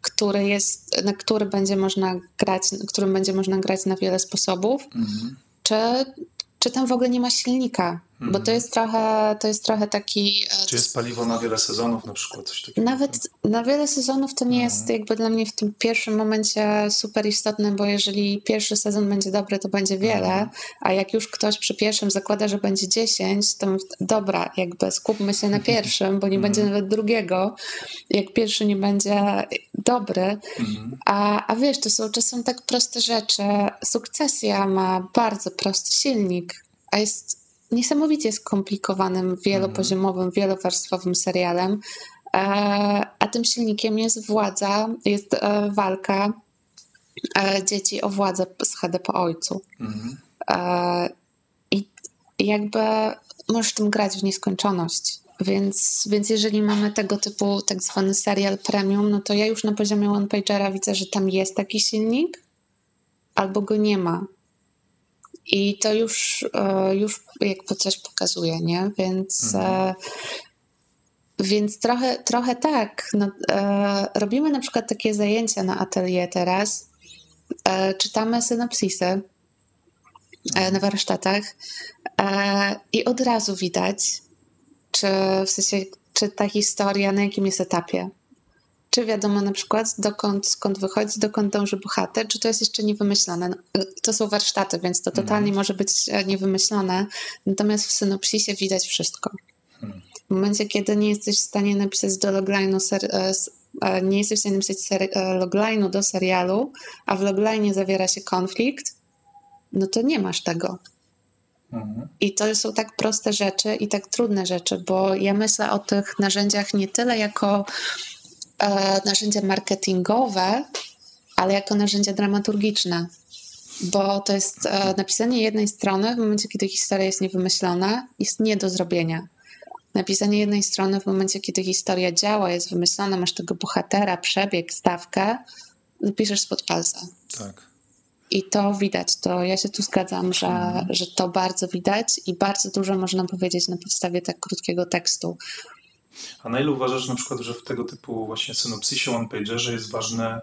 który jest, na który będzie można grać, którym będzie można grać na wiele sposobów, Mhm. czy, czy tam w ogóle nie ma silnika, bo to jest trochę, to jest trochę taki... e, Czy jest paliwo na wiele sezonów na przykład? Coś takiego? tak? Nawet na wiele sezonów to nie jest jakby dla mnie w tym pierwszym momencie super istotne, bo jeżeli pierwszy sezon będzie dobry, to będzie wiele, a jak już ktoś przy pierwszym zakłada, że będzie 10, to dobra, jakby skupmy się na pierwszym, bo nie będzie nawet drugiego, jak pierwszy nie będzie dobry. A, a wiesz, to są czasem tak proste rzeczy. Sukcesja ma bardzo prosty silnik, a jest niesamowicie skomplikowanym, wielopoziomowym, wielowarstwowym serialem. E, a tym silnikiem jest władza, jest e, walka e, dzieci o władzę z HD po ojcu. Mhm. I jakby możesz tym grać w nieskończoność. Więc, więc jeżeli mamy tego typu tak zwany serial premium, no to ja już na poziomie one-pagera widzę, że tam jest taki silnik, albo go nie ma. I to już, e, już jakby coś pokazuje, nie? Więc, e, więc trochę, trochę tak. No, e, robimy na przykład takie zajęcia na atelier teraz. Czytamy synopsisy e, na warsztatach i od razu widać, czy w sensie, czy ta historia na jakim jest etapie. Czy wiadomo na przykład, dokąd, skąd wychodzi, dokąd dąży bohater, czy to jest jeszcze niewymyślone. No, To są warsztaty, więc to totalnie może być e, niewymyślone. Natomiast w synopsisie widać wszystko. W momencie, kiedy nie jesteś w stanie napisać do logline'u ser- e, e, nie jesteś w stanie napisać logline'u do serialu, a w logline'ie zawiera się konflikt, no to nie masz tego. Mhm. I to są tak proste rzeczy i tak trudne rzeczy, bo ja myślę o tych narzędziach nie tyle jako narzędzia marketingowe, ale jako narzędzia dramaturgiczne. Bo to jest e, napisanie jednej strony w momencie, kiedy historia jest niewymyślona, jest nie do zrobienia. Napisanie jednej strony w momencie, kiedy historia działa, jest wymyślona, masz tego bohatera, przebieg, stawkę, piszesz spod palca. Tak. I to widać, to ja się tu zgadzam, że, że to bardzo widać i bardzo dużo można powiedzieć na podstawie tak krótkiego tekstu. A na ile uważasz na przykład, że w tego typu właśnie synopsisie, one-pagerze jest ważny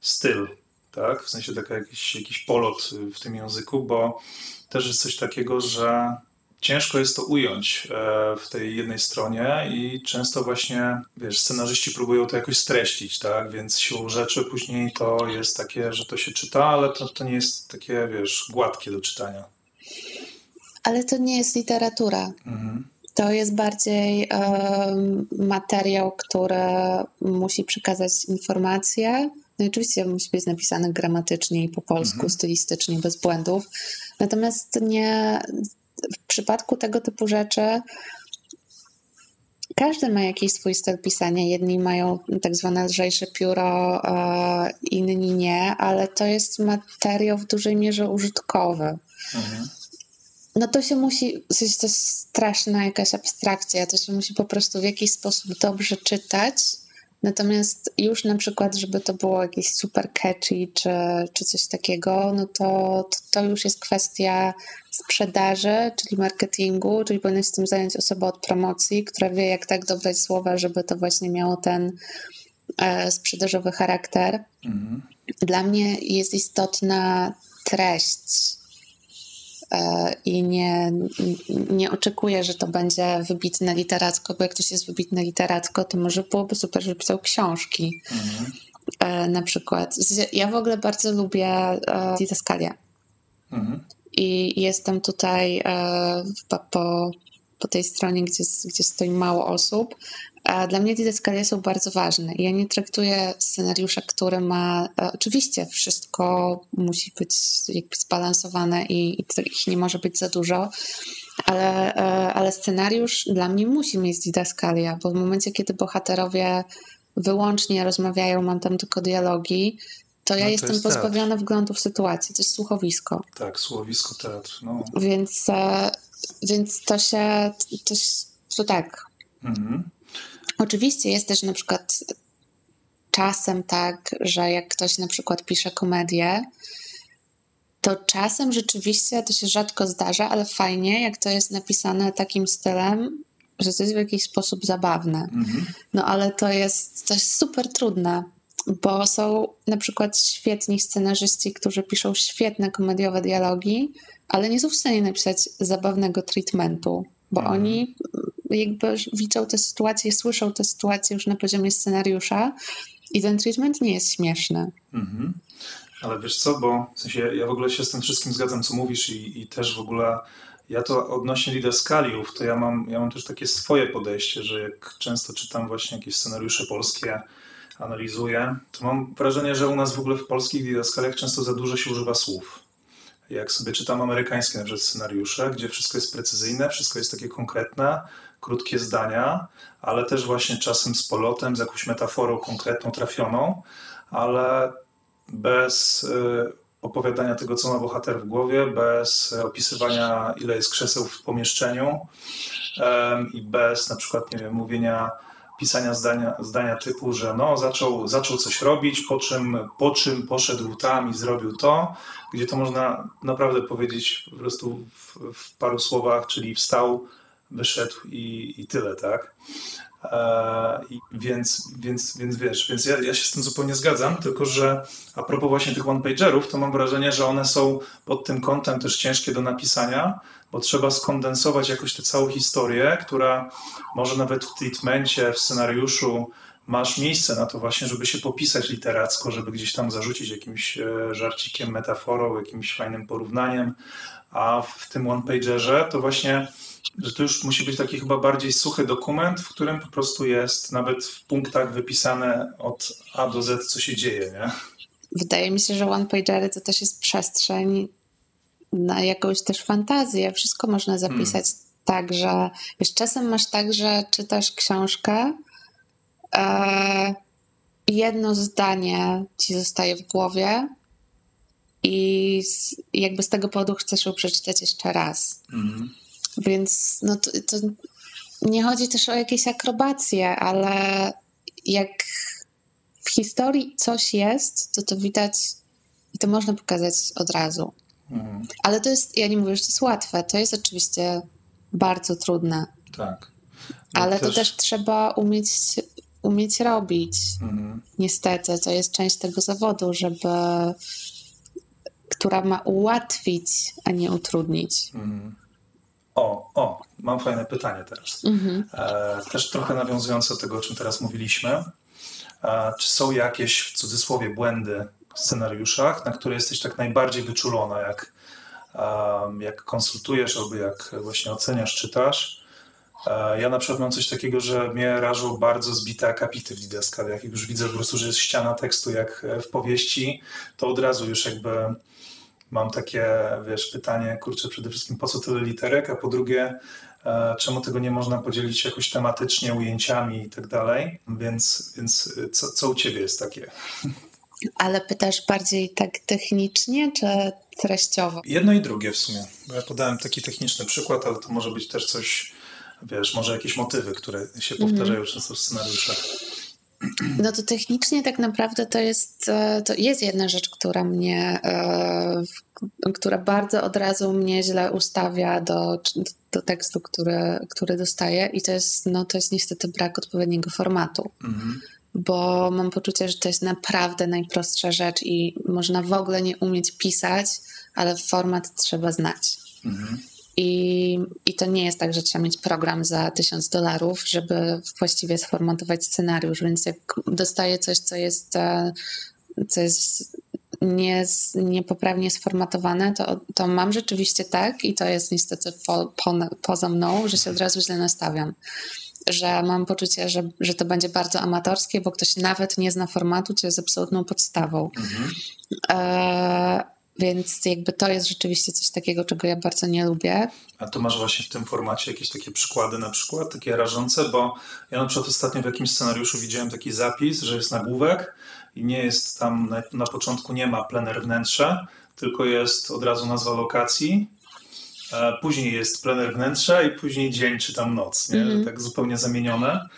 styl, tak? W sensie taki jakiś, jakiś polot w tym języku, bo też jest coś takiego, że ciężko jest to ująć e, w tej jednej stronie i często właśnie, wiesz, scenarzyści próbują to jakoś streścić, tak? Więc siłą rzeczy później to jest takie, że to się czyta, ale to, to nie jest takie, wiesz, gładkie do czytania. Ale to nie jest literatura. Mhm. To jest bardziej materiał, który musi przekazać informacje. No i oczywiście musi być napisany gramatycznie i po polsku, stylistycznie, bez błędów. Natomiast nie w przypadku tego typu rzeczy każdy ma jakiś swój styl pisania. Jedni mają tak zwane lżejsze pióro, e, inni nie, ale to jest materiał w dużej mierze użytkowy. Mhm. No to się musi, to jest straszna jakaś abstrakcja, to się musi po prostu w jakiś sposób dobrze czytać. Natomiast już na przykład, żeby to było jakieś super catchy czy, czy coś takiego, no to, to, to już jest kwestia sprzedaży, czyli marketingu, czyli powinna się tym zająć osoba od promocji, która wie, jak tak dobrać słowa, żeby to właśnie miało ten e, sprzedażowy charakter. Mhm. Dla mnie jest istotna treść i nie, nie oczekuję, że to będzie wybitne literacko, bo jak ktoś jest wybitne literacko, to może byłoby super, żeby pisał książki. Mhm. E, na przykład. Ja w ogóle bardzo lubię e, didaskalię. Mhm i jestem tutaj e, po, po tej stronie, gdzie, gdzie stoi mało osób. A dla mnie didaskalia są bardzo ważne. Ja nie traktuję scenariusza, który ma. E, oczywiście wszystko musi być jakby zbalansowane i, i ich nie może być za dużo, ale, e, ale scenariusz dla mnie musi mieć didaskalia, bo w momencie, kiedy bohaterowie wyłącznie rozmawiają, mam tam tylko dialogi, to ja no, jestem jest pozbawiona teatr. wglądu w sytuację. To jest słuchowisko. Tak, słuchowisko, teatr. No. Więc, e, więc to się, to, to tak. Mhm. Oczywiście jest też na przykład czasem tak, że jak ktoś na przykład pisze komedię, to czasem rzeczywiście to się rzadko zdarza, ale fajnie, jak to jest napisane takim stylem, że to jest w jakiś sposób zabawne. Mhm. No ale to jest, jest super trudne bo są na przykład świetni scenarzyści, którzy piszą świetne komediowe dialogi, ale nie są w stanie napisać zabawnego treatmentu, bo mhm. oni jakby widzą tę sytuację, słyszą tę sytuację już na poziomie scenariusza i ten treatment nie jest śmieszny. Mhm. Ale wiesz co, bo w sensie ja w ogóle się z tym wszystkim zgadzam, co mówisz i, i też w ogóle ja to odnośnie didaskaliów, to ja mam, ja mam też takie swoje podejście, że jak często czytam właśnie jakieś scenariusze polskie, analizuję, to mam wrażenie, że u nas w ogóle w polskich didaskaliach często za dużo się używa słów. Jak sobie czytam amerykańskie na przykład scenariusze, gdzie wszystko jest precyzyjne, wszystko jest takie konkretne, krótkie zdania, ale też właśnie czasem z polotem, z jakąś metaforą konkretną, trafioną, ale bez y, opowiadania tego, co ma bohater w głowie, bez opisywania, ile jest krzeseł w pomieszczeniu i bez na przykład, nie wiem, mówienia pisania zdania, zdania typu, że no, zaczął, zaczął coś robić, po czym, po czym poszedł tam i zrobił to, gdzie to można naprawdę powiedzieć po prostu w, w paru słowach, czyli wstał, wyszedł i, i tyle, tak? E, więc, więc, więc wiesz, więc ja, ja się z tym zupełnie zgadzam, tylko że a propos właśnie tych one-pagerów, to mam wrażenie, że one są pod tym kątem też ciężkie do napisania, bo trzeba skondensować jakoś tę całą historię, która może nawet w treatmencie, w scenariuszu masz miejsce na to właśnie, żeby się popisać literacko, żeby gdzieś tam zarzucić jakimś e, żarcikiem, metaforą, jakimś fajnym porównaniem, a w tym one-pagerze to właśnie, że to już musi być taki chyba bardziej suchy dokument, w którym po prostu jest nawet w punktach wypisane od A do Z, co się dzieje, nie? Wydaje mi się, że one-pagery to też jest przestrzeń na jakąś też fantazję. Wszystko można zapisać hmm. tak, że wiesz, czasem masz tak, że czytasz książkę, e, jedno zdanie ci zostaje w głowie i z, jakby z tego powodu chcesz ją przeczytać jeszcze raz. Hmm. Więc no to, to nie chodzi też o jakieś akrobacje, ale jak w historii coś jest, to to widać i to można pokazać od razu. Mhm. Ale to jest, ja nie mówię, że to jest łatwe, to jest oczywiście bardzo trudne. Tak. No Ale też... to też trzeba umieć, umieć robić. Mhm. Niestety, to jest część tego zawodu, żeby która ma ułatwić, a nie utrudnić. Mhm. O, o, mam fajne pytanie teraz. Mhm. E, też trochę nawiązujące do tego, o czym teraz mówiliśmy. E, czy są jakieś w cudzysłowie błędy scenariuszach, na które jesteś tak najbardziej wyczulona, jak, jak konsultujesz albo jak właśnie oceniasz, czytasz. E, ja na przykład mam coś takiego, że mnie rażą bardzo zbite akapity w didaskaliach. Jak już widzę po prostu, że jest ściana tekstu jak w powieści, to od razu już jakby mam takie, wiesz, pytanie, kurczę, przede wszystkim po co tyle literek, a po drugie, e, czemu tego nie można podzielić jakoś tematycznie, ujęciami i tak dalej. Więc, więc co, co u ciebie jest takie? Ale pytasz bardziej tak technicznie, czy treściowo? Jedno i drugie w sumie. Bo ja podałem taki techniczny przykład, ale to może być też coś, wiesz, może jakieś motywy, które się powtarzają mm. często w scenariuszach. No to technicznie tak naprawdę to jest, e, to jest jedna rzecz, która mnie, e, która bardzo od razu mnie źle ustawia do, do tekstu, który, który dostaję i to jest, no to jest niestety brak odpowiedniego formatu. Mhm. Bo mam poczucie, że to jest naprawdę najprostsza rzecz i można w ogóle nie umieć pisać, ale format trzeba znać. Mhm. I, I to nie jest tak, że trzeba mieć program za tysiąc dolarów, żeby właściwie sformatować scenariusz. Więc jak dostaję coś, co jest, e, co jest nie, niepoprawnie sformatowane, to, to mam rzeczywiście tak, i to jest niestety po, po, poza mną, że się od razu źle nastawiam. Że mam poczucie, że, że to będzie bardzo amatorskie, bo ktoś nawet nie zna formatu, co jest absolutną podstawą. Mhm. E, więc jakby to jest rzeczywiście coś takiego, czego ja bardzo nie lubię. A tu masz właśnie w tym formacie jakieś takie przykłady na przykład, takie rażące, bo ja na przykład ostatnio w jakimś scenariuszu widziałem taki zapis, że jest nagłówek i nie jest tam, na, na początku nie ma plener wnętrza, tylko jest od razu nazwa lokacji, później jest plener wnętrza i później dzień czy tam noc, nie? Mm -hmm. tak zupełnie zamienione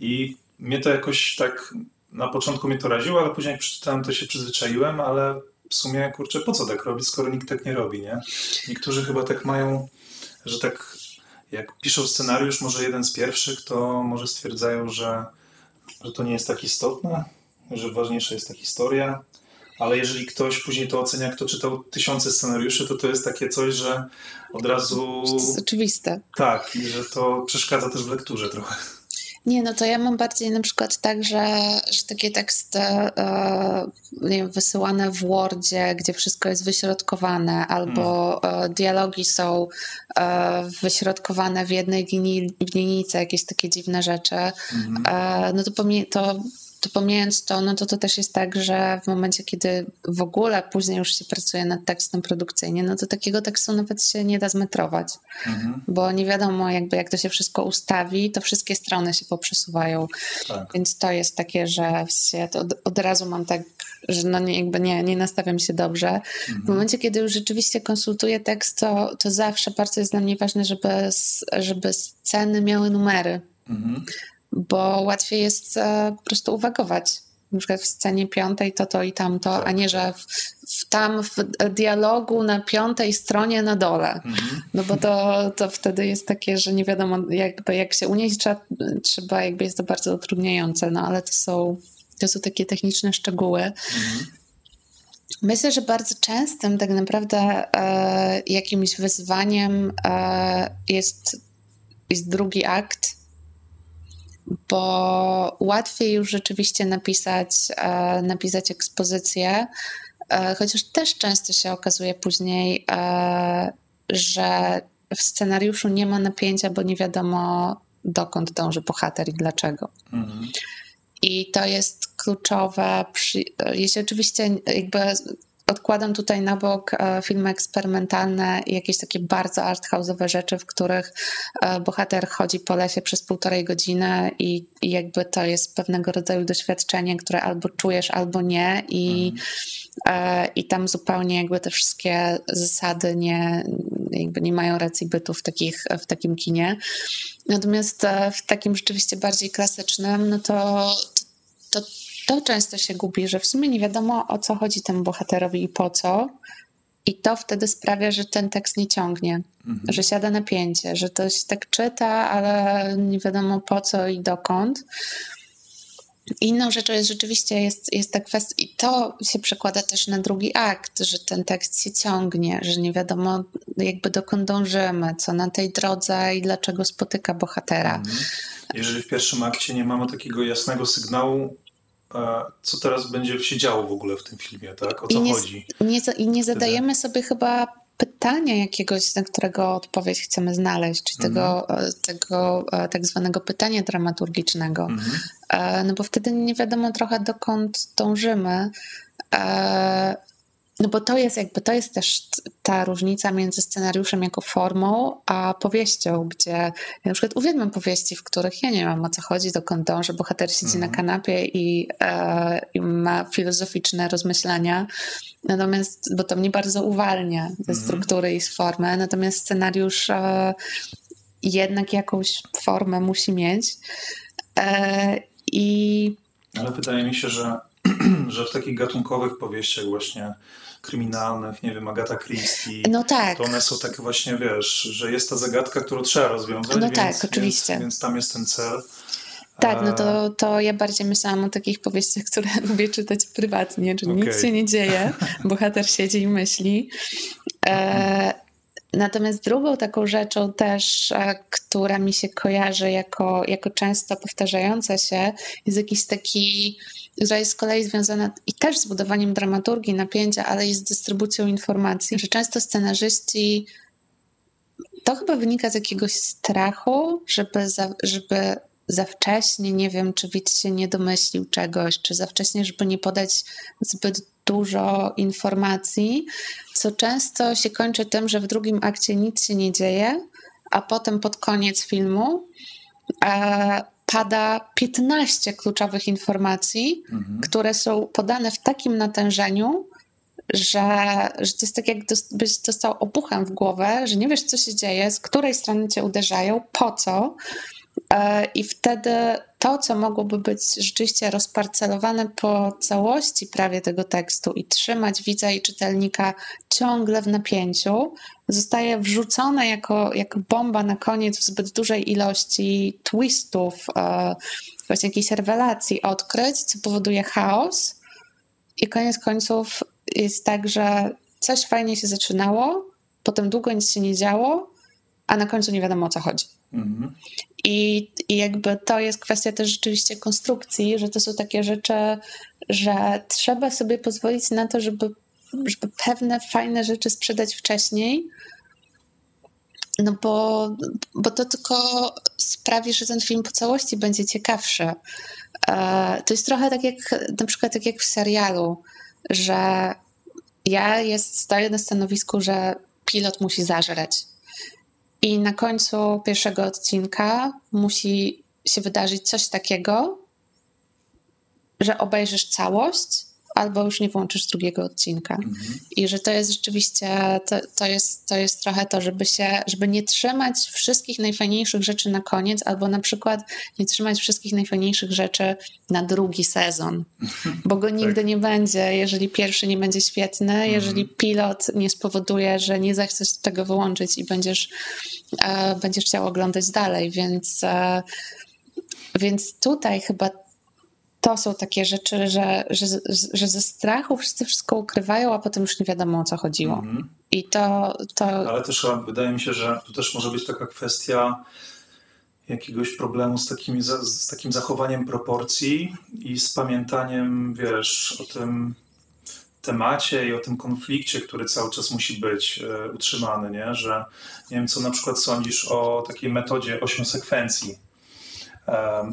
i mnie to jakoś tak, na początku mnie to raziło, ale później jak przeczytałem to się przyzwyczaiłem, ale w sumie, kurczę, po co tak robić, skoro nikt tak nie robi, nie? Niektórzy chyba tak mają, że tak jak piszą scenariusz, może jeden z pierwszych, to może stwierdzają, że, że to nie jest tak istotne, że ważniejsza jest ta historia, ale jeżeli ktoś później to ocenia, kto czytał tysiące scenariuszy, to to jest takie coś, że od razu... To jest oczywiste. Tak, i że to przeszkadza też w lekturze trochę. Nie, no to ja mam bardziej na przykład tak, że, że takie teksty e, nie wiem, wysyłane w Wordzie, gdzie wszystko jest wyśrodkowane, albo e, dialogi są e, wyśrodkowane w jednej linijce, jakieś takie dziwne rzeczy, hmm. E, no to, to to pomijając to, no to to też jest tak, że w momencie, kiedy w ogóle później już się pracuje nad tekstem produkcyjnie, no to takiego tekstu nawet się nie da zmetrować, mhm. bo nie wiadomo jakby jak to się wszystko ustawi, to wszystkie strony się poprzesuwają, tak. więc to jest takie, że w od, od razu mam tak, że no nie, jakby nie, nie nastawiam się dobrze. Mhm. W momencie, kiedy już rzeczywiście konsultuję tekst, to, to zawsze bardzo jest dla mnie ważne, żeby, żeby sceny miały numery. Mhm bo łatwiej jest e, po prostu uwagować. Na przykład w scenie piątej to to i tamto, a nie, że w, w tam w dialogu na piątej stronie na dole. Mhm. No bo to, to wtedy jest takie, że nie wiadomo jakby jak się unieść, trzeba, trzeba jakby jest to bardzo utrudniające, no ale to są, to są takie techniczne szczegóły. Mhm. Myślę, że bardzo częstym tak naprawdę e, jakimś wyzwaniem e, jest, jest drugi akt, bo łatwiej już rzeczywiście napisać, e, napisać ekspozycję, e, chociaż też często się okazuje później, e, że w scenariuszu nie ma napięcia, bo nie wiadomo dokąd dąży bohater i dlaczego. Mhm. I to jest kluczowe, jeśli oczywiście jakby odkładam tutaj na bok e, filmy eksperymentalne i jakieś takie bardzo arthouse'owe rzeczy, w których e, bohater chodzi po lesie przez półtorej godziny i, jakby to jest pewnego rodzaju doświadczenie, które albo czujesz, albo nie i, mhm. i tam zupełnie jakby te wszystkie zasady nie, jakby nie mają racji bytu w, takich, w takim kinie. Natomiast w takim rzeczywiście bardziej klasycznym, no to, to, to to często się gubi, że w sumie nie wiadomo o co chodzi temu bohaterowi i po co. I to wtedy sprawia, że ten tekst nie ciągnie, mhm. że siada napięcie, że to się tak czyta, ale nie wiadomo po co i dokąd. Inną rzeczą jest rzeczywiście jest, jest ta kwestia, i to się przekłada też na drugi akt, że ten tekst się ciągnie, że nie wiadomo jakby dokąd dążymy, co na tej drodze i dlaczego spotyka bohatera. Mhm. Jeżeli w pierwszym akcie nie mamy takiego jasnego sygnału, co teraz będzie się działo w ogóle w tym filmie, tak? O co I nie, chodzi? Nie, I nie zadajemy sobie chyba pytania jakiegoś, na którego odpowiedź chcemy znaleźć, mhm. tego, e, tego e, tak zwanego pytania dramaturgicznego. Mhm. E, no bo wtedy nie wiadomo trochę dokąd dążymy. No bo to jest jakby, to jest też ta różnica między scenariuszem jako formą, a powieścią, gdzie ja na przykład uwielbiam powieści, w których ja nie wiem o co chodzi, dokąd dąży, bohater siedzi na kanapie i, e, i ma filozoficzne rozmyślania, natomiast, bo to mnie bardzo uwalnia ze struktury i z formy, natomiast scenariusz e, jednak jakąś formę musi mieć. E, i Ale wydaje mi się, że, że w takich gatunkowych powieściach właśnie kryminalnych, nie wiem, Agata Christie, no tak. to one są takie właśnie, wiesz, że jest ta zagadka, którą trzeba rozwiązać, No więc, tak, oczywiście. Więc, więc tam jest ten cel. Tak, no E, to, to ja bardziej myślałam o takich powieściach, które lubię czytać prywatnie, czyli nic Okej. się nie dzieje, bohater siedzi i myśli. E, natomiast drugą taką rzeczą też, e, która mi się kojarzy jako, jako często powtarzająca się, jest jakiś taki, która jest z kolei związana i też z budowaniem dramaturgii, napięcia, ale i z dystrybucją informacji, że często scenarzyści to chyba wynika z jakiegoś strachu, żeby, za, żeby za wcześnie, nie wiem, czy widz się nie domyślił czegoś, czy za wcześnie, żeby nie podać zbyt dużo informacji, co często się kończy tym, że w drugim akcie nic się nie dzieje, a potem pod koniec filmu e, pada 15 kluczowych informacji, Mhm. które są podane w takim natężeniu, że, że to jest tak, jak dos- byś dostał obuchem w głowę, że nie wiesz, co się dzieje, z której strony cię uderzają, po co. E, I wtedy to, co mogłoby być rzeczywiście rozparcelowane po całości prawie tego tekstu i trzymać widza i czytelnika ciągle w napięciu, zostaje wrzucone jako, jako bomba na koniec w zbyt dużej ilości twistów, e, właśnie jakichś rewelacji, odkryć, co powoduje chaos. I koniec końców jest tak, że coś fajnie się zaczynało, potem długo nic się nie działo, a na końcu nie wiadomo o co chodzi. Mhm. I, I jakby to jest kwestia też rzeczywiście konstrukcji, że to są takie rzeczy, że trzeba sobie pozwolić na to, żeby, żeby pewne fajne rzeczy sprzedać wcześniej. No bo, bo to tylko sprawi, że ten film po całości będzie ciekawszy. E, To jest trochę tak jak na przykład tak jak w serialu, że ja jest, stoję na stanowisku, że pilot musi zażreć. I na końcu pierwszego odcinka musi się wydarzyć coś takiego, że obejrzysz całość, albo już nie włączysz drugiego odcinka. I że to jest rzeczywiście, to, to, jest, to jest trochę to, żeby się, żeby nie trzymać wszystkich najfajniejszych rzeczy na koniec, albo na przykład nie trzymać wszystkich najfajniejszych rzeczy na drugi sezon, bo go nigdy nie będzie, jeżeli pierwszy nie będzie świetny, jeżeli pilot nie spowoduje, że nie zechcesz tego wyłączyć i będziesz, e, będziesz chciał oglądać dalej, więc, e, więc tutaj chyba to są takie rzeczy, że, że, że ze strachu wszyscy wszystko ukrywają, a potem już nie wiadomo o co chodziło. Mhm. I to, to Ale też wydaje mi się, że tu też może być taka kwestia jakiegoś problemu z, takimi, z takim zachowaniem proporcji i z pamiętaniem, wiesz, o tym temacie i o tym konflikcie, który cały czas musi być e, utrzymany, nie? Że nie wiem, co na przykład sądzisz o takiej metodzie ośmiu sekwencji.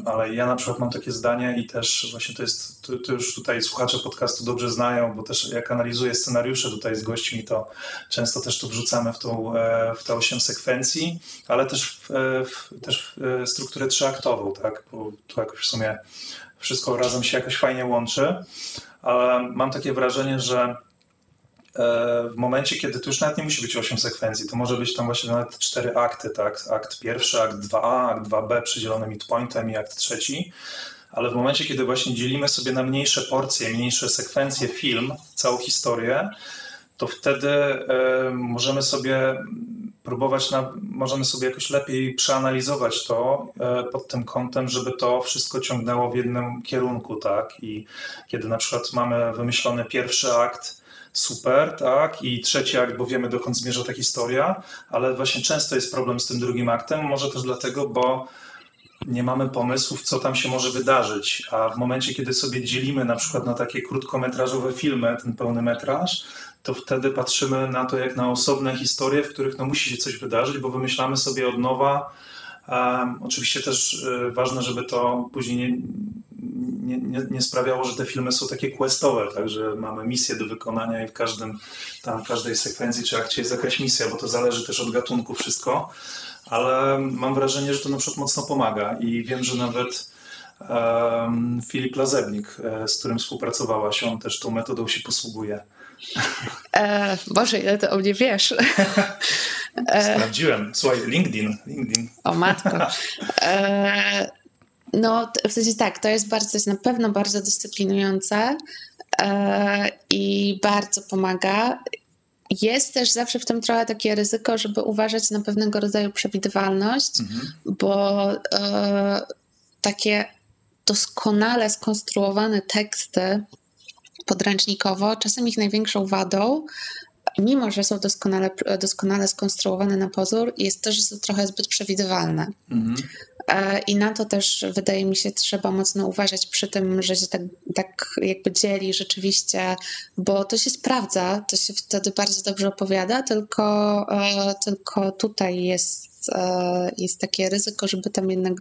Ale ja na przykład mam takie zdanie i też właśnie to jest, to, to już tutaj słuchacze podcastu dobrze znają, bo też jak analizuję scenariusze tutaj z gośćmi, to często też to wrzucamy w, tą, e, w te osiem sekwencji, ale też w, e, w, też w e, strukturę trzyaktową, tak? Bo tu jakoś w sumie wszystko razem się jakoś fajnie łączy, ale mam takie wrażenie, że w momencie, kiedy to już nawet nie musi być 8 sekwencji, to może być tam właśnie nawet cztery akty, tak? Akt pierwszy, akt 2A, akt 2B przydzielony midpointem i akt trzeci. Ale w momencie, kiedy właśnie dzielimy sobie na mniejsze porcje, mniejsze sekwencje film, całą historię, to wtedy e, możemy sobie próbować, na, możemy sobie jakoś lepiej przeanalizować to e, pod tym kątem, żeby to wszystko ciągnęło w jednym kierunku, tak? I kiedy na przykład mamy wymyślony pierwszy akt, super, tak, i trzeci akt, bo wiemy dokąd zmierza ta historia, ale właśnie często jest problem z tym drugim aktem, może też dlatego, bo nie mamy pomysłów, co tam się może wydarzyć, a w momencie, kiedy sobie dzielimy na przykład na takie krótkometrażowe filmy, ten pełny metraż, to wtedy patrzymy na to jak na osobne historie, w których no musi się coś wydarzyć, bo wymyślamy sobie od nowa. Um, oczywiście też y, ważne, żeby to później nie, nie, nie, nie sprawiało, że te filmy są takie questowe, tak, że mamy misję do wykonania i w każdym, tam, każdej sekwencji czy akcie jest jakaś misja, bo to zależy też od gatunku wszystko, ale mam wrażenie, że to na przykład mocno pomaga i wiem, że nawet um, Filip Lazebnik, e, z którym współpracowałaś, on też tą metodą się posługuje. E, Boże, ile ty o mnie wiesz. E, Sprawdziłem. Słuchaj, LinkedIn. LinkedIn. O matko. E, no, w sensie tak, to jest bardzo, jest na pewno bardzo dyscyplinujące e, i bardzo pomaga. Jest też zawsze w tym trochę takie ryzyko, żeby uważać na pewnego rodzaju przewidywalność, mhm. bo e, takie doskonale skonstruowane teksty podręcznikowo, czasem ich największą wadą, mimo że są doskonale, doskonale skonstruowane na pozór, jest to, że są trochę zbyt przewidywalne. Mhm. E, I na to też wydaje mi się trzeba mocno uważać przy tym, że się tak, tak jakby dzieli rzeczywiście, bo to się sprawdza, to się wtedy bardzo dobrze opowiada, tylko, e, tylko tutaj jest, e, jest takie ryzyko, żeby tam jednak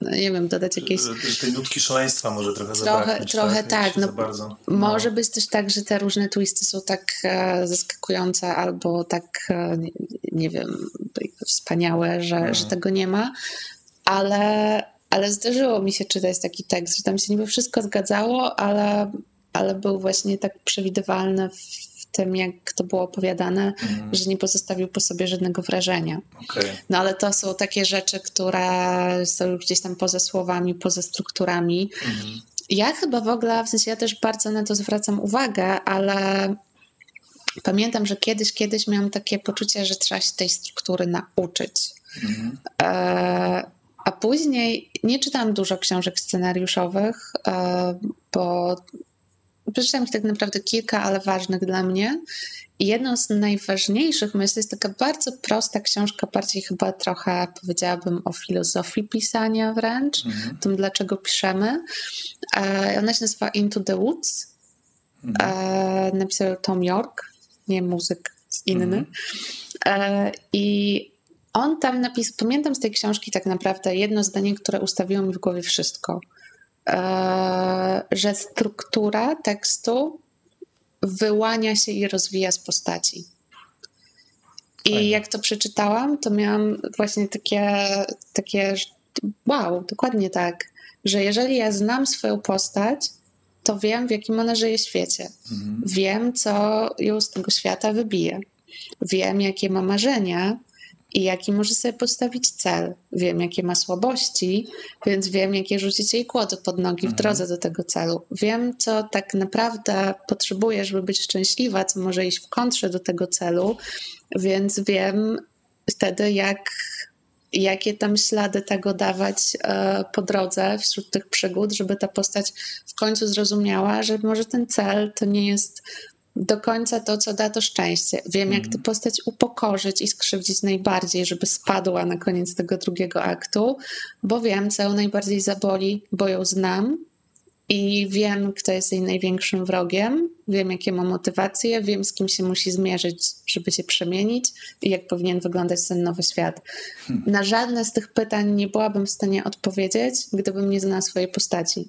no, nie wiem, dodać jakieś... Tej nutki szaleństwa może trochę Trochę, trochę tak. tak no, no. Może być też tak, że te różne twisty są tak e, zaskakujące albo tak, e, nie, wiem, wspaniałe, że, że tego nie ma, ale, ale zdarzyło mi się czytać taki tekst, że tam się niby wszystko zgadzało, ale, ale był właśnie tak przewidywalny w tym, jak to było opowiadane, mm. że nie pozostawił po sobie żadnego wrażenia. Okay. No ale to są takie rzeczy, które są gdzieś tam poza słowami, poza strukturami. Mm. Ja chyba w ogóle, w sensie ja też bardzo na to zwracam uwagę, ale pamiętam, że kiedyś, kiedyś miałam takie poczucie, że trzeba się tej struktury nauczyć. Mm. E, a później nie czytałam dużo książek scenariuszowych, e, bo przeczytałam ich tak naprawdę kilka, ale ważnych dla mnie. I jedną z najważniejszych, myślę, jest taka bardzo prosta książka, bardziej chyba trochę powiedziałabym o filozofii pisania wręcz, mhm. tym dlaczego piszemy. E, ona się nazywa Into the Woods. Mhm. E, napisał Tom York, nie muzyk inny. Mhm. E, I on tam napisał, pamiętam z tej książki tak naprawdę jedno zdanie, które ustawiło mi w głowie wszystko. E, że struktura tekstu wyłania się i rozwija z postaci. I Fajne. jak to przeczytałam, to miałam właśnie takie, takie, wow, dokładnie tak, że jeżeli ja znam swoją postać, to wiem, w jakim ona żyje świecie. Mhm. Wiem, co ją z tego świata wybije. Wiem, jakie ma marzenia, i jaki może sobie postawić cel. Wiem, jakie ma słabości, więc wiem, jakie rzucić jej kłody pod nogi w mhm. drodze do tego celu. Wiem, co tak naprawdę potrzebuję, żeby być szczęśliwa, co może iść w kontrze do tego celu, więc wiem wtedy, jak jakie tam ślady tego dawać e, po drodze wśród tych przygód, żeby ta postać w końcu zrozumiała, że może ten cel to nie jest do końca to, co da to szczęście. Wiem, jak tę mhm. postać upokorzyć i skrzywdzić najbardziej, żeby spadła na koniec tego drugiego aktu, bo wiem, co ją najbardziej zaboli, bo ją znam i wiem, kto jest jej największym wrogiem, wiem, jakie ma motywacje, wiem, z kim się musi zmierzyć, żeby się przemienić i jak powinien wyglądać ten nowy świat. Hmm. Na żadne z tych pytań nie byłabym w stanie odpowiedzieć, gdybym nie znała swojej postaci.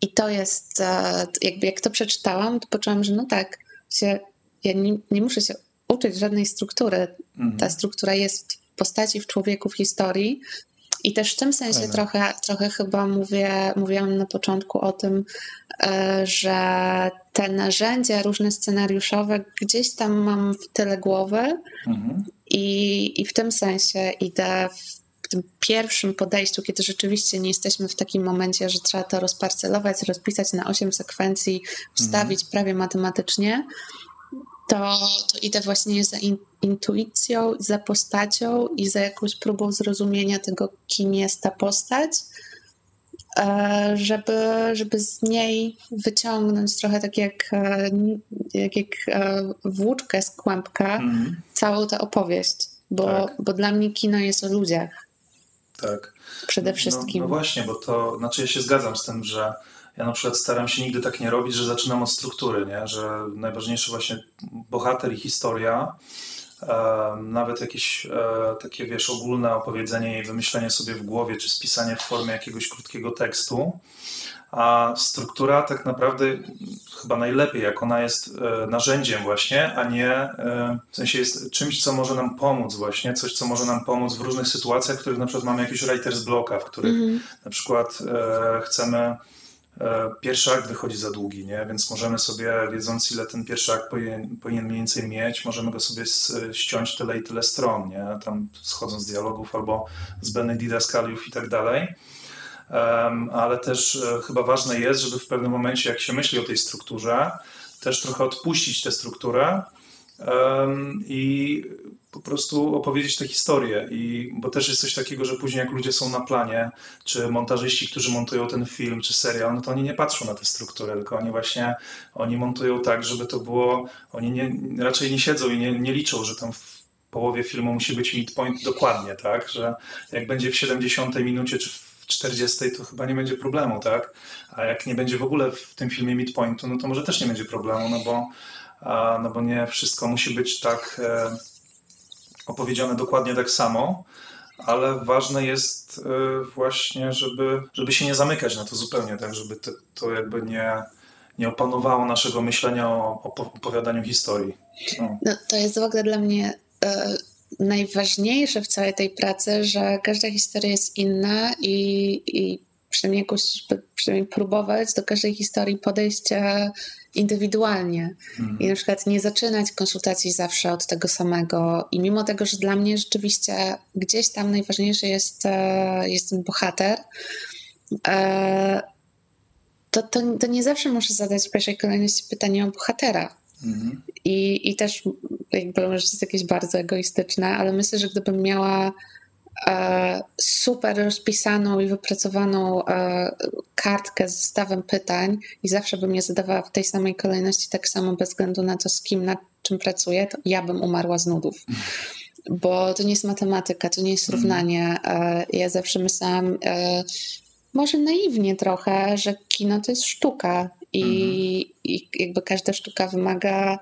I to jest, e, jakby jak to przeczytałam, to poczułam, że no tak, się, ja nie, nie muszę się uczyć żadnej struktury. Mhm. Ta struktura jest w postaci, w człowieku, w historii. I też w tym sensie trochę, trochę chyba mówię, mówiłam na początku o tym, e, że te narzędzia różne scenariuszowe gdzieś tam mam w tyle głowy mhm. i, i w tym sensie idę w w tym pierwszym podejściu, kiedy rzeczywiście nie jesteśmy w takim momencie, że trzeba to rozparcelować, rozpisać na osiem sekwencji, wstawić mhm. prawie matematycznie, to, to idę właśnie za in, intuicją, za postacią i za jakąś próbą zrozumienia tego, kim jest ta postać, e, żeby, żeby z niej wyciągnąć trochę tak jak, e, jak, jak e, włóczkę z kłębka mm. całą tę opowieść, bo, tak. bo dla mnie kino jest o ludziach. Tak. Przede wszystkim. No, no, właśnie, bo to, znaczy ja się zgadzam z tym, że ja na przykład staram się nigdy tak nie robić, że zaczynam od struktury, nie? że najważniejszy właśnie bohater i historia, nawet jakieś e, takie, wiesz, ogólne opowiedzenie i wymyślenie sobie w głowie, czy spisanie w formie jakiegoś krótkiego tekstu. A struktura tak naprawdę chyba najlepiej, jak ona jest e, narzędziem właśnie, a nie e, w sensie jest czymś, co może nam pomóc właśnie, coś, co może nam pomóc w różnych sytuacjach, w których na przykład mamy jakiś writer's blocka, w których mm na przykład chcemy E, pierwszy akt wychodzi za długi, nie? więc możemy sobie, wiedząc ile ten pierwszy akt powinien, powinien mniej więcej mieć, możemy go sobie ściąć tyle i tyle stron, nie? tam schodząc z dialogów albo zbędnych didaskaliów i tak dalej. Ale też e, chyba ważne jest, żeby w pewnym momencie, jak się myśli o tej strukturze, też trochę odpuścić tę strukturę i po prostu opowiedzieć tę historię. I, bo też jest coś takiego, że później jak ludzie są na planie, czy montażyści, którzy montują ten film, czy serial, no to oni nie patrzą na tę strukturę, tylko oni właśnie, oni montują tak, żeby to było, oni nie, raczej nie siedzą i nie, nie liczą, że tam w połowie filmu musi być midpoint dokładnie, tak, że jak będzie w 70 minucie, czy w 40, to chyba nie będzie problemu, tak, a jak nie będzie w ogóle w tym filmie midpointu, no to może też nie będzie problemu, no bo, no bo nie wszystko musi być tak... E, opowiedziane dokładnie tak samo, ale ważne jest e, właśnie, żeby, żeby się nie zamykać na to zupełnie, tak, żeby to, to jakby nie, nie opanowało naszego myślenia o, opowiadaniu historii. No. no. to jest w ogóle dla mnie e, najważniejsze w całej tej pracy, że każda historia jest inna i, i przynajmniej jakoś, przynajmniej próbować do każdej historii podejść e, indywidualnie mhm. i na przykład nie zaczynać konsultacji zawsze od tego samego. I mimo tego, że dla mnie rzeczywiście gdzieś tam najważniejszy jest, e, jest ten bohater, e, to, to, to nie zawsze muszę zadać w pierwszej kolejności pytanie o bohatera. Mhm. I, I też jakby może jest jakieś bardzo egoistyczne, ale myślę, że gdybym miała E, super rozpisaną i wypracowaną e, kartkę z zestawem pytań i zawsze bym je zadawała w tej samej kolejności, tak samo bez względu na to, z kim, nad czym pracuję, to ja bym umarła z nudów. Bo to nie jest matematyka, to nie jest równanie. E, ja zawsze myślałam, może naiwnie trochę, że kino to jest sztuka i, mhm. i jakby każda sztuka wymaga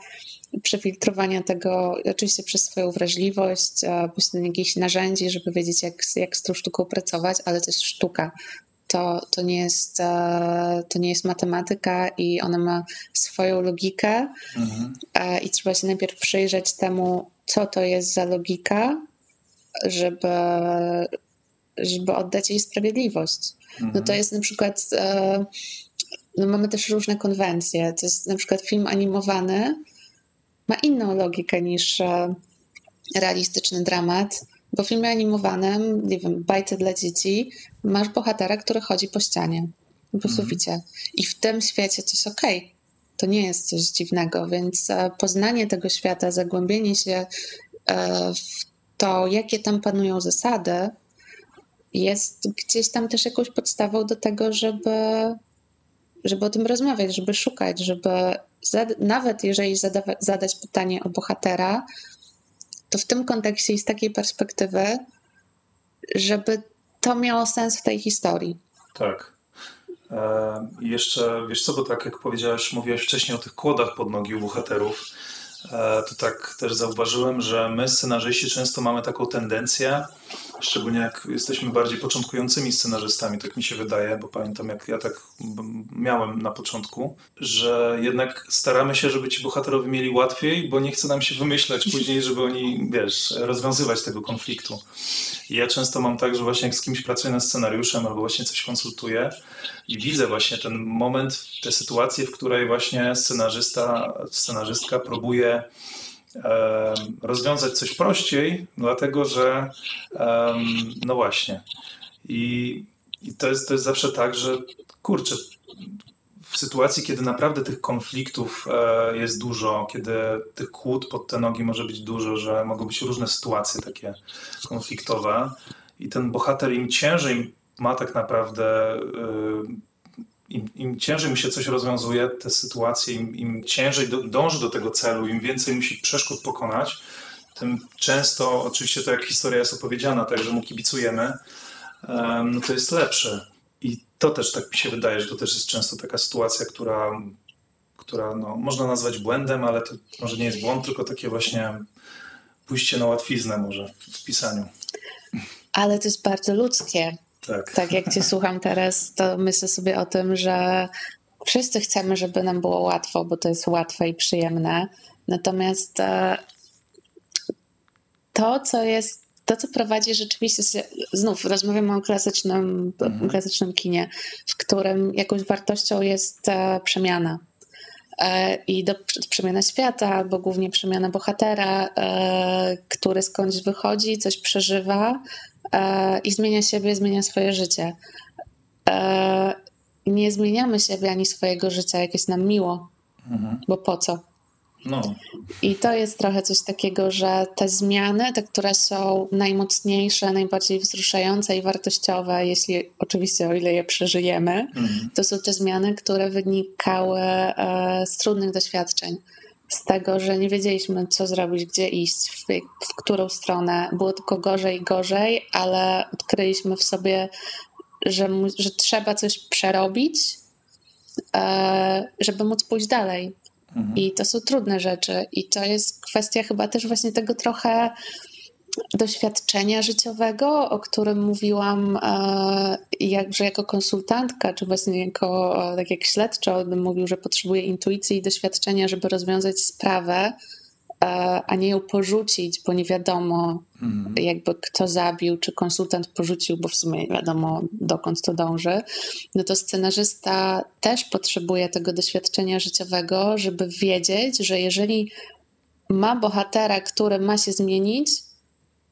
przefiltrowania tego, oczywiście przez swoją wrażliwość, posiadanie jakichś narzędzi, żeby wiedzieć, jak, jak z tą sztuką pracować, ale to jest sztuka. To, to, nie jest, to nie jest matematyka i ona ma swoją logikę mhm. i trzeba się najpierw przyjrzeć temu, co to jest za logika, żeby, żeby oddać jej sprawiedliwość. Mhm. No to jest na przykład, no mamy też różne konwencje. To jest na przykład film animowany, ma inną logikę niż e, realistyczny dramat, bo w filmie animowanym, nie wiem, bajce dla dzieci, masz bohatera, który chodzi po ścianie, po mhm. suficie. I w tym świecie to jest okej. Okay. To nie jest coś dziwnego, więc e, poznanie tego świata, zagłębienie się e, w to, jakie tam panują zasady, jest gdzieś tam też jakąś podstawą do tego, żeby, żeby o tym rozmawiać, żeby szukać, żeby nawet jeżeli zadawa, zadać pytanie o bohatera, to w tym kontekście i z takiej perspektywy, żeby to miało sens w tej historii. Tak. E, jeszcze, wiesz co, bo tak jak powiedziałaś, mówiłaś wcześniej o tych kłodach pod nogi u bohaterów, e, to tak też zauważyłem, że my scenarzyści często mamy taką tendencję, Szczególnie jak jesteśmy bardziej początkującymi scenarzystami, tak mi się wydaje, bo pamiętam jak ja tak miałem na początku, że jednak staramy się, żeby ci bohaterowie mieli łatwiej, bo nie chce nam się wymyślać później, żeby oni, wiesz, rozwiązywać tego konfliktu. I ja często mam tak, że właśnie jak z kimś pracuję nad scenariuszem albo właśnie coś konsultuję i widzę właśnie ten moment, tę sytuację, w której właśnie scenarzysta, scenarzystka próbuje rozwiązać coś prościej, dlatego że no właśnie. I, i to, jest, to jest zawsze tak, że kurczę, w sytuacji, kiedy naprawdę tych konfliktów e, jest dużo, kiedy tych kłód pod te nogi może być dużo, że mogą być różne sytuacje takie konfliktowe i ten bohater im ciężej ma tak naprawdę e, im, im, ciężej mu się coś rozwiązuje, te sytuacje, im, im ciężej do, dąży do tego celu, im więcej musi przeszkód pokonać, tym często, oczywiście to jak historia jest opowiedziana, tak, że mu kibicujemy, no to jest lepsze. I to też tak mi się wydaje, że to też jest często taka sytuacja, która, która no, można nazwać błędem, ale to może nie jest błąd, tylko takie właśnie pójście na łatwiznę może w pisaniu. Ale to jest bardzo ludzkie. Tak. Tak jak cię słucham teraz, to myślę sobie o tym, że wszyscy chcemy, żeby nam było łatwo, bo to jest łatwe i przyjemne. Natomiast e, to, co jest, to, co prowadzi rzeczywiście, znów rozmawiamy o klasycznym, mhm. klasycznym kinie, w którym jakąś wartością jest e, przemiana. E, I do, przemiana świata, albo głównie przemiana bohatera, który skądś wychodzi, coś przeżywa i zmienia siebie, zmienia swoje życie nie zmieniamy siebie ani swojego życia, jak jest nam miło, mhm. bo po co? No. I to jest trochę coś takiego, że te zmiany, te, które są najmocniejsze, najbardziej wzruszające i wartościowe, jeśli oczywiście o ile je przeżyjemy, mhm. to są te zmiany, które wynikały e, z trudnych doświadczeń. Z tego, że nie wiedzieliśmy, co zrobić, gdzie iść, w, w którą stronę. Było tylko gorzej i gorzej, ale odkryliśmy w sobie że, że trzeba coś przerobić, e, żeby móc pójść dalej. Mhm. I to są trudne rzeczy. I to jest kwestia chyba też właśnie tego trochę doświadczenia życiowego, o którym mówiłam e, jak, że jako konsultantka, czy właśnie jako tak jak śledczo bym mówił, że potrzebuje intuicji i doświadczenia, żeby rozwiązać sprawę, a nie ją porzucić, bo nie wiadomo mhm. jakby kto zabił, czy konsultant porzucił, bo w sumie nie wiadomo dokąd to dąży, no to scenarzysta też potrzebuje tego doświadczenia życiowego, żeby wiedzieć, że jeżeli ma bohatera, który ma się zmienić,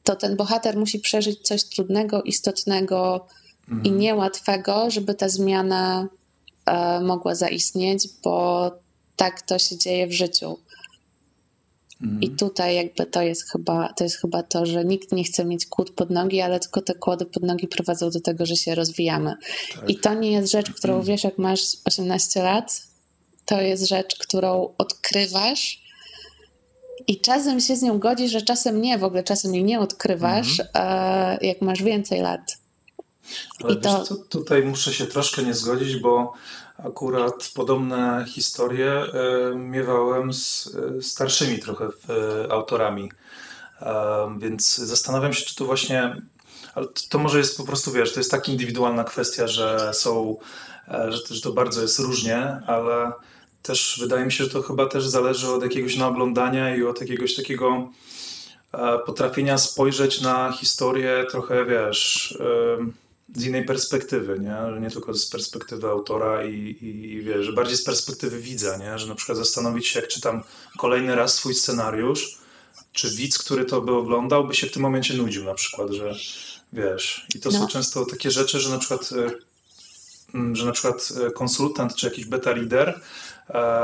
to ten bohater musi przeżyć coś trudnego, istotnego mhm. i niełatwego, żeby ta zmiana e, mogła zaistnieć, bo tak to się dzieje w życiu. I mhm. tutaj jakby to jest chyba to jest chyba to, że nikt nie chce mieć kłód pod nogi, ale tylko te kłody pod nogi prowadzą do tego, że się rozwijamy. Tak. I to nie jest rzecz, którą mhm. wiesz, jak masz 18 lat, to jest rzecz, którą odkrywasz i czasem się z nią godzisz, że czasem nie, w ogóle czasem jej nie odkrywasz, mhm. jak masz więcej lat. Ale I to... Co, tutaj muszę się troszkę nie zgodzić, bo Akurat podobne historie e, miewałem z e, starszymi trochę e, autorami. Więc zastanawiam się, czy to właśnie. Ale to może jest po prostu, wiesz, to jest tak indywidualna kwestia, że są, że to bardzo jest różnie, ale też wydaje mi się, że to chyba też zależy od jakiegoś naoglądania i od jakiegoś takiego potrafienia spojrzeć na historię trochę, wiesz z innej perspektywy, nie? Nie tylko z perspektywy autora i, i, i wiesz, że bardziej z perspektywy widza, nie? Że na przykład zastanowić się, jak czytam kolejny raz swój scenariusz, czy widz, który to by oglądał, by się w tym momencie nudził na przykład, że wiesz, i to no. są często takie rzeczy, że na przykład e, że na przykład e, konsultant czy jakiś beta reader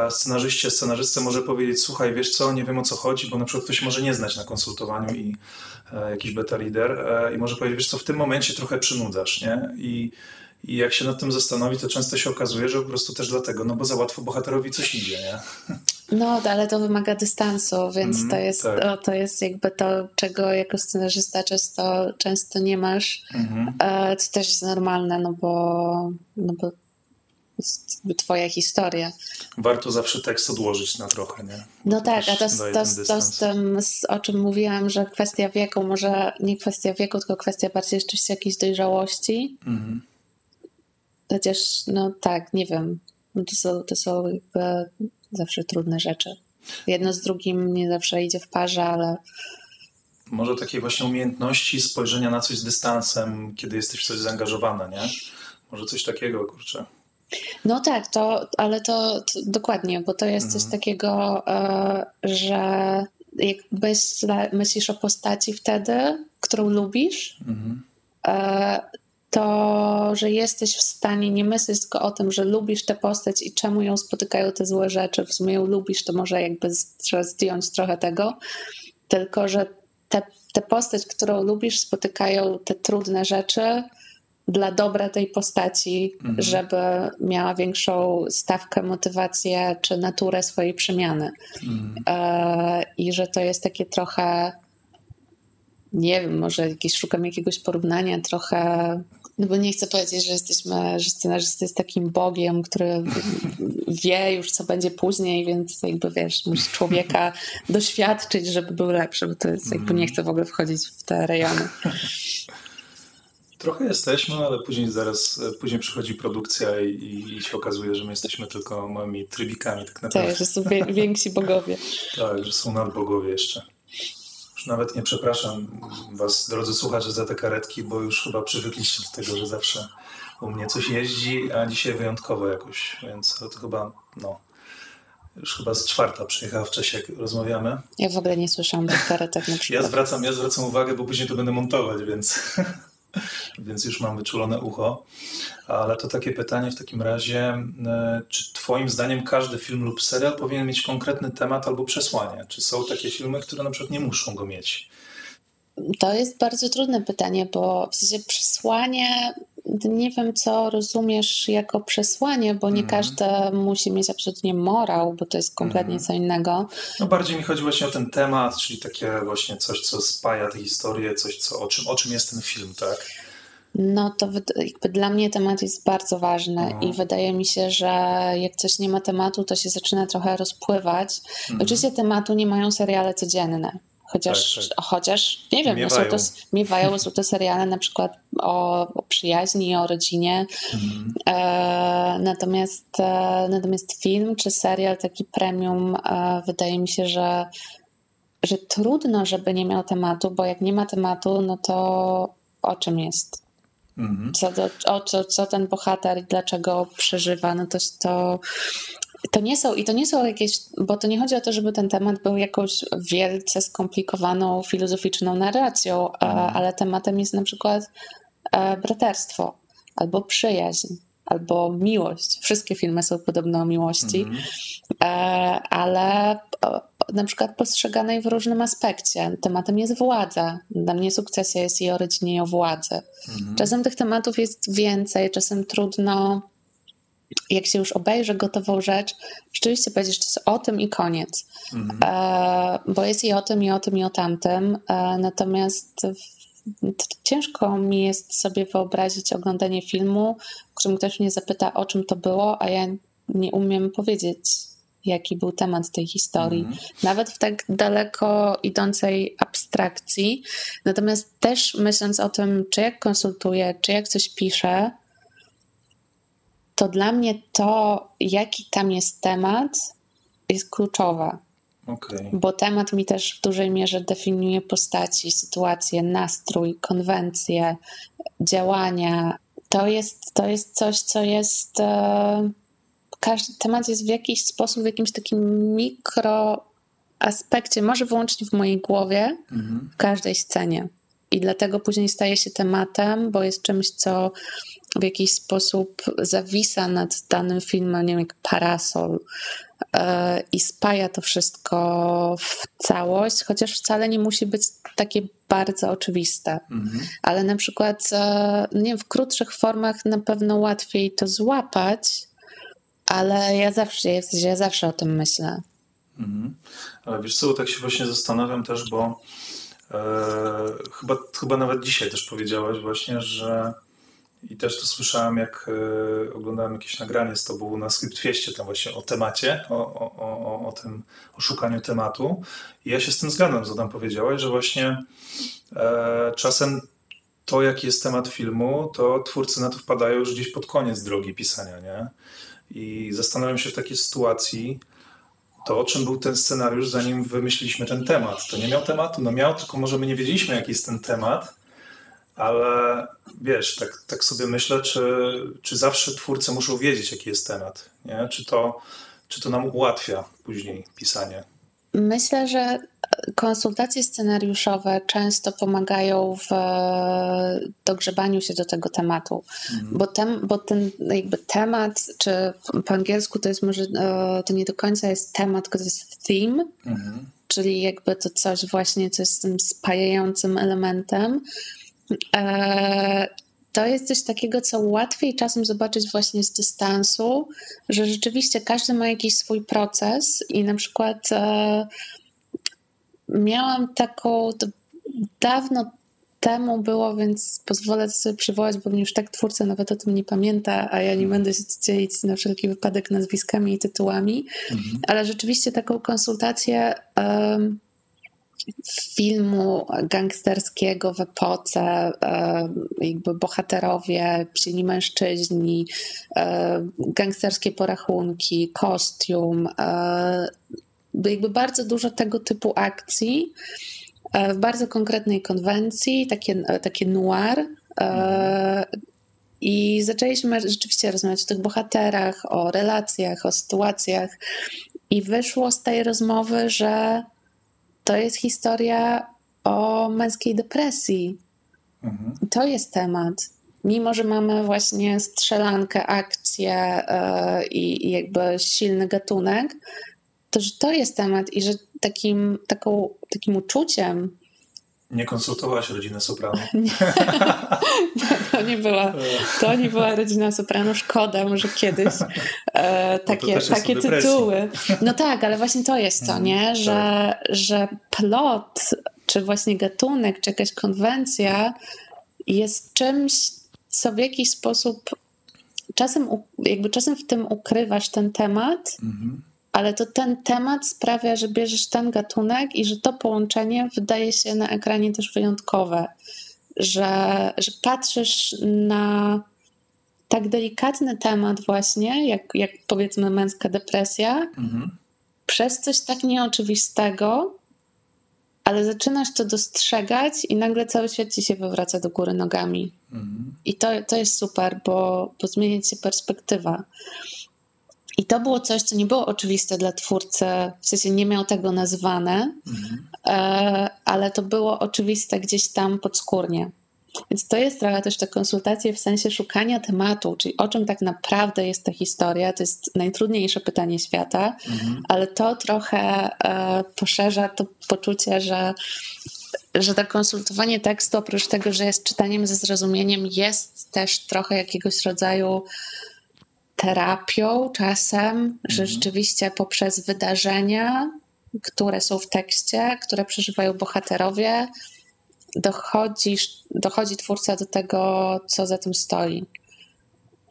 scenarzyście, scenarzystce może powiedzieć, słuchaj, wiesz co, nie wiem o co chodzi, bo na przykład ktoś może nie znać na konsultowaniu i e, jakiś beta reader e, i może powiedzieć, wiesz co, w tym momencie trochę przynudzasz, nie? I, i jak się nad tym zastanowi, to często się okazuje, że po prostu też dlatego, no bo za łatwo bohaterowi coś idzie, nie? No, ale to wymaga dystansu, więc mm, to, jest, tak. o, to jest jakby to, czego jako scenarzysta często, często nie masz. Mm -hmm. to też jest normalne, no bo, no bo twoja historia. Warto zawsze tekst odłożyć na trochę, nie? No tak, a to, to, to z tym, o czym mówiłam, że kwestia wieku, może nie kwestia wieku, tylko kwestia bardziej rzeczywiście jakiejś dojrzałości. Mhm. Chociaż, no tak, nie wiem. No to, są, to są jakby zawsze trudne rzeczy. Jedno z drugim nie zawsze idzie w parze, ale może takiej właśnie umiejętności spojrzenia na coś z dystansem, kiedy jesteś w coś zaangażowana, nie? Może coś takiego, kurczę. No tak, to, ale to, to dokładnie, bo to jest mhm. coś takiego, e, że jak myśl, myślisz o postaci wtedy, którą lubisz, mhm. e, to, że jesteś w stanie nie myśleć tylko o tym, że lubisz tę postać i czemu ją spotykają te złe rzeczy, w sumie ją lubisz, to może jakby zdjąć trochę tego, tylko że tę postać, którą lubisz, spotykają te trudne rzeczy, dla dobra tej postaci, mhm. żeby miała większą stawkę, motywację czy naturę swojej przemiany. Mhm. E, I że to jest takie trochę, nie wiem, może jakieś, szukam jakiegoś porównania, trochę No bo nie chcę powiedzieć, że jesteśmy, że scenarzysta jest takim bogiem, który wie już, co będzie później, więc jakby wiesz, musi człowieka doświadczyć, żeby był lepszy, bo to jest jakby nie chcę w ogóle wchodzić w te rejony. Trochę jesteśmy, ale później zaraz, później przychodzi produkcja i, i się okazuje, że my jesteśmy tylko małymi trybikami tak naprawdę. Tak, że są więksi bogowie. tak, że są nadbogowie jeszcze. Już nawet nie przepraszam was, drodzy słuchacze, za te karetki, bo już chyba przywykliście do tego, że zawsze u mnie coś jeździ, a dzisiaj wyjątkowo jakoś, więc to chyba, no, już chyba z czwarta przyjechała w czasie, jak rozmawiamy. Ja w ogóle nie słyszałam tych karetek na przykład. Ja zwracam, ja zwracam uwagę, bo później to będę montować, więc, więc już mam wyczulone ucho. Ale to takie pytanie w takim razie, e, czy twoim zdaniem każdy film lub serial powinien mieć konkretny temat albo przesłanie? Czy są takie filmy, które na przykład nie muszą go mieć? To jest bardzo trudne pytanie, bo w sensie przesłanie, nie wiem co rozumiesz jako przesłanie, bo nie mm. każdy musi mieć absolutnie morał, bo to jest kompletnie mm. co innego. No bardziej mi chodzi właśnie o ten temat, czyli takie właśnie coś, co spaja tę historię, coś, co, o, czym, o czym jest ten film, tak? No to jakby dla mnie temat jest bardzo ważny i wydaje mi się, że jak coś nie ma tematu, to się zaczyna trochę rozpływać. Mm. Oczywiście tematu nie mają seriale codzienne. Chociaż, tak, tak. chociaż nie wiem, miewają. No są to, miewają, są to seriale na przykład o, o przyjaźni, o rodzinie. Mhm. E, natomiast, e, natomiast film czy serial taki premium e, wydaje mi się, że, że trudno, żeby nie miał tematu, bo jak nie ma tematu, no to o czym jest? Mhm. Co, do, o, co, co ten bohater i dlaczego przeżywa, no to, to to nie są, i to nie są jakieś, bo to nie chodzi o to, żeby ten temat był jakąś wielce skomplikowaną filozoficzną narracją, mm. ale tematem jest na przykład e, braterstwo, albo przyjaźń, albo miłość. Wszystkie filmy są podobne o miłości, mm. ale na przykład postrzeganej w różnym aspekcie. Tematem jest władza. Dla mnie sukcesja jest i o rodzinie, i o władzy. Mm. Czasem tych tematów jest więcej, czasem trudno jak się już obejrzy gotową rzecz, rzeczywiście że to jest o tym i koniec. Mhm. E, bo jest i o tym, i o tym, i o tamtym. E, natomiast ciężko mi jest sobie wyobrazić oglądanie filmu, w którym ktoś mnie zapyta, o czym to było, a ja nie umiem powiedzieć, jaki był temat tej historii. Mhm. Nawet w tak daleko idącej abstrakcji. Natomiast też myśląc o tym, czy jak konsultuję, czy jak coś piszę, to dla mnie to, jaki tam jest temat, jest kluczowe. Okay. Bo temat mi też w dużej mierze definiuje postaci, sytuacje, nastrój, konwencje, działania. To jest, to jest coś, co jest. E, każdy temat jest w jakiś sposób, w jakimś takim mikro aspekcie, może wyłącznie w mojej głowie, mhm. w każdej scenie. I dlatego później staje się tematem, bo jest czymś, co w jakiś sposób zawisa nad danym filmem, nie wiem, jak parasol e, i spaja to wszystko w całość, chociaż wcale nie musi być takie bardzo oczywiste. Mhm. Ale na przykład, e, nie wiem, w krótszych formach na pewno łatwiej to złapać, ale ja zawsze, ja zawsze o tym myślę. Mhm. Ale wiesz co, tak się właśnie zastanawiam też, bo e, chyba, chyba nawet dzisiaj też powiedziałaś właśnie, że i też to słyszałem, jak e, oglądałem jakieś nagranie z tobą na Scriptfieście tam właśnie o temacie, o, o, o, o tym, o szukaniu tematu. I ja się z tym zgadzam, co tam powiedziałeś, że właśnie e, czasem to, jaki jest temat filmu, to twórcy na to wpadają już gdzieś pod koniec drogi pisania, nie? I zastanawiam się w takiej sytuacji, to o czym był ten scenariusz, zanim wymyśliliśmy ten temat. To nie miał tematu? No miał, tylko może my nie wiedzieliśmy, jaki jest ten temat, ale wiesz, tak, tak sobie myślę, czy, czy zawsze twórcy muszą wiedzieć, jaki jest temat, nie? Czy, to, czy to nam ułatwia później pisanie? Myślę, że konsultacje scenariuszowe często pomagają w dogrzebaniu się do tego tematu, mhm. bo, tem, bo ten jakby temat, czy po angielsku to jest może, e, to nie do końca jest temat, tylko to jest theme, mhm. czyli jakby to coś właśnie, co jest tym spajającym elementem, E, to jest coś takiego, co łatwiej czasem zobaczyć właśnie z dystansu, że rzeczywiście każdy ma jakiś swój proces i na przykład e, miałam taką dawno temu było, więc pozwolę sobie przywołać, bo już tak twórca nawet o tym nie pamięta, a ja nie będę się dzielić na wszelki wypadek nazwiskami i tytułami, mhm. ale rzeczywiście taką konsultację um, filmu gangsterskiego w epoce, jakby bohaterowie, silni mężczyźni, gangsterskie porachunki, kostium, jakby bardzo dużo tego typu akcji, E, w bardzo konkretnej konwencji, takie, takie noir. E, I zaczęliśmy rzeczywiście rozmawiać o tych bohaterach, o relacjach, o sytuacjach. I wyszło z tej rozmowy, że to jest historia o męskiej depresji. Mhm. To jest temat. Mimo, że mamy właśnie strzelankę, akcję yy, i jakby silny gatunek, to że to jest temat i że takim, taką, takim uczuciem. Nie konsultowałaś rodziny Soprano? nie, to, nie była, to nie była rodzina Soprano. Szkoda, może kiedyś e, takie, takie tytuły. No tak, ale właśnie to jest to, nie? Mhm, że, tak. że plot, czy właśnie gatunek, czy jakaś konwencja jest czymś, co w jakiś sposób czasem, jakby czasem w tym ukrywasz ten temat, mhm ale to ten temat sprawia, że bierzesz ten gatunek i że to połączenie wydaje się na ekranie też wyjątkowe. Że, że patrzysz na tak delikatny temat, właśnie, jak, jak powiedzmy męska depresja, mhm. przez coś tak nieoczywistego, ale zaczynasz to dostrzegać i nagle cały świat ci się wywraca do góry nogami. Mhm. I to, to jest super, bo, bo zmienia się perspektywa. I to było coś, co nie było oczywiste dla twórcy, w sensie nie miał tego nazwane, mhm. E, ale to było oczywiste gdzieś tam podskórnie. Więc to jest trochę też te konsultacje w sensie szukania tematu, czyli o czym tak naprawdę jest ta historia. To jest najtrudniejsze pytanie świata, mhm. ale to trochę e, poszerza to poczucie, że, że to konsultowanie tekstu, oprócz tego, że jest czytaniem ze zrozumieniem, jest też trochę jakiegoś rodzaju terapią czasem, mhm. że rzeczywiście poprzez wydarzenia, które są w tekście, które przeżywają bohaterowie, dochodzisz, dochodzi twórca do tego, co za tym stoi.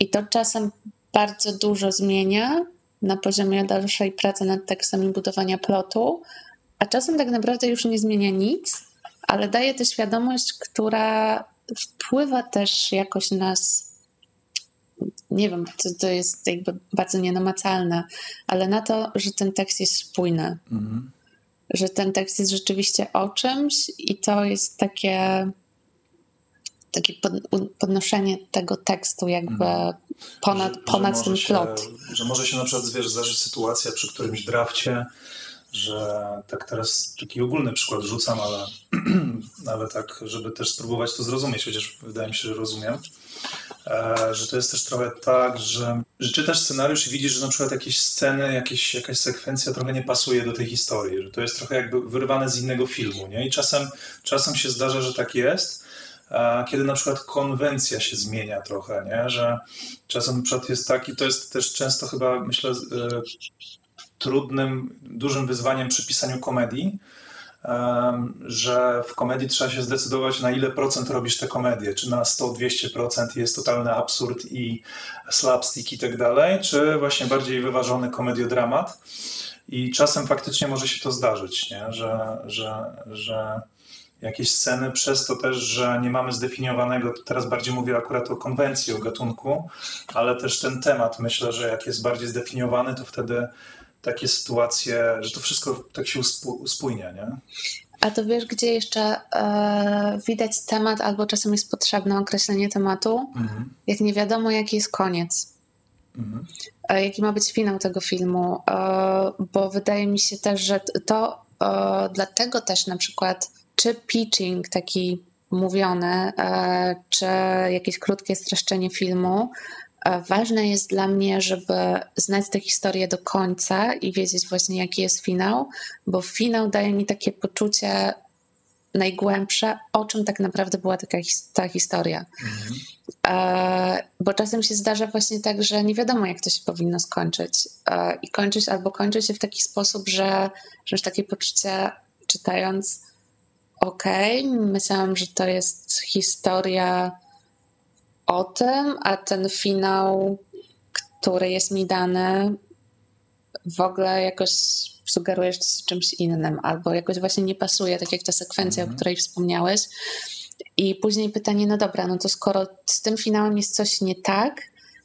I to czasem bardzo dużo zmienia na poziomie dalszej pracy nad tekstem i budowania plotu, a czasem tak naprawdę już nie zmienia nic, ale daje tę świadomość, która wpływa też jakoś nas nie wiem, to, to jest jakby bardzo nienamacalne, ale na to, że ten tekst jest spójny. Mhm. Że ten tekst jest rzeczywiście o czymś i to jest takie takie podnoszenie tego tekstu jakby mhm. ponad, że, ponad że ten się, plot. Że może się na przykład wiesz, zdarzyć sytuacja przy którymś drafcie, że tak teraz taki ogólny przykład rzucam, ale, ale tak, żeby też spróbować to zrozumieć, chociaż wydaje mi się, że rozumiem, że to jest też trochę tak, że, że czytasz scenariusz i widzisz, że na przykład jakieś sceny, jakieś, jakaś sekwencja trochę nie pasuje do tej historii, że to jest trochę jakby wyrwane z innego filmu, nie? I czasem, czasem się zdarza, że tak jest, kiedy na przykład konwencja się zmienia trochę, nie? że czasem na przykład jest taki, to jest też często chyba, myślę, e, trudnym, dużym wyzwaniem przy pisaniu komedii, że w komedii trzeba się zdecydować, na ile procent robisz tę komedię. Czy na 100-200% jest totalny absurd i slapstick i tak dalej, czy właśnie bardziej wyważony komediodramat. I czasem faktycznie może się to zdarzyć, nie? Że, że, że jakieś sceny przez to też, że nie mamy zdefiniowanego, teraz bardziej mówię akurat o konwencji, o gatunku, ale też ten temat, myślę, że jak jest bardziej zdefiniowany, to wtedy takie sytuacje, że to wszystko tak się uspójnia, nie? A to wiesz, gdzie jeszcze e, widać temat, albo czasem jest potrzebne określenie tematu, mhm. jak nie wiadomo, jaki jest koniec. Mhm. E, jaki ma być finał tego filmu, e, bo wydaje mi się też, że to e, dlatego też na przykład czy pitching taki mówiony, e, czy jakieś krótkie streszczenie filmu Ważne jest dla mnie, żeby znać tę historię do końca i wiedzieć właśnie, jaki jest finał, bo finał daje mi takie poczucie najgłębsze, o czym tak naprawdę była taka, ta historia. Mhm. bo czasem się zdarza właśnie tak, że nie wiadomo, jak to się powinno skończyć. I kończyć albo kończy się w taki sposób, że, że już takie poczucie czytając okej, okay. myślałam, że to jest historia o tym, a ten finał, który jest mi dany, w ogóle jakoś sugeruje, że to jest czymś innym, albo jakoś właśnie nie pasuje, tak jak ta sekwencja, mm -hmm. o której wspomniałeś. I później pytanie, no dobra, no to skoro z tym finałem jest coś nie tak,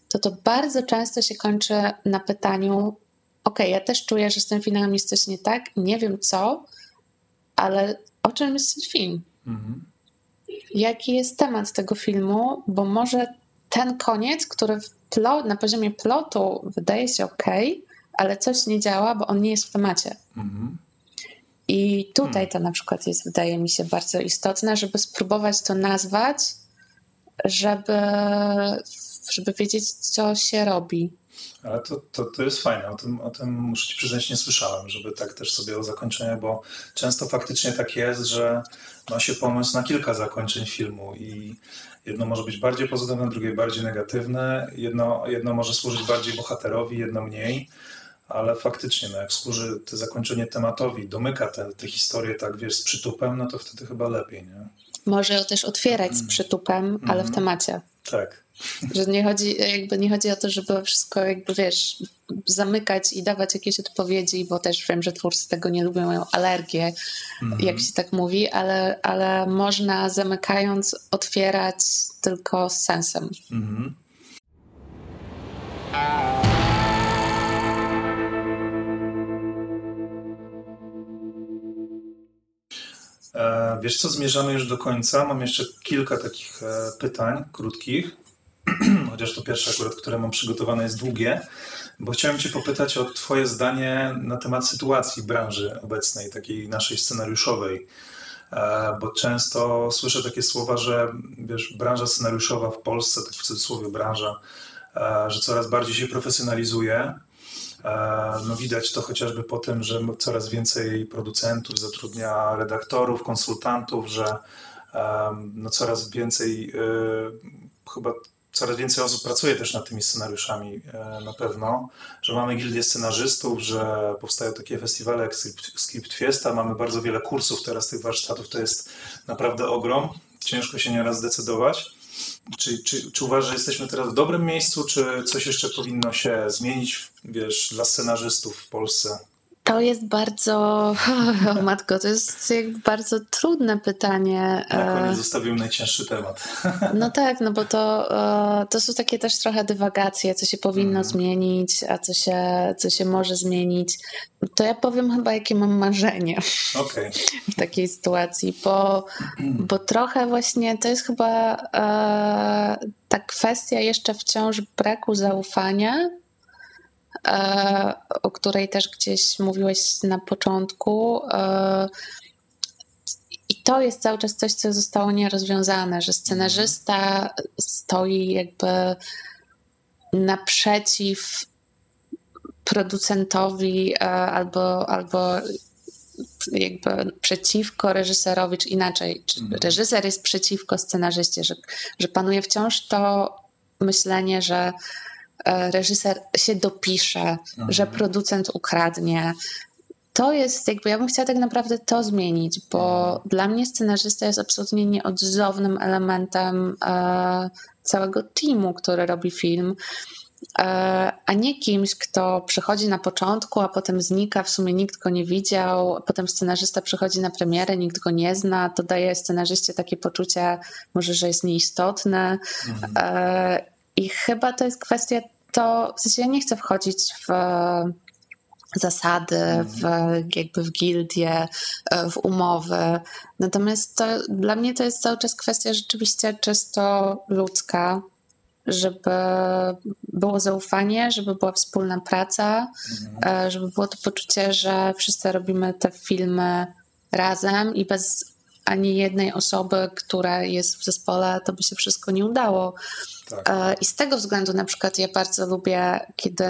to to bardzo często się kończy na pytaniu, ok, ja też czuję, że z tym finałem jest coś nie tak, nie wiem co, ale o czym jest ten film? Mhm. Jaki jest temat tego filmu? Bo może ten koniec, który plot, na poziomie plotu wydaje się ok, ale coś nie działa, bo on nie jest w temacie. Mhm. I tutaj hmm. to na przykład jest, wydaje mi się, bardzo istotne, żeby spróbować to nazwać, żeby, żeby wiedzieć, co się robi. Ale to, to, to jest fajne, o tym, o tym muszę ci przyznać nie słyszałem, żeby tak też sobie o zakończenie, bo często faktycznie tak jest, że ma się pomysł na kilka zakończeń filmu i jedno może być bardziej pozytywne, drugie bardziej negatywne, jedno, jedno może służyć bardziej bohaterowi, jedno mniej, ale faktycznie, no jak służy to zakończenie tematowi, domyka tę te, te historię tak, wiesz, z przytupem, no to wtedy chyba lepiej, nie? Może też otwierać z mm. przytupem, mm. ale w mhm. temacie. Tak. Że nie chodzi, jakby nie chodzi o to, żeby wszystko jakby, wiesz, zamykać i dawać jakieś odpowiedzi, bo też wiem, że twórcy tego nie lubią, mają alergię, mm. jak się tak mówi, ale, ale można zamykając otwierać tylko z sensem. Mm. E, wiesz co, zmierzamy już do końca. Mam jeszcze kilka takich e, pytań krótkich, chociaż to pierwsze akurat, które mam przygotowane jest długie, bo chciałem Cię popytać o Twoje zdanie na temat sytuacji branży obecnej, takiej naszej scenariuszowej. E, bo często słyszę takie słowa, że wiesz, branża scenariuszowa w Polsce, tak w cudzysłowie branża, że coraz bardziej się profesjonalizuje, no widać to chociażby po tym, że coraz więcej producentów zatrudnia redaktorów, konsultantów, że no coraz więcej, e, chyba coraz więcej osób pracuje też nad tymi scenariuszami e, na pewno, że mamy gildię scenarzystów, że powstają takie festiwale jak Script Fiesta, mamy bardzo wiele kursów teraz tych warsztatów, to jest naprawdę ogrom, ciężko się nieraz zdecydować. Czy, czy, czy uważasz, że jesteśmy teraz w dobrym miejscu, czy coś jeszcze powinno się zmienić, wiesz, dla scenarzystów w Polsce? To jest bardzo, o matko, to jest bardzo trudne pytanie. Na koniec e, zostawiłem najcięższy temat. No tak, no bo to, e, to są takie też trochę dywagacje, co się powinno mm. zmienić, a co się, co się może zmienić. To ja powiem chyba, jakie mam marzenie okay. w takiej sytuacji, bo, bo trochę właśnie to jest chyba e, ta kwestia jeszcze wciąż braku zaufania o której też gdzieś mówiłeś na początku. E, I to jest cały czas coś, co zostało nierozwiązane, że scenarzysta stoi jakby naprzeciw producentowi e, albo, albo jakby przeciwko reżyserowi, czy inaczej, czy mhm. reżyser jest przeciwko scenarzyście, że, że panuje wciąż to myślenie, że E, reżyser się dopisze, mhm. że producent ukradnie. To jest jakby, ja bym chciała tak naprawdę to zmienić, bo mhm. dla mnie scenarzysta jest absolutnie nieodzownym elementem e, całego teamu, który robi film e, a nie kimś, kto przychodzi na początku, a potem znika, w sumie nikt go nie widział, potem scenarzysta przychodzi na premierę, nikt go nie zna, to daje scenarzyście takie poczucie może, że jest nieistotne. Mhm. I chyba to jest kwestia to w sensie ja nie chcę wchodzić w e, zasady, w, jakby w gildie, e, w umowy. Natomiast to, dla mnie to jest cały czas kwestia rzeczywiście czysto ludzka, żeby było zaufanie, żeby była wspólna praca, mhm. żeby było to poczucie, że wszyscy robimy te filmy razem i bez ani jednej osoby, która jest w zespole, to by się wszystko nie udało. Tak. E, I z tego względu na przykład ja bardzo lubię, kiedy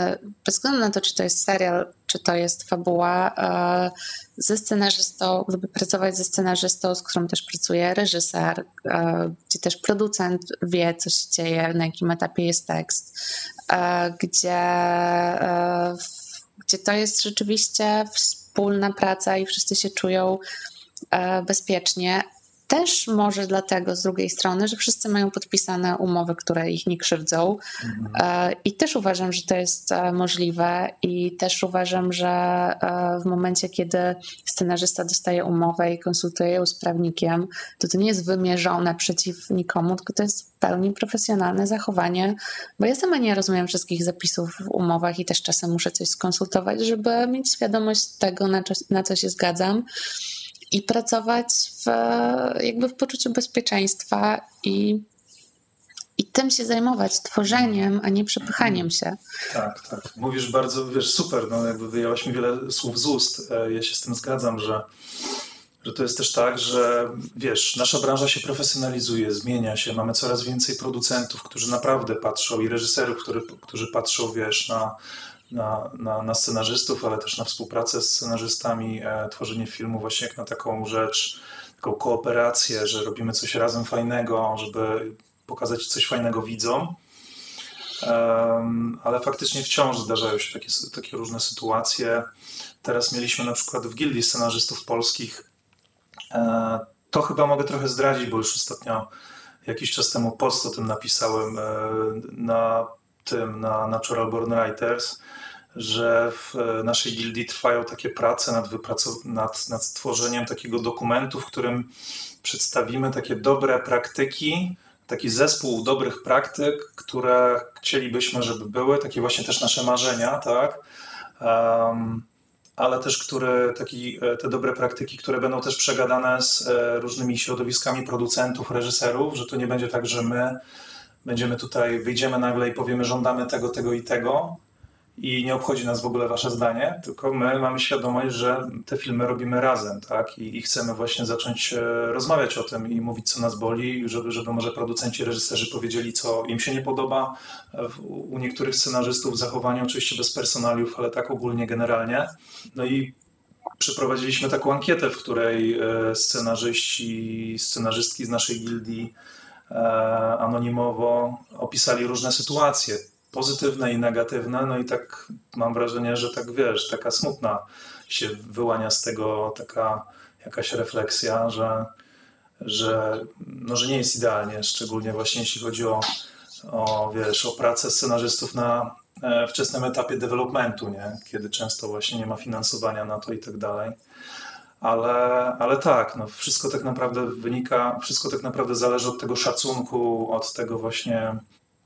bez względu na to, czy to jest serial, czy to jest fabuła, e, ze scenarzystą, lubię pracować ze scenarzystą, z którą też pracuje reżyser, e, gdzie też producent wie, co się dzieje, na jakim etapie jest tekst, gdzie, gdzie to jest rzeczywiście wspólna praca i wszyscy się czują bezpiecznie. Też może dlatego z drugiej strony, że wszyscy mają podpisane umowy, które ich nie krzywdzą. E, I też uważam, że to jest e, możliwe, i też uważam, że e, w momencie, kiedy scenarzysta dostaje umowę i konsultuje ją z prawnikiem, to to nie jest wymierzone przeciw nikomu, tylko to jest w pełni profesjonalne zachowanie, bo ja sama nie rozumiem wszystkich zapisów w umowach i też czasem muszę coś skonsultować, żeby mieć świadomość tego, na, co- na co się zgadzam i pracować w, jakby w poczuciu bezpieczeństwa i, i tym się zajmować, tworzeniem, a nie przepychaniem się. Tak, tak. Mówisz bardzo, wiesz, super, no jakby wyjęłaś mi wiele słów z ust. E, Ja się z tym zgadzam, że, że to jest też tak, że wiesz, nasza branża się profesjonalizuje, zmienia się, mamy coraz więcej producentów, którzy naprawdę patrzą i reżyserów, który, którzy patrzą, wiesz, na, na, na, na scenarzystów, ale też na współpracę z scenarzystami, e, tworzenie filmu właśnie jak na taką rzecz, taką kooperację, że robimy coś razem fajnego, żeby pokazać coś fajnego widzom. Ale faktycznie wciąż zdarzają się takie, takie różne sytuacje. Teraz mieliśmy na przykład w Gildii Scenarzystów Polskich. E, to chyba mogę trochę zdradzić, bo już ostatnio jakiś czas temu post o tym napisałem e, na tym, na Natural Born Writers, że w e, naszej gildii trwają takie prace nad, nad, nad stworzeniem takiego dokumentu, w którym przedstawimy takie dobre praktyki, taki zespół dobrych praktyk, które chcielibyśmy, żeby były, takie właśnie też nasze marzenia, tak? Um, ale też które, taki, e, te dobre praktyki, które będą też przegadane z e, różnymi środowiskami producentów, reżyserów, że to nie będzie tak, że my będziemy tutaj, wyjdziemy nagle i powiemy, żądamy tego, tego i tego i nie obchodzi nas w ogóle wasze zdanie, tylko my mamy świadomość, że te filmy robimy razem, tak? I, i chcemy właśnie zacząć e, rozmawiać o tym i mówić, co nas boli, żeby, żeby może producenci, reżyserzy powiedzieli, co im się nie podoba w, u niektórych scenarzystów w zachowaniu, oczywiście bez personaliów, ale tak ogólnie, generalnie. No i przeprowadziliśmy taką ankietę, w której e, scenarzyści, scenarzystki z naszej gildii e, anonimowo opisali różne sytuacje, pozytywne i negatywne, no i tak mam wrażenie, że tak wiesz, taka smutna się wyłania z tego taka jakaś refleksja, że, że, no, że nie jest idealnie, szczególnie właśnie jeśli chodzi o, o, wiesz, o pracę scenarzystów na e, wczesnym etapie developmentu, nie? kiedy często właśnie nie ma finansowania na to i tak dalej. Ale, ale tak, no wszystko tak naprawdę wynika, wszystko tak naprawdę zależy od tego szacunku, od tego właśnie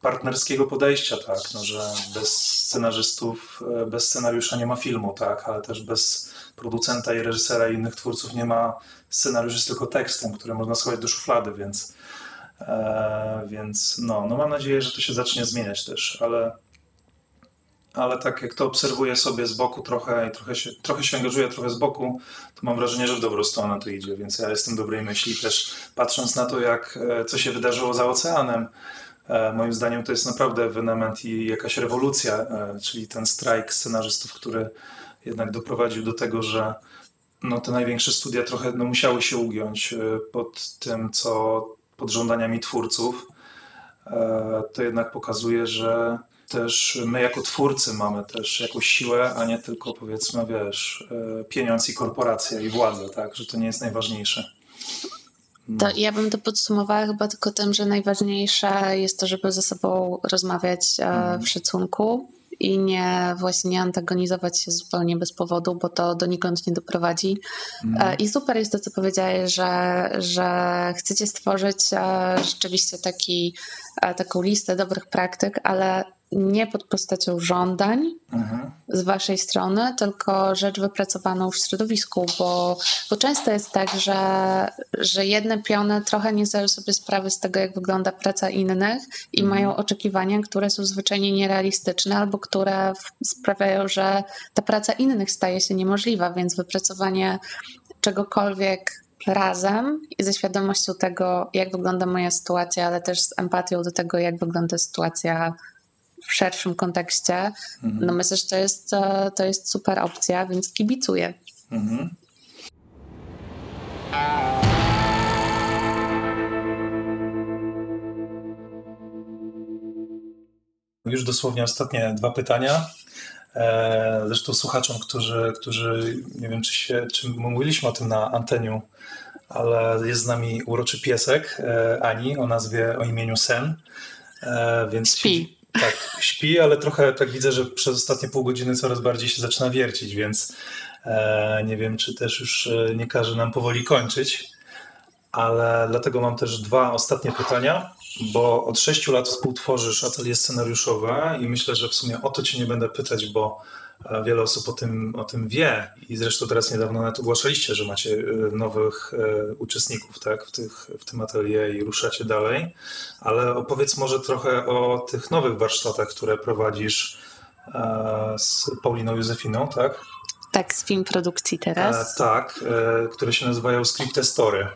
partnerskiego podejścia, tak, no, że bez scenarzystów, e, bez scenariusza nie ma filmu, tak, ale też bez producenta i reżysera i innych twórców nie ma scenariusz jest tylko tekstem, który można schować do szuflady, więc, e, więc no, no mam nadzieję, że to się zacznie zmieniać też, ale, ale tak jak to obserwuję sobie z boku trochę i trochę się, trochę się angażuję, trochę z boku, to mam wrażenie, że w dobrą stronę to idzie, więc ja jestem dobrej myśli też patrząc na to, jak, e, co się wydarzyło za oceanem, Moim zdaniem to jest naprawdę ewenement i jakaś rewolucja, e, czyli ten strajk scenarzystów, który jednak doprowadził do tego, że no, te największe studia trochę no, musiały się ugiąć e, pod tym, co pod żądaniami twórców. E, To jednak pokazuje, że też my jako twórcy mamy też jakąś siłę, a nie tylko powiedzmy, wiesz, e, pieniądz i korporacja i władza, tak, że to nie jest najważniejsze. To ja bym to podsumowała chyba tylko tym, że najważniejsze jest to, żeby ze sobą rozmawiać e, w szacunku i nie właśnie nie antagonizować się zupełnie bez powodu, bo to donikąd nie doprowadzi. E, I super jest to, co powiedziałeś, że, że chcecie stworzyć e, rzeczywiście taki, taką listę dobrych praktyk, ale nie pod postacią żądań Mhm. z waszej strony, tylko rzecz wypracowaną w środowisku, bo, bo często jest tak, że, że jedne piony trochę nie zdają sobie sprawy z tego, jak wygląda praca innych i mają oczekiwania, które są zwyczajnie nierealistyczne albo które sprawiają, że ta praca innych staje się niemożliwa, więc wypracowanie czegokolwiek razem i ze świadomością tego, jak wygląda moja sytuacja, ale też z empatią do tego, jak wygląda sytuacja w szerszym kontekście, no myślę, że to jest, e, to jest super opcja, więc kibicuję. Mhm. Już dosłownie ostatnie dwa pytania. E, zresztą słuchaczom, którzy, którzy nie wiem, czy, się, czy mówiliśmy o tym na anteniu, ale jest z nami uroczy piesek e, Ani o nazwie, o imieniu Sen. Więc śpi. Tak, śpi, ale trochę tak widzę, że przez ostatnie pół godziny coraz bardziej się zaczyna wiercić, więc nie wiem, czy też już nie każe nam powoli kończyć. Ale dlatego mam też dwa ostatnie pytania bo od sześciu lat współtworzysz atelier scenariuszowe i myślę, że w sumie o to cię nie będę pytać, bo e, wiele osób o tym, o tym wie i zresztą teraz niedawno nawet ogłaszaliście, że macie e, nowych e, uczestników tak, w, tych, w tym atelier i ruszacie dalej, ale opowiedz może trochę o tych nowych warsztatach, które prowadzisz z Pauliną Józefiną, tak? Tak, z film produkcji teraz. E, tak, e, które się nazywają Scripte Story.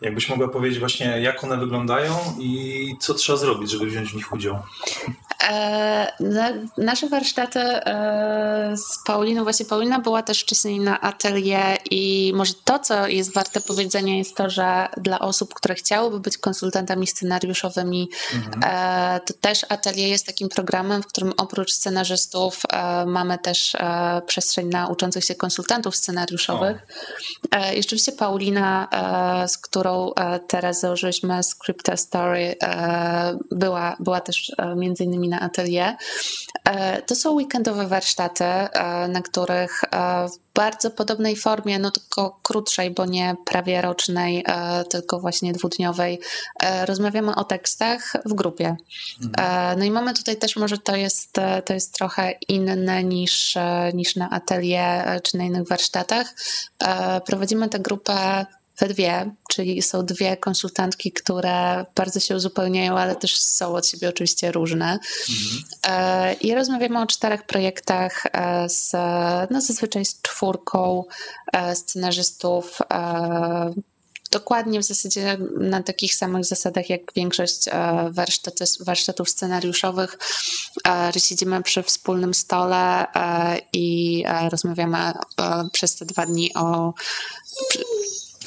Jakbyś mogła powiedzieć właśnie, jak one wyglądają i co trzeba zrobić, żeby wziąć w nich udział? E, nasze warsztaty e, z Pauliną, właśnie Paulina była też wcześniej na atelier i może to, co jest warte powiedzenia jest to, że dla osób, które chciałyby być konsultantami scenariuszowymi, mhm. e, to też atelier jest takim programem, w którym oprócz scenarzystów mamy też przestrzeń na uczących się konsultantów scenariuszowych. E, I rzeczywiście Paulina, z którą teraz założyliśmy Scripta Story, była, była też między innymi na atelier. E, to są weekendowe warsztaty, e, na których e, w bardzo podobnej formie, no tylko krótszej, bo nie prawie rocznej, tylko właśnie dwudniowej, rozmawiamy o tekstach w grupie. No i mamy tutaj też, może to jest, to jest trochę inne niż, niż na atelier czy na innych warsztatach. Prowadzimy tę grupę we dwie, czyli są dwie konsultantki, które bardzo się uzupełniają, ale też są od siebie oczywiście różne. Mhm. I rozmawiamy o czterech projektach e, z, no zazwyczaj z czwórką e, scenarzystów dokładnie w zasadzie na takich samych zasadach jak większość warsztaty, warsztatów scenariuszowych. Siedzimy przy wspólnym stole i rozmawiamy przez te dwa dni o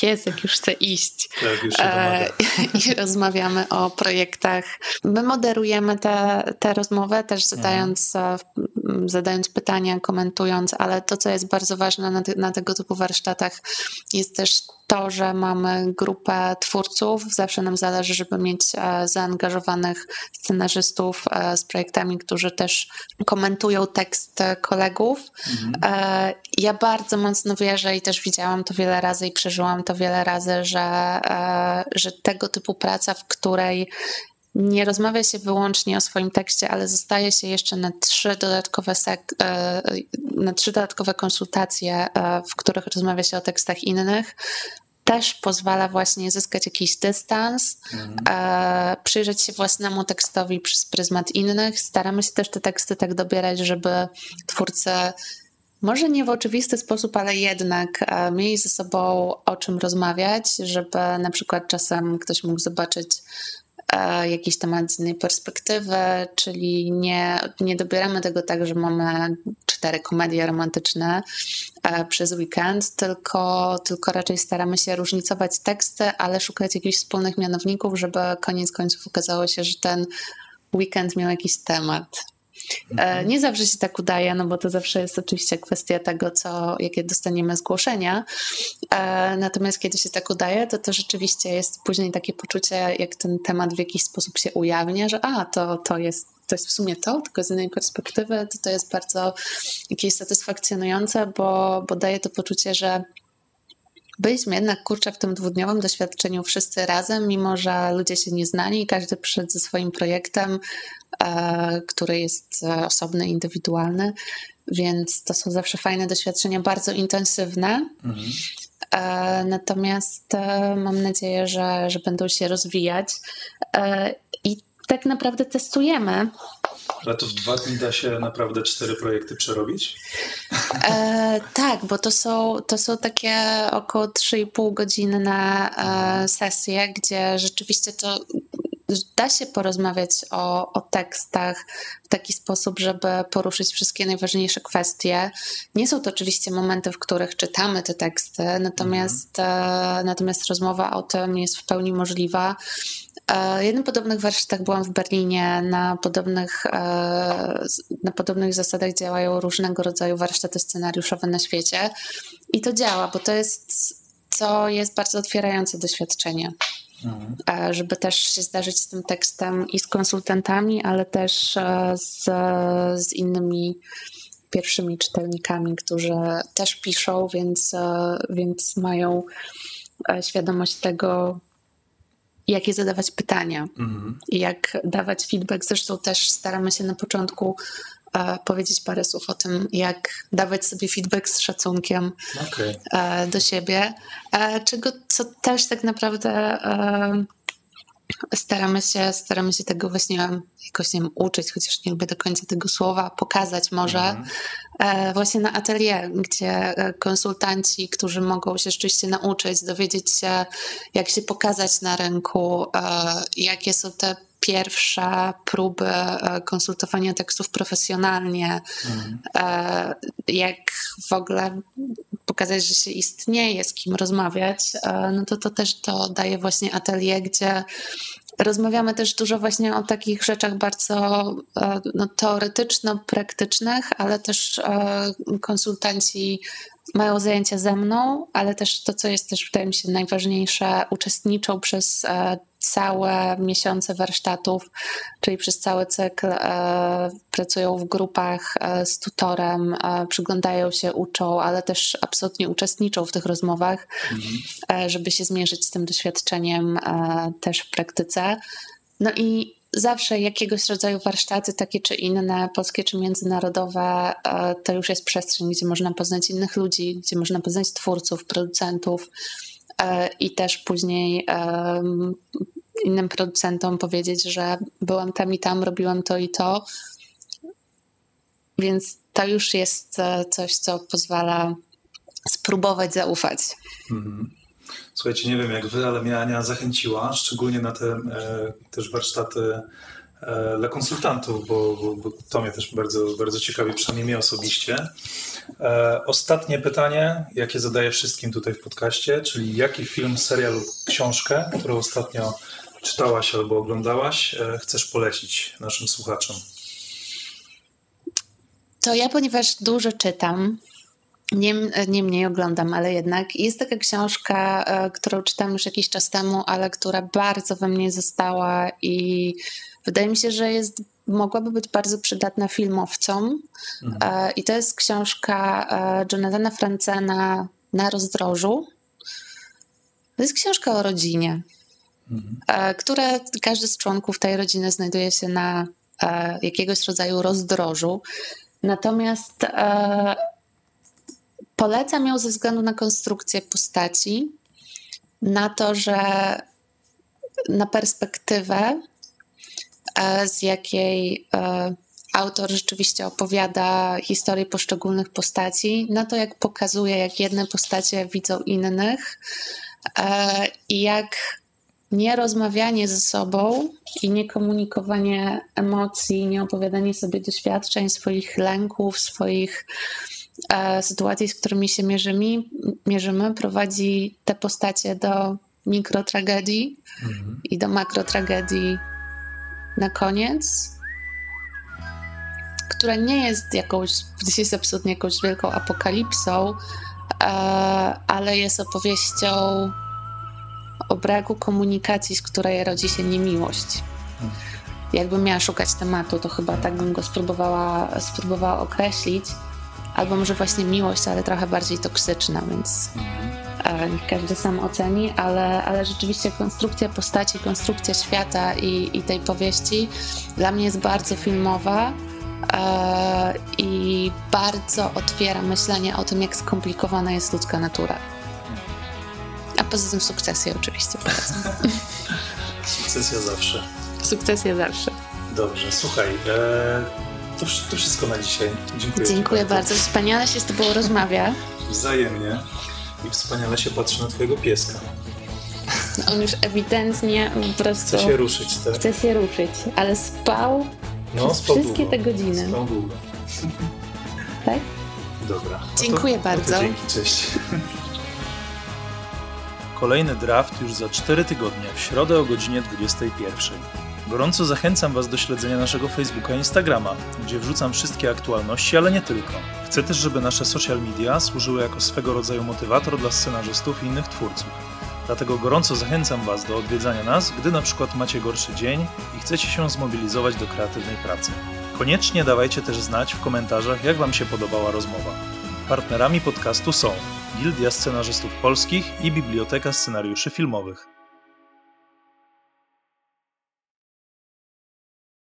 Piesek już chce iść. Tak, już e, I rozmawiamy o projektach. My moderujemy tę te, te rozmowę, też zadając, mhm. zadając pytania, komentując, ale to, co jest bardzo ważne na, na tego typu warsztatach, jest też to, że mamy grupę twórców. Zawsze nam zależy, żeby mieć e, zaangażowanych scenarzystów e, z projektami, którzy też komentują tekst kolegów. Mhm. Ja bardzo mocno wierzę i też widziałam to wiele razy i przeżyłam to wiele razy, że, że tego typu praca, w której nie rozmawia się wyłącznie o swoim tekście, ale zostaje się jeszcze na trzy dodatkowe, sek- e, na trzy dodatkowe konsultacje, e, w których rozmawia się o tekstach innych, też pozwala właśnie zyskać jakiś dystans, mhm. E, przyjrzeć się własnemu tekstowi przez pryzmat innych. Staramy się też te teksty tak dobierać, żeby twórcy może nie w oczywisty sposób, ale jednak mieli ze sobą o czym rozmawiać, żeby na przykład czasem ktoś mógł zobaczyć E, jakiś temat z innej perspektywy, czyli nie, nie dobieramy tego tak, że mamy cztery komedie romantyczne e, przez weekend, tylko, tylko raczej staramy się różnicować teksty, ale szukać jakichś wspólnych mianowników, żeby koniec końców okazało się, że ten weekend miał jakiś temat. E, nie zawsze się tak udaje, no bo to zawsze jest oczywiście kwestia tego, co, jakie dostaniemy zgłoszenia. E, natomiast kiedy się tak udaje, to to rzeczywiście jest później takie poczucie, jak ten temat w jakiś sposób się ujawnia, że a, to, to jest to jest w sumie to, tylko z innej perspektywy, to to jest bardzo jakieś satysfakcjonujące, bo, bo daje to poczucie, że byliśmy jednak kurczę w tym dwudniowym doświadczeniu wszyscy razem, mimo że ludzie się nie znali i każdy przyszedł ze swoim projektem, e, który jest e, osobny, indywidualny, więc to są zawsze fajne doświadczenia, bardzo intensywne. Mhm. E, natomiast mam nadzieję, że, że będą się rozwijać tak naprawdę testujemy ale to w dwa dni da się naprawdę cztery projekty przerobić? E, tak, bo to są, to są takie około 3,5 godziny na e, sesje, gdzie rzeczywiście to da się porozmawiać o, o tekstach w taki sposób, żeby poruszyć wszystkie najważniejsze kwestie. Nie są to oczywiście momenty, w których czytamy te teksty, natomiast, mhm. natomiast rozmowa o tym jest w pełni możliwa. E, jednym podobnych warsztatach byłam w Berlinie. Na podobnych, e, na podobnych zasadach działają różnego rodzaju warsztaty scenariuszowe na świecie. I to działa, bo to jest, co jest bardzo otwierające doświadczenie. Mhm. Żeby też się zdarzyć z tym tekstem i z konsultantami, ale też z, z innymi pierwszymi czytelnikami, którzy też piszą, więc, więc mają świadomość tego, jakie zadawać pytania mhm. i jak dawać feedback. Zresztą też staramy się na początku e, powiedzieć parę słów o tym, jak dawać sobie feedback z szacunkiem okay. e, do siebie, e, czego co też tak naprawdę e, staramy się, staramy się tego właśnie jakoś nie wiem, uczyć, chociaż nie lubię do końca tego słowa, pokazać może mhm. E, właśnie na atelier, gdzie e, konsultanci, którzy mogą się rzeczywiście nauczyć, dowiedzieć się, jak się pokazać na rynku, e, jakie są te pierwsze próby konsultowania tekstów profesjonalnie, mhm. jak w ogóle pokazać, że się istnieje, z kim rozmawiać, no to to też to daje właśnie atelier, gdzie Rozmawiamy też dużo właśnie o takich rzeczach bardzo e, no, teoretyczno-praktycznych, ale też e, konsultanci mają zajęcia ze mną, ale też to, co jest też wydaje mi się najważniejsze, uczestniczą przez e, całe miesiące warsztatów, czyli przez cały cykl e, pracują w grupach e, z tutorem, przyglądają się, uczą, ale też absolutnie uczestniczą w tych rozmowach, mhm. żeby się zmierzyć z tym doświadczeniem też w praktyce. No i zawsze jakiegoś rodzaju warsztaty, takie czy inne, polskie czy międzynarodowe, e, to już jest przestrzeń, gdzie można poznać innych ludzi, gdzie można poznać twórców, producentów e, i też później innym producentom powiedzieć, że byłam tam i tam, robiłam to i to. Więc to już jest e, coś, co pozwala spróbować zaufać. Mhm. Słuchajcie, nie wiem jak wy, ale mnie Ania zachęciła, szczególnie na te e, też warsztaty e, dla konsultantów, bo, bo, bo, to mnie też bardzo, bardzo ciekawi, przynajmniej mnie osobiście. E, ostatnie pytanie, jakie zadaję wszystkim tutaj w podcaście, czyli jaki film, serial lub książkę, którą ostatnio czytałaś albo oglądałaś, e, chcesz polecić naszym słuchaczom? To ja, ponieważ dużo czytam, nie, nie mniej oglądam, ale jednak jest taka książka, e, którą czytam już jakiś czas temu, ale która bardzo we mnie została i wydaje mi się, że jest, mogłaby być bardzo przydatna filmowcom. Mhm. E, I to jest książka e, Jonathana Francena Na rozdrożu. To jest książka o rodzinie, mhm. która każdy z członków tej rodziny znajduje się na jakiegoś rodzaju rozdrożu. Natomiast Polecam ją ze względu na konstrukcję postaci, na to, że na perspektywę, e, z jakiej e, autor rzeczywiście opowiada historię poszczególnych postaci, na to, jak pokazuje, jak jedne postacie widzą innych e, i jak nierozmawianie ze sobą i niekomunikowanie emocji, nie opowiadanie sobie doświadczeń, swoich lęków, swoich E, sytuacji, z którymi się mierzymy, mierzymy prowadzi te postacie do mikrotragedii mhm. i do makrotragedii na koniec, która nie jest jakąś, gdzieś jest absolutnie jakąś wielką apokalipsą, e, ale jest opowieścią o braku komunikacji, z której rodzi się niemiłość. Mhm. Jakbym miała szukać tematu, to chyba tak bym go spróbowała, spróbowała określić albo może właśnie miłość, ale trochę bardziej toksyczna, więc e, niech każdy sam oceni, ale, ale rzeczywiście konstrukcja postaci, konstrukcja świata i, i tej powieści dla mnie jest bardzo filmowa e, i bardzo otwiera myślenie o tym, jak skomplikowana jest ludzka natura. A poza tym sukcesję oczywiście polecam. Sukcesja zawsze. Sukcesja zawsze. Dobrze, słuchaj, e to, to wszystko na dzisiaj. Dziękuję. Dziękuję bardzo. bardzo. Wspaniale się z Tobą rozmawia. Wzajemnie. I wspaniale się patrzy na Twojego pieska. On już ewidentnie po prostu Chce się ruszyć, tak? chce się ruszyć, ale spał No, przez spał wszystkie długo. te godziny. Spał długo. Tak? Dobra. No to- Dziękuję no to bardzo. Dzięki, cześć. Kolejny draft już za 4 tygodnie, w środę o godzinie 21. Gorąco zachęcam Was do śledzenia naszego Facebooka i Instagrama, gdzie wrzucam wszystkie aktualności, ale nie tylko. Chcę też, żeby nasze social media służyły jako swego rodzaju motywator dla scenarzystów i innych twórców. Dlatego gorąco zachęcam Was do odwiedzania nas, gdy na przykład macie gorszy dzień i chcecie się zmobilizować do kreatywnej pracy. Koniecznie dawajcie też znać w komentarzach, jak Wam się podobała rozmowa. Partnerami podcastu są Gildia Scenarzystów Polskich i Biblioteka Scenariuszy Filmowych.